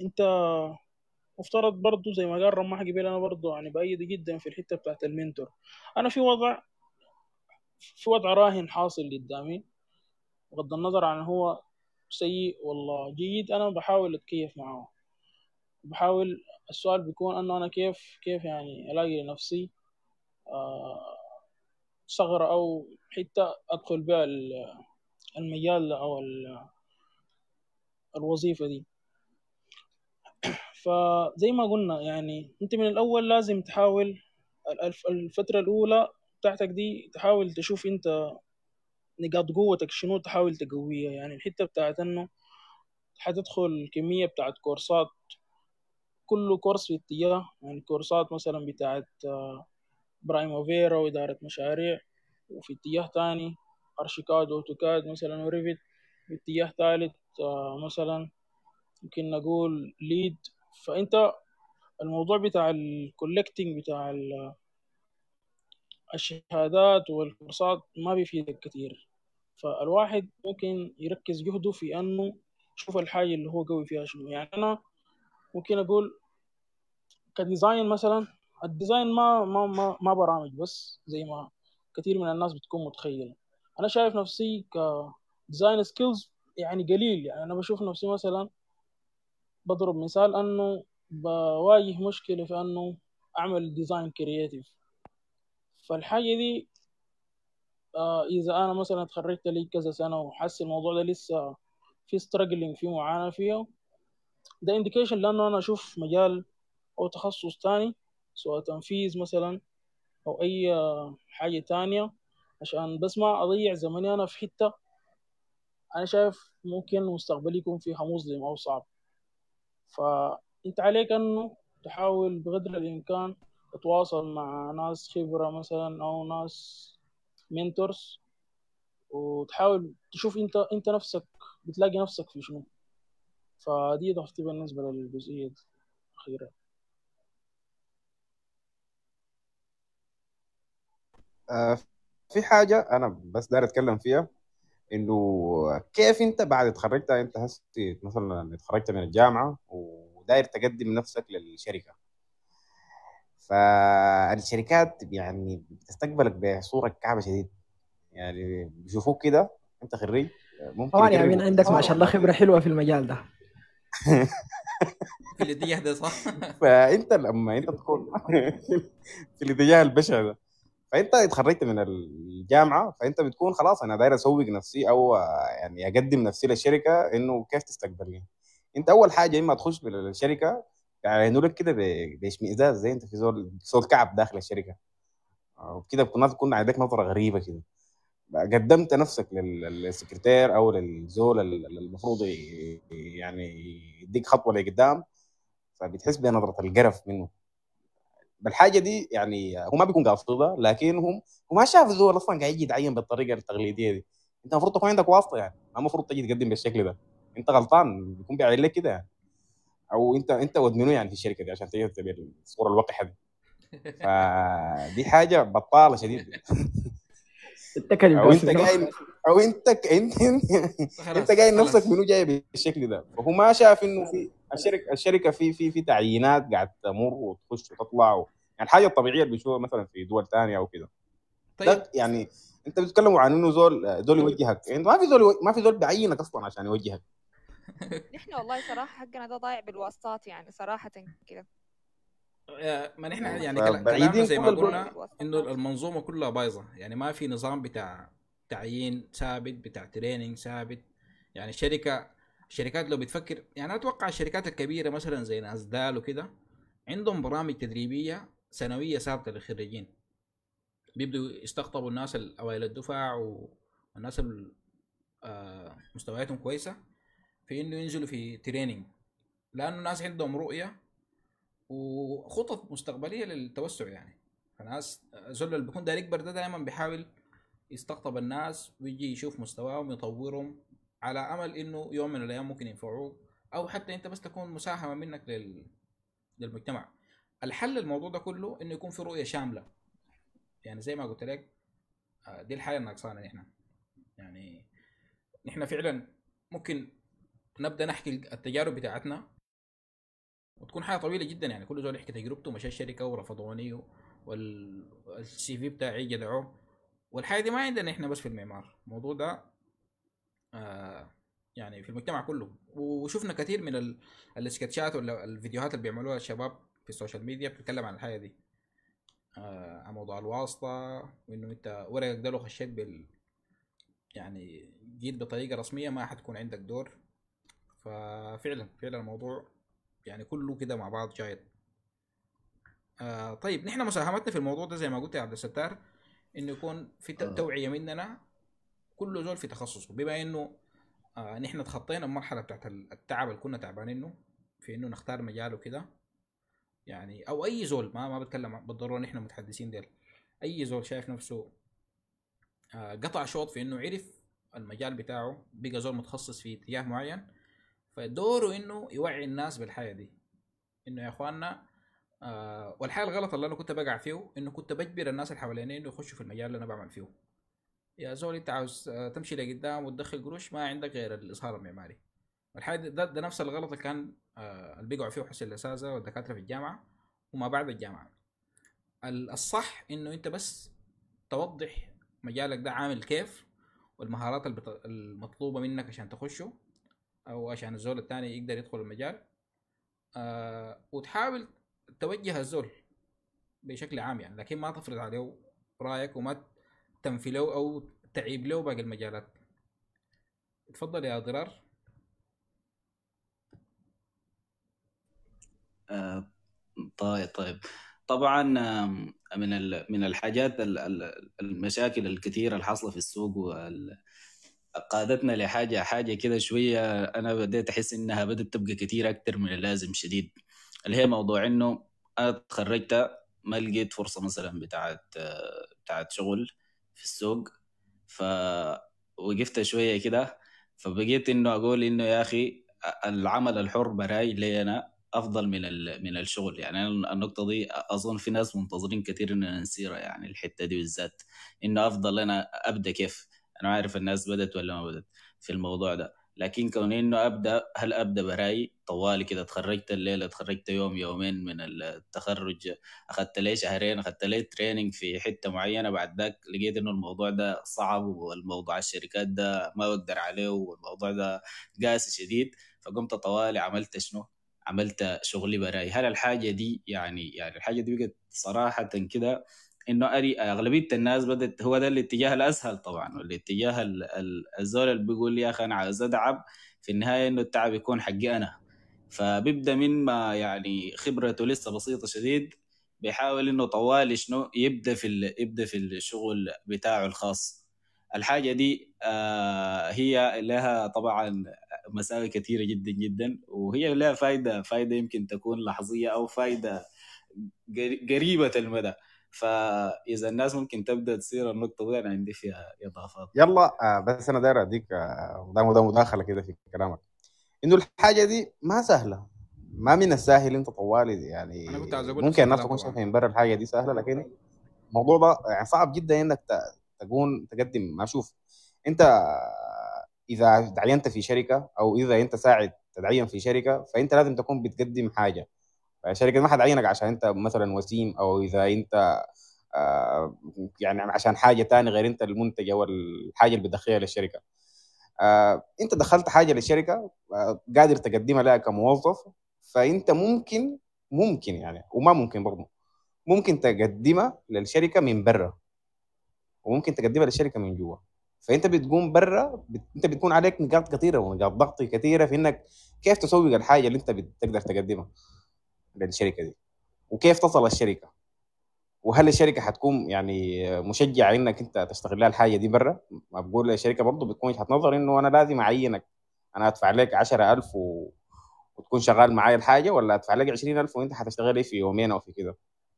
أنت مفترض برضو زي ما قال رماح قبل أنا برضو يعني بأيد جدا في الحتة بتاعت المنتور. أنا في وضع في وضع راهن حاصل قدامي بغض النظر عن هو سيء والله. جيد أنا بحاول أتكيف معه. بحاول السؤال بيكون إنه أنا كيف كيف يعني ألاقي لنفسي آه، ثغرة أو حتة أدخل بها ال- المجال أو ال- الوظيفة دي. فزي ما قلنا يعني أنت من الأول لازم تحاول الف- الفترة الأولى بتاعتك دي تحاول تشوف أنت نقاط قوتك شنو تحاول تقويها. يعني الحتة بتاعت إنه حتدخل كمية بتاعت كورسات كل كورس في اتجاه يعني كورسات مثلا بتاعت برايموفيرا وإدارة مشاريع وفي اتجاه تاني أرشيكاد وأوتوكاد مثلا و Revit في اتجاه ثالث آه، مثلا يمكن نقول LEED. فأنت الموضوع بتاع ال collecting بتاع ال- الشهادات والكورسات ما بيفيدك كتير. فالواحد ممكن يركز جهده في أنه يشوف الحاجة اللي هو قوي فيها شنو. يعني أنا ممكن أقول ك design مثلا ال design ما ما ما, ما برامج بس زي ما كثير من الناس بتكون متخيلة. أنا شايف نفسي ك design skills يعني قليل. يعني أنا بشوف نفسي مثلا بضرب مثال أنه بواجه مشكلة في أنه أعمل design creative فالحاجة دي آه إذا أنا مثلا اتخرجت لي كذا سنة وحاسس الموضوع ده لسه في struggling في معاناة فيه ده indication لأنه أنا أشوف مجال أو تخصص تاني سواء تنفيذ مثلا أو أي حاجة تانية عشان بس ما أضيع زمني أنا في حتة أنا شايف ممكن مستقبلي يكون فيها مظلم أو صعب. فأنت عليك أنه تحاول بقدر الإمكان تتواصل مع ناس خبرة مثلا أو ناس منتورز وتحاول تشوف أنت أنت نفسك بتلاقي نفسك في شنو. فدي ضفتي بالنسبة للجزئية دي أخيرا آه، في حاجة أنا بس داير أتكلم فيها. إنه كيف أنت بعد اتخرجت؟ أنت هسي مثلا اتخرجت من الجامعة وداير تقدم نفسك للشركة. فالشركات يعني بتستقبلك بصورة كعبة شديد يعني بيشوفوك كده أنت خريج ممكن طبعا يا امين يقربوا عندك ما شاء الله خبرة حلوة في المجال ده. في الاتجاه ده صح؟ فأنت لما أنت تكون في الاتجاه البشع ده. فانت اتخرجت من الجامعة فانت بتكون خلاص أنا داير أسوق نفسي أو يعني أقدم نفسي للشركه إنه كيف تستقبلني. أنت أول حاجة إما تخش للشركه يعينوا لك كده باشمئزاز زي أنت في زول زول كعب داخل الشركة. وكده الناس تكون عليك نظرة غريبة كده. قدمت نفسك لل- للسكرتير أو للزول المفروض يعني يديك خطوة لقدام فبتحس بنظرة القرف منه. بالحاجة دي يعني هو ما بيكون قاصدها لكن هم هو ما شاف الزول أصلا قاعد يجي يتعين بالطريقة التقليدية دي. أنت المفروض تكون عندك واسطة يعني. ما المفروض تجي تقدم بالشكل ده. أنت غلطان بيكون بيعين لك كده يعني. أو انت أنت ود منو يعني في الشركة دي عشان تجي تبي الصورة الوقحة دي. فدي حاجة بطالة شديد أو أنت قايل أو انت انت أنت قايل نفسك منو جاي بالشكل ده. فهو ما شاف إنه في الشركة الشركة في في في تعيينات قاعد تمر وتخش وتطلع و... يعني الحاجة الطبيعية اللي بنشوفها مثلا في دول ثانية أو كده. طيب. يعني أنت بتتكلموا عن إنه زول زول يوجهك. انت ما في زول ما في زول بيعينك أصلا عشان يوجهك. نحن والله صراحة حقنا ده ضايع بالواسطات يعني صراحة كده. آه، ما نحن يعني كلا- كلامنا زي ما قلنا إنه المنظومة كلها بايظة. يعني ما في نظام بتاع تعيين ثابت بتاع تريننج ثابت. يعني الشركة الشركات لو بتفكر يعني أتوقع الشركات الكبيرة مثلا زي ناسدال وكده عندهم برامج تدريبية سنوية ثابتة للخريجين. بيبدوا يستقطبوا الناس الاوائل الدفاع والناس ال- آه، مستوياتهم كويسة في إنه ينزلوا في تريننج لأنه الناس عندهم رؤية وخطط مستقبلية للتوسع يعني. فناس زول اللي بيكون داير يكبر ده دائما بيحاول يستقطب الناس ويجي يشوف مستواهم يطورهم. على أمل إنه يوم من الأيام ممكن ينفعوك أو حتى أنت بس تكون مساهمة منك لل... للمجتمع. الحل الموضوع ده كله إنه يكون في رؤية شاملة. يعني زي ما قلت لك آه، دي الحاجة الناقصانا نحن. يعني نحن فعلا ممكن نبدأ نحكي التجارب بتاعتنا وتكون حاجة طويلة جدا. يعني كل زول يحكي تجربته مشى الشركة ورفضوني وال CV بتاعي جدعوه والحاجة دي ما عندنا إحنا بس في المعمار. الموضوع ده يعني في المجتمع كله. وشفنا كثير من ال- السكتشات ولا الفيديوهات اللي بيعملوها الشباب في ال social media بتتكلم عن الحاجة دي. آه عن موضوع الواسطة وإنه أنت ورقك ده لو خشيت بال يعني جيت بطريقة رسمية ما حتكون عندك دور. ففعلا فعلا الموضوع يعني كله كده مع بعض جايد آه طيب نحن مساهمتنا في الموضوع ده زي ما قلت يا عبد الستار إنه يكون في آه. توعية مننا كل زول في تخصصه. بما إنه آه نحن تخطينا المرحلة بتاعت ال- التعب اللي كنا تعبانينه في إنه نختار مجال وكده. يعني أو أي زول ما ما بتكلم بالضرورة نحن متحدثين ديل. أي زول شايف نفسه آه قطع شوط في إنه عرف المجال بتاعه بقى زول متخصص في اتجاه معين فدوره إنه يوعي الناس بالحاجة دي. إنه يا إخواننا آه والحاجة الغلط اللي أنا كنت بقع فيه إنه كنت بجبر الناس اللي حواليني إنه يخشوا في المجال اللي أنا بعمل فيه. يا زول انت عاوز آه، تمشي لقدام وتدخل قروش ما عندك غير الاظهار المعماري. والحاجة ده, ده نفس الغلط اللي كان آه اللي بيقعوا فيه حسن الأساتذة والدكاترة في الجامعة وما بعد الجامعة. ال- الصح إنه أنت بس توضح مجالك ده عامل كيف والمهارات المطلوبة منك عشان تخشه أو عشان الزول الثاني يقدر يدخل المجال آه وتحاول توجه الزول بشكل عام يعني لكن ما تفرض عليه رأيك وما تنفي له أو تعيب له باقي المجالات. تفضل يا ضرار آه، طيب طيب. طبعا آم، من من الحاجات ال- ال- المشاكل الكثيرة اللي حاصله في السوق قادتنا لحاجة حاجة كده شوية أنا بديت أحس إنها بدات تبقى كثيره أكثر من اللازم شديد. اللي هي موضوع إنه أنا تخرجت ما لقيت فرصة مثلا بتاعت آه، بتاعت شغل. في السوق. فوقفت شوية كده فبقيت إنه أقول إنه يا أخي العمل الحر براي لي أنا أفضل من من الشغل. يعني النقطة دي أظن في ناس منتظرين كثير اننا نسيرها يعني الحتة دي بالذات إنه أفضل أنا أبدأ كيف؟ أنا عارف الناس بدت ولا ما بدت في الموضوع ده. لكن كوني إنه أبدأ هل أبدأ براي طوالي كده تخرجت الليلة تخرجت يوم يومين من التخرج. أخذت لي شهرين؟ أخذت لي تريننج في حتة معينة؟ بعد ذاك لقيت إنه الموضوع ده صعب والموضوع الشركات ده ما بقدر عليه والموضوع ده قاسي شديد. فقمت طوالي عملت شنو؟ عملت شغلي براي هل الحاجة دي يعني يعني الحاجة دي بقت صراحة كده إنه أري أغلبية الناس بدأت هو ده الاتجاه الأسهل طبعا والاتجاه ال- ال- الزول اللي بيقول يا أخي أنا عايز اتعب في النهاية إنه التعب يكون حقي أنا. فبيبدأ من ما يعني خبرته لسه بسيطة شديد بيحاول إنه طوالي شنو يبدأ في ال- يبدأ في الشغل بتاعه الخاص. الحاجة دي آه هي لها طبعا مساوئ كثيرة جدا جدا وهي لها فائده فائده يمكن تكون لحظية أو فائده قري- قريبة المدى. فإذا الناس ممكن تبدأ تصير النقطة دي أنا عندي فيها إضافات. يلا آه بس أنا داير أديك آه ده ده مداخلة كده في كلامك. إنه الحاجة دي ما سهلة. ما من السهل أنت طوالي يعني أنا كنت عايز ممكن الناس تكون من برا الحاجة دي سهلة لكن الموضوع ده يعني صعب جدا إنك ت- تكون تقدم. ما شوف أنت إذا تعينت في شركة أو إذا أنت ساعد تتعين في شركة فأنت لازم تكون بتقدم حاجة. الشركة ما حتعينك عشان أنت مثلا وسيم أو إذا أنت آه، يعني عشان حاجة تانية غير أنت المنتج أو الحاجة اللي بتدخلها للشركة. آه، أنت دخلت حاجة للشركة آه، قادر تقدمها لها كموظف فأنت ممكن ممكن يعني وما ممكن برضه ممكن تقدمها للشركة من برا وممكن تقدمها للشركة من جوا. فأنت بتقوم برا بت... أنت بتكون عليك نقاط كثيرة ونقاط ضغط كثيرة في إنك كيف تسوق الحاجة اللي أنت بتقدر تقدمها. للشركه دي. وكيف تصل الشركة؟ وهل الشركة حتكون يعني مشجعة إنك أنت تشتغل لها الحاجة دي برا؟ ما بقول الشركة برضه بتكون وجهة نظر إنه أنا لازم أعينك. أنا أدفع لك 10000 و... وتكون شغال معايا الحاجة ولا أدفع لك 20000 وأنت حتشتغل لي في يومين أو في كده؟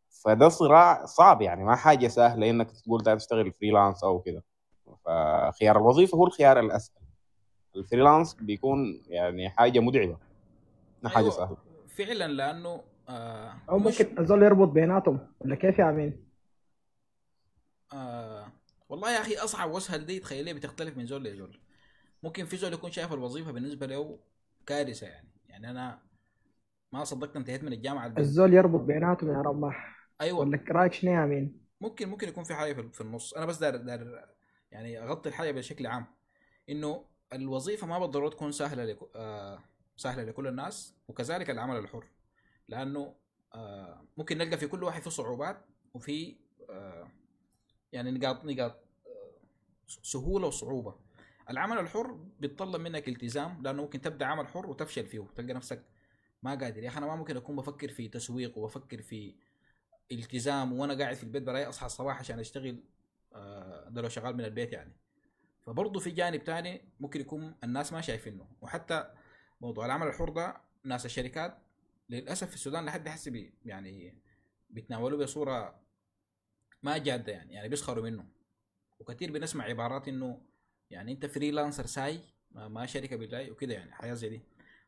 فده صراع صعب يعني ما حاجة سهلة إنك تقول تشتغل freelance أو كده. فخيار الوظيفة هو الخيار الأسهل. ال freelance بيكون يعني حاجة متعبة ما حاجة أيوه. سهلة. فعلا لأنه آه أو مش ممكن الزول يربط بيناتهم. ولا كيف يا امين؟ آه والله يا أخي أصعب واسهل دي تخيليه بتختلف من زول لزول. ممكن في زول يكون شايف الوظيفة بالنسبة له كارثة يعني. يعني أنا ما صدقت انتهيت من الجامعة البيت الزول يربط بيناتهم يا رماح أيوه. ولا رأيك شنو يا امين؟ ممكن ممكن يكون في حاجة في في النص. أنا بس دار دار يعني أغطي الحاجة بشكل عام. إنه الوظيفة ما بالضرورة تكون سهلة لك آه سهلة لكل الناس وكذلك العمل الحر. لأنه آه ممكن نلقى في كل واحد في صعوبات وفي آه يعني نقاط نقاط آه، سهولة وصعوبة. العمل الحر بيتطلب منك التزام لأنه ممكن تبدأ عمل حر وتفشل فيه تلقى نفسك ما قادر. يا أخي أنا ما ممكن أكون بفكر في تسويق وبفكر في التزام وأنا قاعد في البيت براي أصحى الصباح عشان أشتغل ده لو شغال من البيت يعني. فبرضه في جانب تاني ممكن يكون الناس ما شايفينه. وحتى موضوع العمل الحر ده ناس الشركات للأسف في السودان لحد هسه بي يعني بيتناولوه بصوره ما جادة يعني يعني بيسخروا منه. وكثير بنسمع عبارات إنه يعني أنت freelancer ساي ما, شركة بالله وكده يعني حياه زي دي.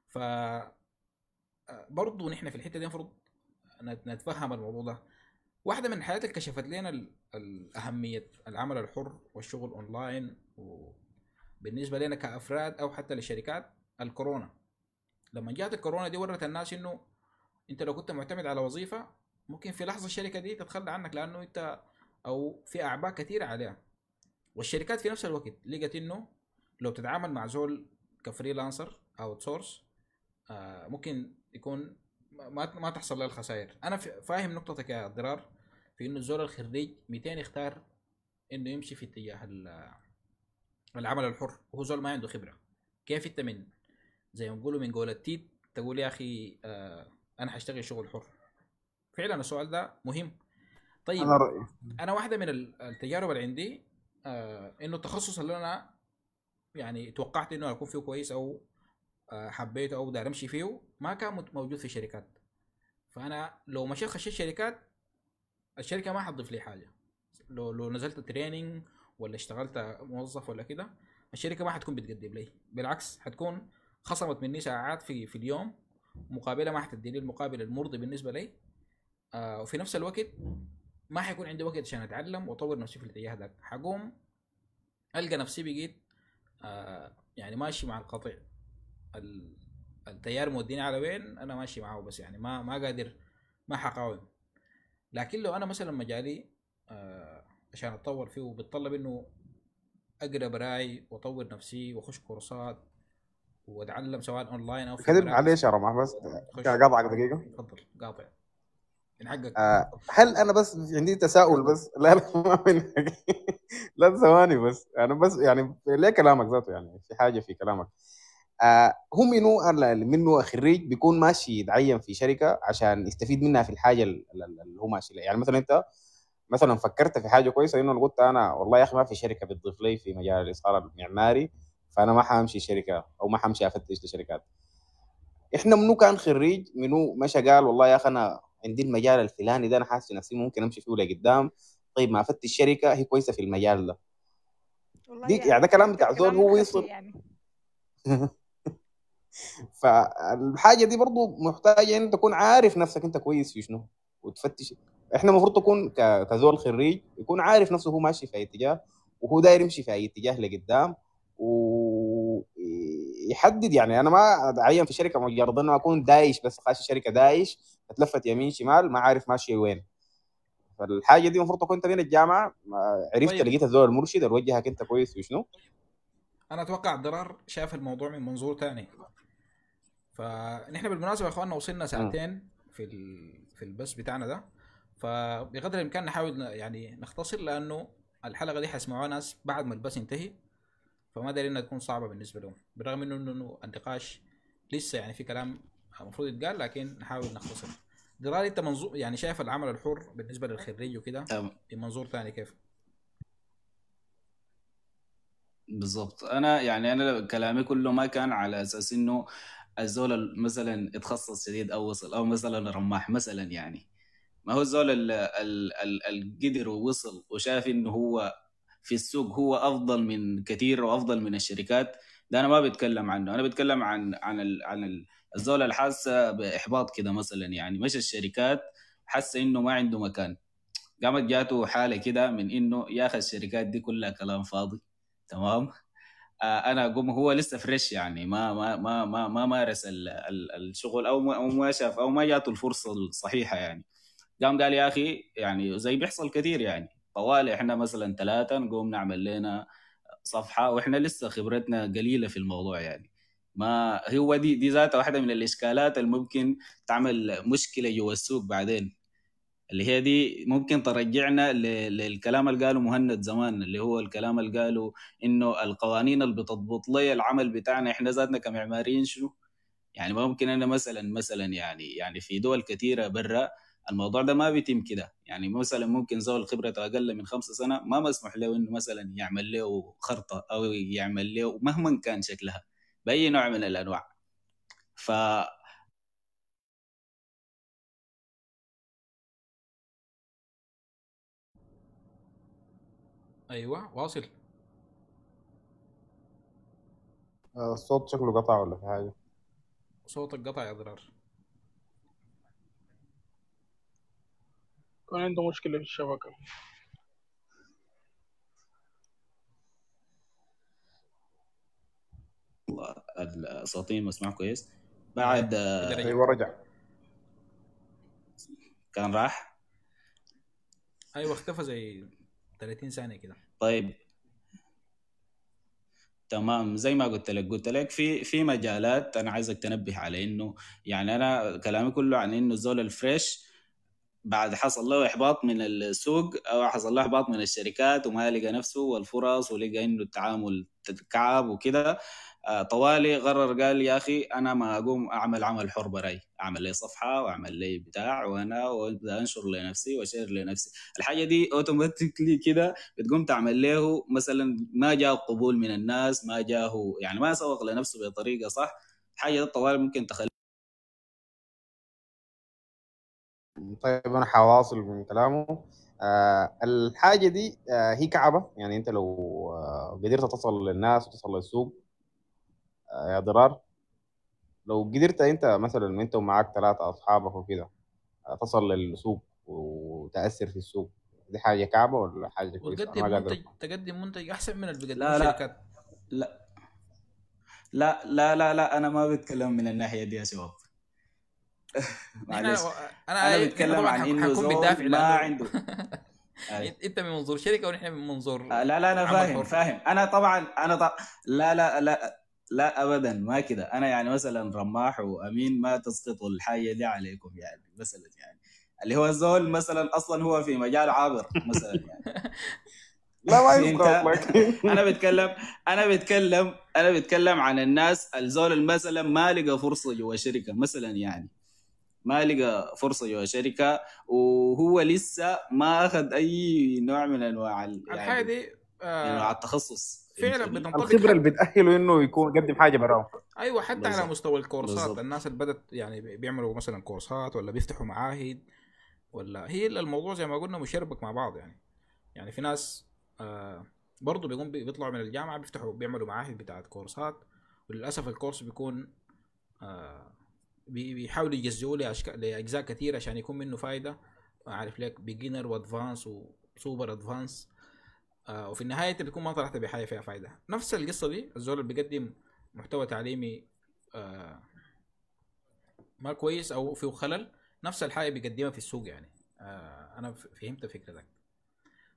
ف برضه نحن في الحتة دي المفروض نت- نتفهم الموضوع ده. واحدة من الحاجات اللي كشفت لنا الأهمية العمل الحر والشغل أونلاين وبالنسبة لنا كأفراد أو حتى للشركات الكورونا. لما جات الكورونا دي ورت الناس إنه أنت لو كنت معتمد على وظيفة ممكن في لحظة الشركة دي تتخلى عنك لأنه أنت أو في أعباء كثيرة عليها. والشركات في نفس الوقت لقت إنه لو تتعامل مع زول ك freelancer outsource ممكن يكون ما ما تحصل له الخسائر. أنا فاهم نقطتك يا ضرار في إنه الزول الخريج 200 يختار إنه يمشي في اتجاه ال- العمل الحر. وهو زول ما عنده خبرة. كيف انت من زي ما بيقولوا من قول التيت تقول يا أخي آه أنا حاشتغل شغل حر. فعلا السؤال ده مهم. طيب أنا رأيي. أنا واحدة من ال- التجارب اللي عندي آه إنه التخصص اللي أنا يعني توقعت إنه اكون فيه كويس أو آه، حبيته أو داير أمشي فيه ما كان موجود في شركات. فأنا لو مشيت خشيت شركات الشركة ما حتضيف لي حاجة. لو لو نزلت تريننج ولا اشتغلت موظف ولا كده الشركة ما حتكون بتقدم لي. بالعكس حتكون خصمت مني ساعات في في اليوم مقابلة ما حتدي لي المقابل المرضي بالنسبة لي. آه وفي نفس الوقت ما حيكون عندي وقت عشان أتعلم وأطور نفسي في الاتجاه ده حقوم ألقى نفسي بقيت آه يعني ماشي مع القطيع. ال- التيار موديني على وين أنا ماشي معاه بس يعني ما ما قادر ما حقاوم. لكن لو أنا مثلا مجالي آه عشان أتطور فيه وبتطلب إنه أقرأ براي وأطور نفسي وأخش كورسات وأتعلم سواء اونلاين أو في كذب معلش يا رمح بس قاطعك دقيقة. تفضل قاطع. من حقك. آه هل أنا بس عندي تساؤل بس؟ لا لا ما من لا ثواني بس. أنا بس يعني ليه كلامك ذاته يعني؟ في حاجة في كلامك. آه هو منو ال- منو خريج بيكون ماشي يتعين في شركة عشان يستفيد منها في الحاجة ال- ال- اللي هو ماشي لها. يعني مثلا أنت مثلا فكرت في حاجة كويسة إنه قلت أنا والله يا أخي ما في شركة بتضيف لي في مجال الإصدار المعماري. فأنا ما حأمشي شركة أو ما حأمشي أفتش لشركات. إحنا منو كان خريج؟ منو؟ مشى قال والله يا أخي أنا عندي المجال الفلاني ده أنا حاسس نفسي ممكن أمشي فيه لقدام طيب ما أفتش شركة هي كويسة في المجال ده. والله دي يعني يعني ده كلام بتاع زول هو يصل يعني. فالحاجة دي برضو محتاجة إن تكون عارف نفسك أنت كويس في شنو وتفتش. إحنا المفروض تكون كزول خريج يكون عارف نفسه هو ماشي في أي اتجاه وهو داير يمشي في أي اتجاه لقدام. ويحدد يعني أنا ما اتعين في شركة مجرد إنه أكون دايش بس خاشي شركة دايش أتلفت يمين شمال ما عارف ماشي وين. فالحاجة دي المفروض تكون أنت من الجامعة عرفت طيب. لقيت الزول المرشد اللي وجهك أنت كويس في شنو؟ أنا أتوقع الضرار شاف الموضوع من منظور تاني. فنحن بالمناسبة يا اخواننا وصلنا. ساعتين في ال... في البث بتاعنا ده. فبقدر الإمكان نحاول يعني نختصر لأنه الحلقة دي حيسمعوها ناس بعد ما البث ينتهي. فما داري إنها تكون صعبة بالنسبة لهم. بالرغم انه انه النقاش لسه يعني في كلام المفروض يتقال لكن نحاول نختصر. دراري أنت منظور يعني شايف العمل الحر بالنسبة للخريج وكده؟ بمنظور ثاني كيف؟ بالضبط. أنا يعني أنا كلامي كله ما كان على أساس إنه الزول ال- مثلا اتخصص شديد أو وصل أو مثلا رماح مثلا يعني. ما هو الزول ال- ال- ال- القدر ووصل وشاف إنه هو في السوق هو أفضل من كثير وأفضل من الشركات. ده أنا ما بتكلم عنه. أنا بتكلم عن عن ال عن ال- الزول اللي حاسه بإحباط كده مثلا يعني. مش الشركات حاسة إنه ما عنده مكان. قامت جاته حالة كده من إنه يا أخي الشركات دي كلها كلام فاضي. تمام؟ آه، أنا أقوم هو لسه فريش يعني. ما ما ما ما, ما مارس ال- ال- الشغل أو ما أو ما شاف أو ما جاته الفرصة الصحيحة يعني. قام قال يا أخي يعني زي بيحصل كثير يعني. طوالي إحنا مثلا ثلاثة نقوم نعمل لنا صفحة وإحنا لسه خبرتنا قليلة في الموضوع يعني. ما هو دي دي ذاتها واحدة من الإشكالات اللي ممكن تعمل مشكلة جوا السوق بعدين. اللي هي دي ممكن ترجعنا للكلام اللي قاله مهند زمان اللي هو الكلام اللي قاله إنه القوانين اللي بتضبط لي العمل بتاعنا إحنا ذاتنا كمعماريين شنو؟ يعني ممكن أنا مثلا مثلا يعني يعني في دول كثيره برا الموضوع ده ما بيتم كده. يعني مثلا ممكن زول خبرته أقل من خمسة سنة ما مسموح له إنه مثلا يعمل له خرطة أو يعمل له مهما كان شكلها بأي نوع من الأنواع. ف أيوه واصل. آه، الصوت شكله قطع ولا في حاجة؟ صوتك قطع يا ضرار. كان عنده مشكلة في الشبكة. الصوتين مسموع كويس. بعد كده رجع. كان راح. أيوه اختفى زي 30 ثانية كده. طيب. تمام زي ما قلت لك قلت لك في في مجالات أنا عايزك تنبه على إنه يعني أنا كلامي كله عن إنه الزول الفريش بعد حصل له إحباط من السوق أو حصل له إحباط من الشركات وما لقى نفسه والفرص ولقى إنه التعامل كعب وكده. آه، طوالي قرر قال يا أخي أنا ما أقوم أعمل عمل حر براي. أعمل لي صفحة وأعمل لي بتاع وأنا وأبدأ أنشر لنفسي وأشير لنفسي. الحاجة دي automatically كده بتقوم تعمل له مثلا ما جاء قبول من الناس ما جاه يعني ما سوق لنفسه بطريقة صح. الحاجة دي طوال ممكن تخلي طيب أنا حواصل من كلامه. آه الحاجة دي آه هي كعبة. يعني أنت لو آه قدرت تصل للناس وتصل للسوق آه يا ضرار. لو قدرت أنت مثلا أنت ومعاك ثلاثة أصحابك وكده آه تصل للسوق وتأثر في السوق دي حاجة كعبة ولا وتقدم ما قادر منتج تقدم منتج أحسن من اللي لا لا. الشركات لا. لا لا لا لا أنا ما بتكلم من الناحية دي يا شباب معلش. أنا أنا بتكلم طبعا عن إنه زول ما عنده. أنت من منظور شركة ونحن من منظور آه، لا لا أنا فاهم حر. فاهم. أنا طبعا أنا ط... لا لا لا لا ابدا ما كده. أنا يعني مثلا رماح وأمين ما تسقطوا الحاجة دي عليكم يعني مثلا يعني. اللي هو الزول مثلا أصلا هو في مجال عابر مثلا يعني. لا ما أنا بتكلم أنا بتكلم أنا بتكلم عن الناس الزول اللي مثلا ما لقى فرصة جوا شركة مثلا يعني. ما لقى فرصة جوا شركة وهو لسه ما أخذ أي نوع من أنواع ال- الحاجة يعني دي انواع آه التخصص. فعلا فهمتني؟ بتنطبق الخبرة اللي حتى بتأهله إنه يكون يقدم حاجة براه أيوه حتى على بالظبط. مستوى الكورسات. بالظبط. الناس اللي بدت يعني بيعملوا مثلا كورسات ولا بيفتحوا معاهد ولا هي الموضوع زي ما قلنا مشربك مع بعض يعني. يعني في ناس آه برضه بيقوم بي- بيطلعوا من الجامعة بيفتحوا بيعملوا معاهد بتاعت كورسات وللأسف ال course بيكون آه بيحاولوا يجزئوه لأشك... لأجزاء كثيرة عشان يكون منه فايدة. عارف لك beginner و advanced و super advanced آه وفي النهاية أنت بتكون ما طلعت بحاجة فيها فايدة. نفس القصة دي الزول اللي بيقدم محتوى تعليمي آه ما كويس أو فيه خلل نفس الحاجة بيقدمها في السوق يعني. آه أنا فهمت فكرتك.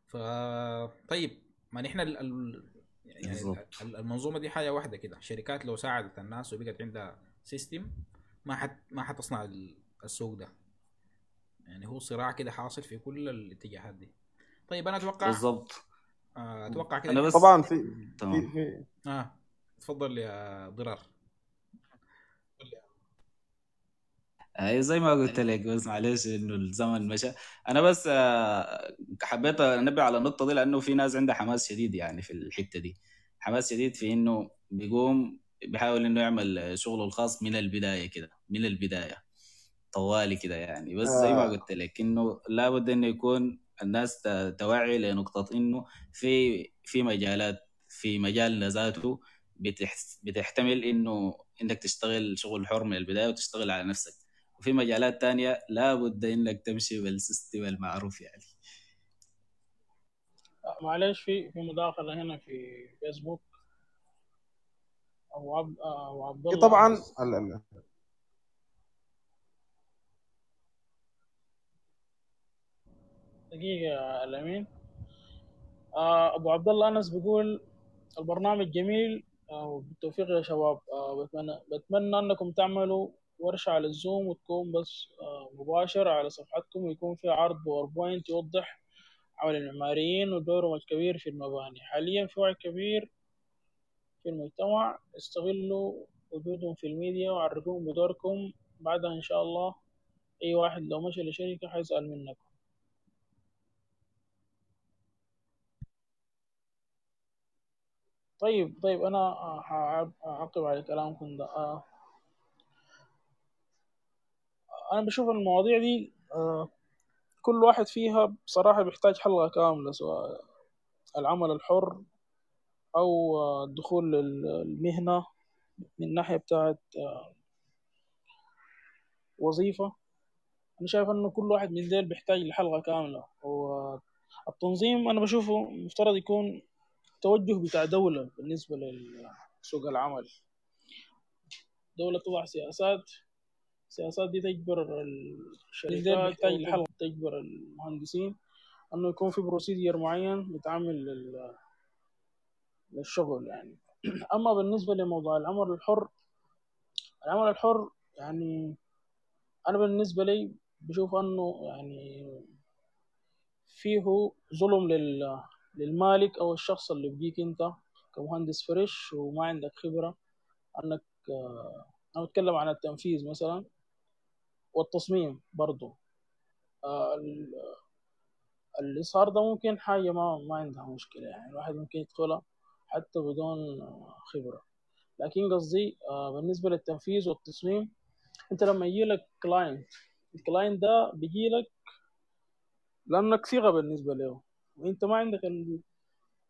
ف طيب ما نحن ال... ال... يعني المنظومة دي حاجة واحدة كده. شركات لو ساعدت الناس وبقت عندها سيستم ما حت ما حتصنع ال- السوق ده. يعني هو صراع كده حاصل في كل الاتجاهات دي. طيب أنا أتوقع بالظبط آه، أتوقع كده. أنا بس طبعا في تمام. في آه تفضل يا ضرار هي زي ما قلت لك بس معلش إنه الزمن مشى. أنا بس آه، حبيت أنبه على النقطة دي لأنه في ناس عندها حماس شديد يعني في الحتة دي. حماس شديد في إنه بيقوم بيحاول إنه يعمل شغله الخاص من البداية كده من البداية. طوالي كده يعني. بس زي ما آه. قلت لك إنه لابد إنه يكون الناس توعي لنقطه إنه في في مجالات في مجالنا ذاته بتح- بتحتمل إنه إنك تشتغل شغل حر من البداية وتشتغل على نفسك. وفي مجالات تانية لابد إنك تمشي بالسيستم المعروف يعني. آه، معلش في في مداخلة هنا في فيسبوك عبد أبو عبد الله طبعا انس ال- ال- دقيقة يا الأمين. آه، أبو عبد الله أنس بيقول البرنامج جميل آه، وبالتوفيق يا شباب. آه، بتمنى بتمنى أنكم تعملوا ورشة على ال Zoom وتكون بس آه، مباشر على صفحتكم ويكون في عرض PowerPoint يوضح عمل المعماريين ودورهم الكبير في المباني. حاليا في وعي كبير في المجتمع استغلوا وجودهم في الميديا وعرفوهم بدوركم. بعدها إن شاء الله أي واحد لو مشى لشركة حيسأل منكم. طيب طيب حأعب- اعقب على كلامكم ده. أنا بشوف المواضيع دي كل واحد فيها بصراحة بيحتاج حلقة كاملة سواء العمل الحر أو آه، الدخول للمهنة من ناحية بتاعت آه، وظيفة. أنا شايف إنه كل واحد من ديل بيحتاج لحلقة كاملة. والتنظيم أنا بشوفه مفترض يكون توجه بتاع دولة بالنسبة لسوق العمل. دولة تضع سياسات السياسات دي تجبر الشركات تجبر المهندسين إنه يكون في بروسيدير معين يتعامل للشغل يعني. أما بالنسبة لموضوع العمل الحر العمل الحر يعني أنا بالنسبة لي بشوف أنه يعني فيه ظلم لل للمالك أو الشخص اللي بيجيك أنت كمهندس fresh وما عندك خبرة أنك آه، أنا بتكلم عن التنفيذ مثلا والتصميم برضو. آه، الإظهار ده ممكن حاجة ما ما عندها مشكلة يعني. الواحد ممكن يدخلها حتى بدون خبرة. لكن قصدي آه، بالنسبة للتنفيذ والتصميم أنت لما يجي لك client ال client ده بيجي لك لأنك ثقة بالنسبة له. وأنت ما عندك ال-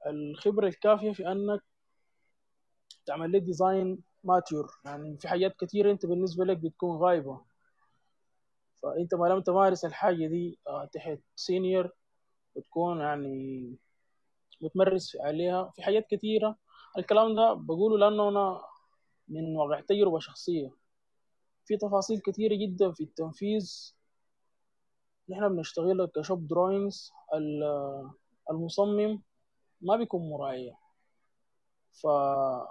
الخبرة الكافية في أنك تعمل له design mature يعني في حاجات كتيرة أنت بالنسبة لك بتكون غايبة. فأنت ما لم تمارس الحاجة دي آه، تحت senior وتكون يعني متمرس عليها في حاجات كتيرة. الكلام ده بقوله لأنه أنا من واقع تجربة شخصية. في تفاصيل كتيرة جدا في التنفيذ. نحن بنشتغلها كشوب دروينجز المصمم ما بيكون مراعية فأنا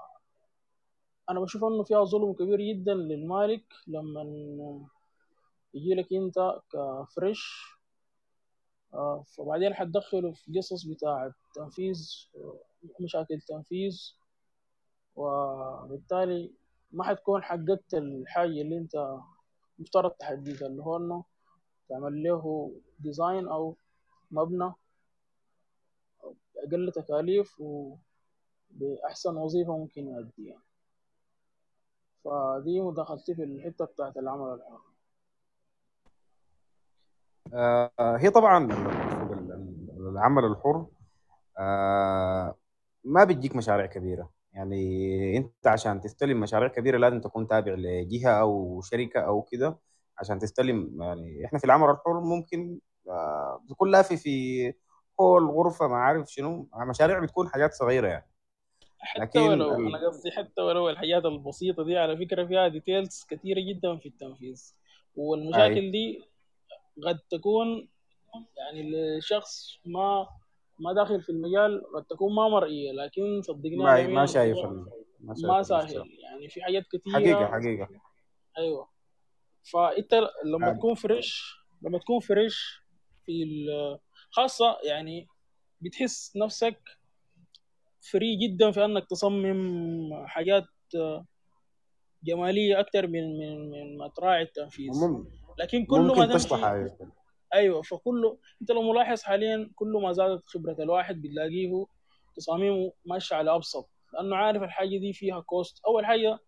بشوف إنه فيها ظلم كبير جدا للمالك لما يجي لك أنت كفريش. آه، فبعدين حتدخله في قصص بتاعة تنفيذ مشاكل تنفيذ وبالتالي ما حتكون حققت الحاجة اللي أنت مفترض تحققها اللي هو إنه تعمل له ديزاين أو مبنى بأقل تكاليف وبأحسن وظيفة ممكن يؤديها. فدي مداخلتي في الحتة بتاعت العمل الحر. هي طبعا العمل الحر آه، ما بتجيك مشاريع كبيرة. يعني أنت عشان تستلم مشاريع كبيرة لازم تكون تابع لجهة أو شركة أو كده عشان تستلم. يعني إحنا في العمل الحر ممكن آه، تكون لافي في هول غرفة ما عارف شنو. مشاريع بتكون حاجات صغيرة يعني. حتى لكن ولو ال- أنا قصدي حتى ولو الحاجات البسيطة دي على فكرة فيها ديتيلز كتيرة جدا في التنفيذ. والمشاكل دي قد تكون يعني لشخص ما ما داخل في المجال قد تكون ما مرئية لكن صدقني ما ما شايف. ما ما سهل يعني في حاجات حقيقة كتيرة. حقيقة أيوه. فأنت لما آه، تكون fresh لما تكون fresh في خاصة يعني بتحس نفسك free جدا في إنك تصمم حاجات جمالية أكتر من من من ما تراعي التنفيذ. مم- لكن كل ما تمشي عليه أيوه فكله أنت لو ملاحظ حاليا كل ما زادت خبرة الواحد بتلاقيه تصاميمه ماشية على أبسط لأنه عارف الحاجة دي فيها كوست أول حاجة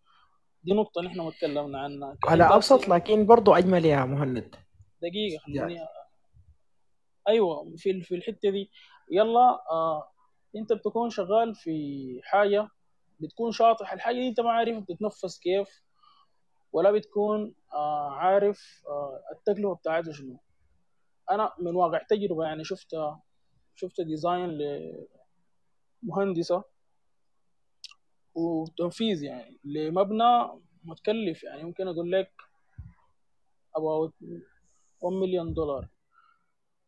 دي نقطة نحن ما تكلمنا عنها. على أبسط لكن برضو أجمل يا مهند. دقيقة يعني. خليني أيوه في في الحتة دي. يلا آه أنت بتكون شغال في حاجة بتكون شاطح. الحاجة دي أنت ما عارف بتتنفس كيف. ولا بتكون آه عارف آه التكلفة بتاعتها شنو. أنا من واقع تجربة يعني شفت شفت ديزاين لمهندسة وتنفيذ يعني لمبنى متكلف يعني ممكن أقول لك about 1 مليون دولار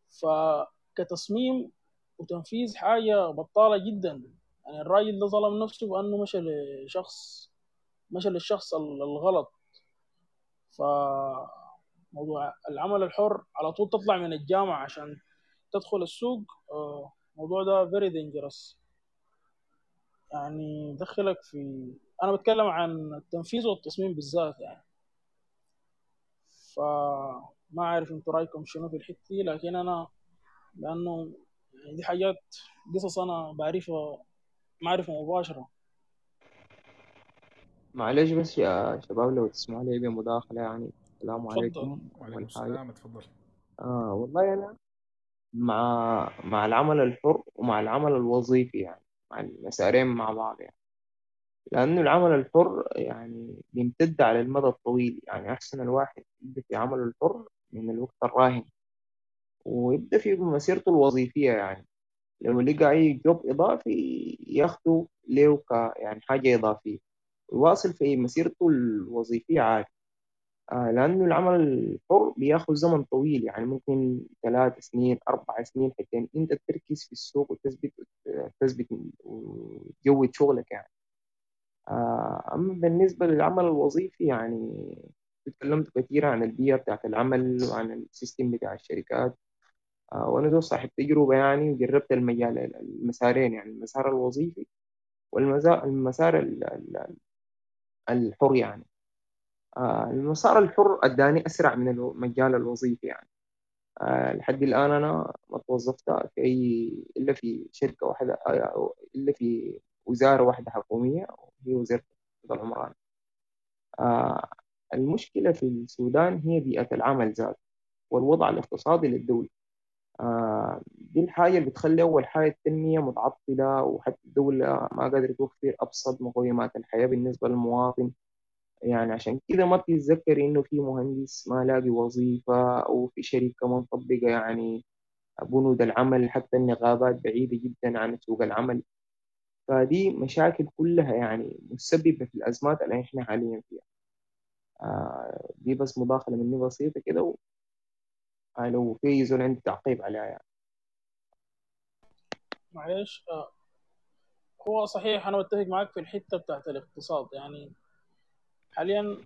فكتصميم وتنفيذ حاجة بطالة جدا. يعني الراجل ده ظلم نفسه بأنه مشى لشخص مشى للشخص ال- الغلط. فموضوع العمل الحر على طول تطلع من الجامعة عشان تدخل السوق آه، الموضوع ده very dangerous. يعني يدخلك في أنا بتكلم عن التنفيذ والتصميم بالذات يعني. فما عارف أنتوا رأيكم شنو في الحتة دي لكن أنا لأنه يعني دي حاجات قصص أنا بعرفها معرفه مباشرة. معلش بس يا شباب لو تسمعوا لي بمداخلة يعني. السلام عليكم وعليكم السلام اتفضل. آه والله أنا مع مع العمل الحر ومع العمل الوظيفي يعني مع المسارين مع بعض يعني. لأنه العمل الحر يعني بيمتد على المدى الطويل يعني. أحسن الواحد يبدأ في عمله الحر من الوقت الراهن ويبدأ في مسيرته الوظيفية يعني. لو لقى أي جوب إضافي ياخده له يعني حاجة إضافية. ويواصل في مسيرته الوظيفية عادي. آه لأنه العمل الحر بياخد زمن طويل يعني ممكن ثلاث سنين أربع سنين حتى أنت تركز في السوق وتثبت تثبت وتجود شغلك يعني. آه أما بالنسبة للعمل الوظيفي يعني تكلمت كثير عن البيئة بتاعت العمل وعن السيستم بتاع الشركات. آه وأنا ذو صاحب تجربة يعني وجربت المجال المسارين يعني المسار الوظيفي والمسار الحر يعني. آه المسار الحر أداني أسرع من المجال الوظيفي يعني. آه لحد الآن أنا ما توظفت في أي إلا في شركة واحدة آه إلا في وزارة واحدة حكومية وهي وزارة العمران المشكلة في السودان هي بيئة العمل ذات والوضع الاقتصادي للدولة. آه دي الحاجة اللي بتخلي أول حاجة التنمية متعطلة وحتى الدولة ما قادرة توفر أبسط مقومات الحياة بالنسبة للمواطن يعني عشان كده ما بتتذكر إنه في مهندس ما لاقي وظيفة أو في شركة ما مطبقة يعني بنود العمل حتى النقابات بعيدة جدا عن سوق العمل فدي مشاكل كلها يعني مسببة في الأزمات اللي إحنا حاليا فيها آه دي بس مداخلة مني بسيطة كده. آه لو في زول عندي تعقيب عليها يعني. معلش آه هو صحيح أنا بتفق معاك في الحتة بتاعت الاقتصاد يعني. حاليا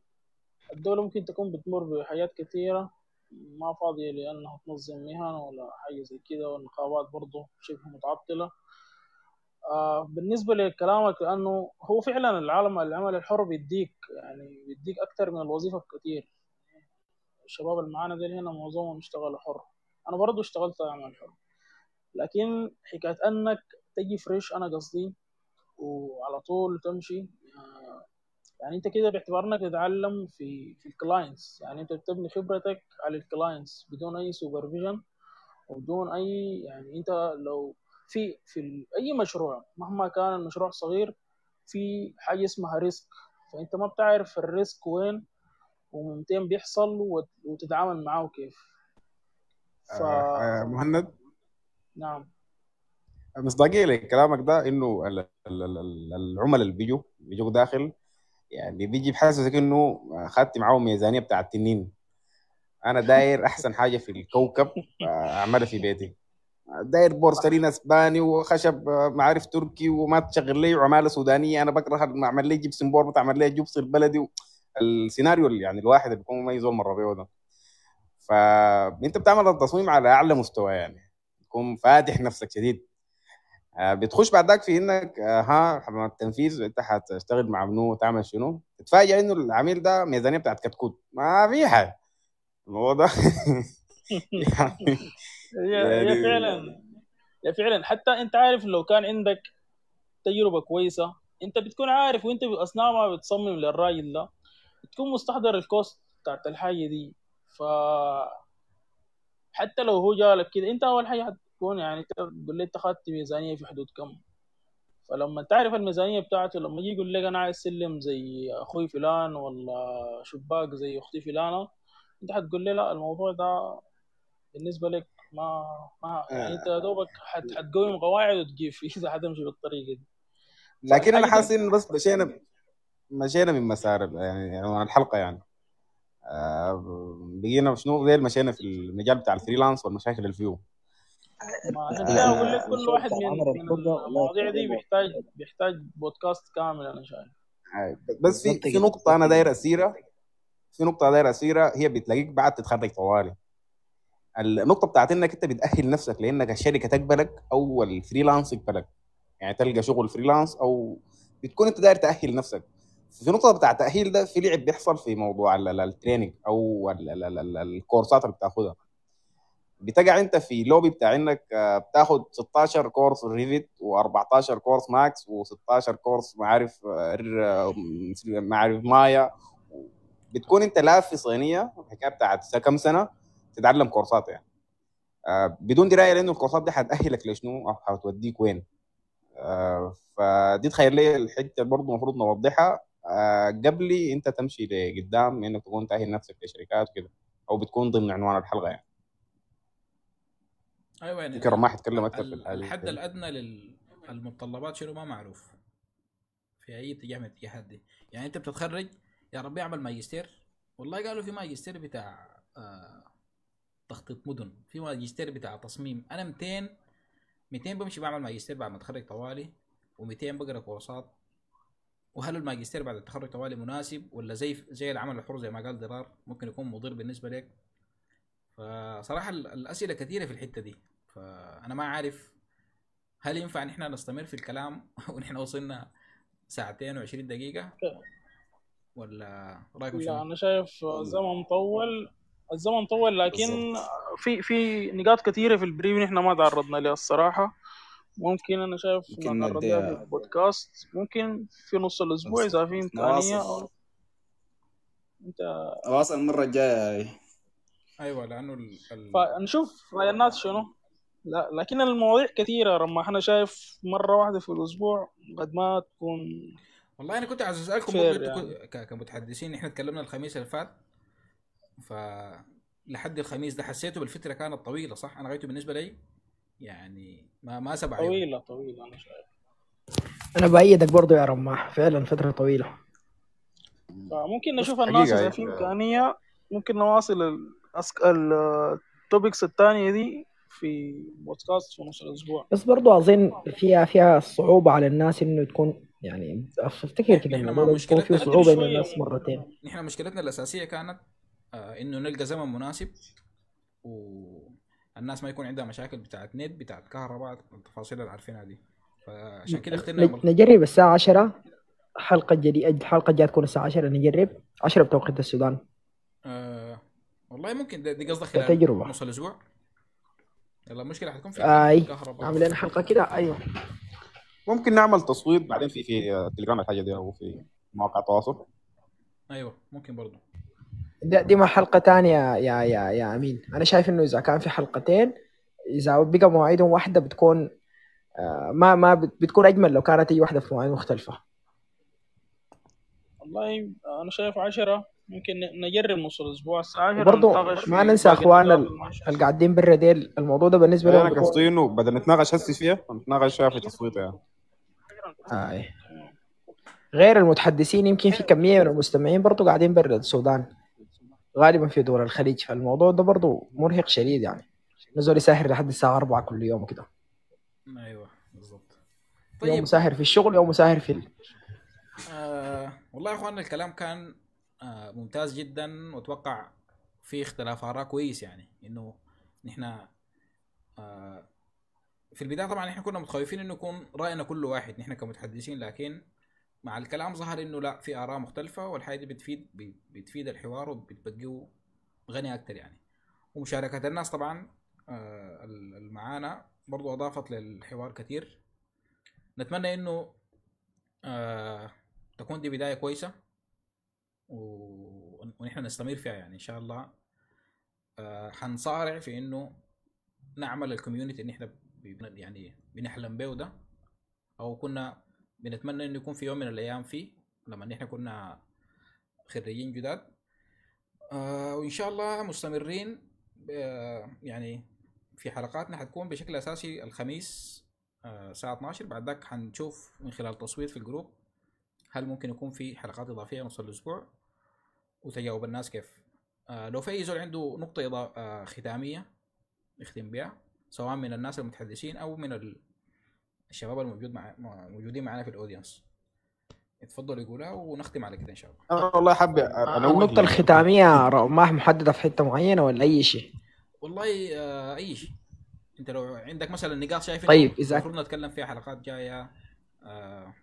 الدولة ممكن تكون بتمر بحاجات كثيرة ما فاضية لأنها تنظم مهن ولا حاجة زي كده والنقابات برضه شبه متعطلة. آه بالنسبة لكلامك لأنه هو فعلا العالم العمل الحر بيديك يعني بيديك أكتر من الوظيفة بكثير الشباب اللي معانا دول هنا معظمهم اشتغلوا حر. أنا برضه اشتغلت عمل حر. لكن حكاية أنك تجي fresh أنا قصدي وعلى طول تمشي آه يعني أنت كده باعتبار إنك تتعلم في في ال clients يعني أنت بتبني خبرتك على ال clients بدون أي supervision وبدون أي يعني أنت لو في في أي مشروع مهما كان المشروع صغير في حاجة اسمها risk فأنت ما بتعرف ال risk وين ومتين بيحصل وتتعامل معاه كيف ف... آه مهند؟ نعم. مصداقية لكلامك ده إنه العملاء اللي بيجوا بيجوا داخل يعني بيجي بحسسك انه اخذت معاهم ميزانية بتاع التنين. أنا داير أحسن حاجة في الكوكب أعملها في بيتي. داير بورسلين اسباني وخشب معارف تركي وما تشغل لي عماله سودانية. أنا بكره أعمل لي gypsum board تعمل لي جبس البلدي السيناريو اللي يعني الواحد اللي بيكون يزول مره بيه ده. فانت بتعمل التصميم على أعلى مستوى يعني. تكون فاتح نفسك شديد. بتخش بعد ذاك في إنك ها مع التنفيذ انت هتشتغل مع منو تعمل شنو؟ تتفاجئ إنه العميل ده ميزانية بتاعت كتكوت. ما في حاجة. الموضوع ده يعني هي هي فعلا هي فعلا. حتى أنت عارف لو كان عندك تجربة كويسة أنت بتكون عارف وأنت اثناء ما بتصمم للراجل ده. بتكون مستحضر الكوست بتاعت الحاجة دي. ف حتى لو هو جالك كده انت أول حاجة تكون يعني تقول لي انت اخذت ميزانية في حدود كم؟ فلما تعرف الميزانية بتاعته لما يجي يقول لك أنا عايز سلم زي أخوي فلان ولا شباك زي أختي فلانة انت حتقول لي لا الموضوع ده بالنسبة لك ما ما يعني انت دوبك حتقوم قواعد وتجيب إذا حتمشي بالطريقة دي. لكن أنا حاسس إنه بس مشينا مشينا من مسار يعني يعني الحلقة يعني. آه، بقينا شنو؟ زي مشينا في المجال بتاع الفريلانس والمشاكل اللي فيه ما عشان كده أقول لك كل واحد من المواضيع دي بيحتاج بيحتاج بودكاست كامل أنا شايف بس في في أنا بالضبط داير اسيرها في نقطة داير اسيرها هي بتلاقيك بعد تتخرج طوالي. النقطة بتاعت إنك أنت بتأهل نفسك لإنك الشركة تقبلك أو ال freelance يقبلك يعني تلقى شغل freelance أو بتكون أنت داير تأهل نفسك. في نقطه بتاع التأهيل ده؟ في لعب بيحصل في موضوع ال- ال- ال training ال- الكورسات اللي بتاخدها. بتقع أنت في loop بتاع إنك آه، بتاخد 16 course Revit و14 course Max و16 course معارف معارف مايا. بتكون أنت لاف في صينية الحكاية بتاعت كم سنة تتعلم كورسات يعني. آه، بدون دراية لأنه الكورسات دي حتأهلك لشنو أو حتوديك وين. آه، فدي تخيل لي الحتة برضه المفروض نوضحها. آه، قبل انت تمشي لقدام انك تكون تأهل نفسك لشركات وكده أو بتكون ضمن عنوان الحلقة يعني. أيوه يعني يمكن رماح يتكلم ال- أكثر في ال- الحاجة دي الحد الأدنى للمتطلبات شنو ما معروف في أي اتجاه من الاتجاهات دي. يعني أنت بتتخرج يا ربي أعمل ماجستير. والله قالوا في ماجستير بتاع آه تخطيط مدن في ماجستير بتاع تصميم. أنا 200 200 بمشي بعمل ماجستير بعد ما أتخرج طوالي و200 بقرأ كورسات. وهل الماجستير بعد التخرج طوالي مناسب ولا زي زي العمل الحر زي ما قال درار ممكن يكون مضر بالنسبة لك فصراحة ال- الأسئلة كثيرة في الحتة دي فأنا ما عارف هل ينفع نحن نستمر في الكلام ونحن وصلنا ساعتين و20 دقيقة؟ ولا رأيكم لا شنو؟ أنا شايف الزمن طول الزمن طول لكن في في نقاط كثيرة في البريف نحن ما تعرضنا لها الصراحة. ممكن أنا شايف ممكن نديها البودكاست ممكن في نص الأسبوع إذا في إمكانية. أنت نواصل المرة الجاية. أيوه لأنه ال... فنشوف رأي الناس شنو. لا لكن المواضيع كثيرة رما أنا شايف مرة واحدة في الأسبوع قد ما تكون والله أنا كنت عايز أسألكم يعني. كمتحدثين إحنا تكلمنا الخميس اللي فات. ف لحد الخميس ده حسيته بالفترة كانت طويلة صح؟ أنا غايته بالنسبة لي يعني ما ما سبع يوم طويلة طويلة أنا شايف. أنا بأيدك برضو يا رماح فعلا فترة طويلة. فممكن بس نشوف الناس إذا في إمكانية ممكن نواصل التوبكس الثانية دي في بودكاست في نص الأسبوع. بس برضو أظن فيها فيها صعوبة على الناس إنه تكون يعني أفتكر كده فيه مشكلتنا قدم صعوبة إنه شوية الناس مرتين. نحن مشكلتنا الأساسية كانت آه إنه نلقى زمن مناسب والناس ما يكون عندها مشاكل بتاعت نت بتاعت كهرباء التفاصيل اللي عارفينها دي. فعشان كده اخترنا نجرب الساعة 10 حلقة جديده الحلقة الجايه تكون الساعة 10 نجرب. 10 بتوقيت السودان. آه والله ممكن ده- دي قصدك خلال كتجربه نص الأسبوع. يلا المشكلة حتكون في آي. كهرباء نعمل لنا حلقة كده؟ أيوه. ممكن نعمل تصويت بعدين في في آه، تليجرام الحاجة دي أو في مواقع التواصل. أيوه ممكن برضه دي, دي ما حلقة تانية يا يا يا أمين. أنا شايف إنه إذا كان في حلقتين إذا بقى مواعيدهم واحدة بتكون آه، ما ما بت- بتكون أجمل لو كانت اي واحدة في مواعيد مختلفة. والله أنا شايف عشرة. ممكن ن- نجرب نص الأسبوع الساعة 10 وبرضه نتناقش ما ننسى أخواننا قاعدين برا ديل الموضوع ده بالنسبة لهم أنا بيكون قصدي انه بدل نتناقش هسي فيها نتناقش فيها في تصويت يعني آه. غير المتحدثين يمكن في كمية من المستمعين برضه قاعدين برا السودان غالبا في دول الخليج. فالموضوع ده برضه مرهق شديد يعني. نزول يسهر لحد الساعة 4 كل يوم كده. أيوه بالضبط يوم طيب. مساهر في الشغل يوم مساهر في ال... آه والله يا اخواننا الكلام كان آه ممتاز جدا وأتوقع في اختلاف آراء كويس يعني. إنه نحن آه في البداية طبعا إحنا كنا متخوفين إنه يكون رأينا كل واحد نحن كمتحدثين لكن مع الكلام ظهر إنه لا في آراء مختلفة والحاجة دي بتفيد بتفيد الحوار وبتبقيه غني أكتر يعني. ومشاركة الناس طبعا آه المعانا برضو أضافت للحوار كثير نتمنى إنه آه تكون دي بداية كويسة ونحن نستمر فيها يعني إن شاء الله. آه حنصارع في إنه نعمل الكوميونتي اللي إحنا يعني بنحلم به ده أو كنا بنتمنى إنه يكون في يوم من الأيام فيه لما نحن كنا خريجين جداد آه وإن شاء الله مستمرين يعني في حلقاتنا حتكون بشكل أساسي الخميس آه، الساعة 12 بعد ذاك حنشوف من خلال تصويت في الجروب هل ممكن يكون في حلقات إضافية نص الأسبوع وتجاوب الناس كيف آه، لو في أي زول عنده نقطة. آه، ختامية يختم بها سواء من الناس المتحدثين أو من الشباب الموجود مع موجودين معنا في الاودينس يتفضلوا يقولها ونختم على كده إن شاء الله. أنا والله حابب انوه النقطة الختامية رماح محددة في حتة معينة ولا أي شيء؟ والله آه أي شيء. أنت لو عندك مثلا نقاط شايف طيب، إذا- المفروض نتكلم فيها حلقات جاية آه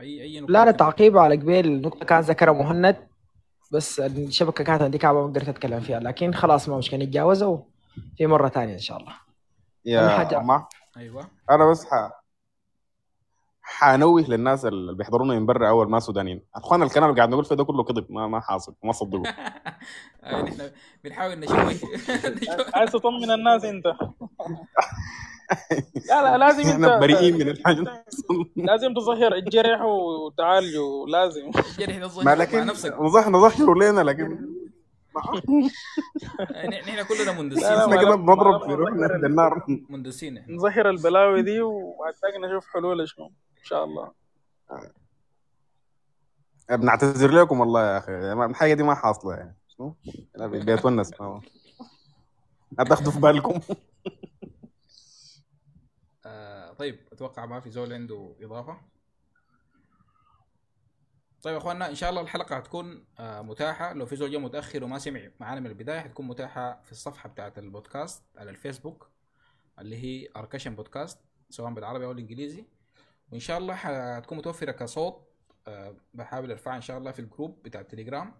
اي أي نقطة لا ممكن- تعقيب على قبيل نقطة كان ذكرها مهند بس الشبكة كانت عندي كعبة ما قدرت أتكلم فيها لكن خلاص ما مشكلة نتجاوزها في مرة ثانية إن شاء الله. يا حاجة ما أيوه. أنا بس ح... حانوه للناس اللي بيحضرونا من برا أول ما سودانيين. أخوان الكلام اللي قاعد نقول فيه ده كله كذب. ما ما حاصل. ما صدقوا. آه نحن بنحاول نشوي. عايز تطمن الناس أنت. لا لا لازم إحنا أنت بريئين من الحاجة لازم تظهر الجرح وتعالجه لازم. الجرح ده ما مع لكن نفسك. نظهر نظهروا لنا لكن نحن كلنا مندسين إحنا كده بنضرب في روحنا للنار مندسين نحن نظهر البلاوي دي وبعد ذاك نشوف حلول شنو إن شاء الله. بنعتذر لكم والله يا أخي. الحاجة دي ما حاصلة يعني شنو؟ أنا بيتونس تاخذوا في بالكم. آه طيب أتوقع ما في زول عنده إضافة؟ طيب يا اخواننا إن شاء الله الحلقة هتكون آه متاحة. لو في زول جا متأخر وما سمع معانا من البداية حتكون متاحة في الصفحة بتاعت البودكاست على الفيسبوك اللي هي اركشن بودكاست سواء بالعربي أو الإنجليزي. وإن شاء الله حتكون متوفرة كصوت آه بحاول أرفعها إن شاء الله في الجروب بتاع التليجرام.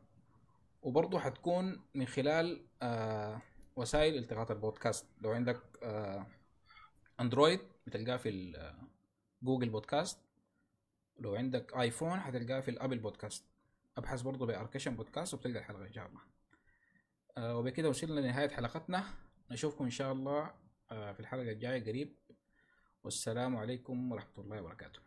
وبرضه حتكون من خلال آه وسائل التقاط البودكاست. لو عندك أندرويد بتلقاه في جوجل بودكاست. لو عندك آيفون حتلقاه في الأبل بودكاست. ابحث برضه باركشن بودكاست وبتلقى الحلقة ان شاء الله آه وبكده وصلنا لنهاية حلقتنا. نشوفكم إن شاء الله آه في الحلقة الجاية قريب. والسلام عليكم ورحمة الله وبركاته.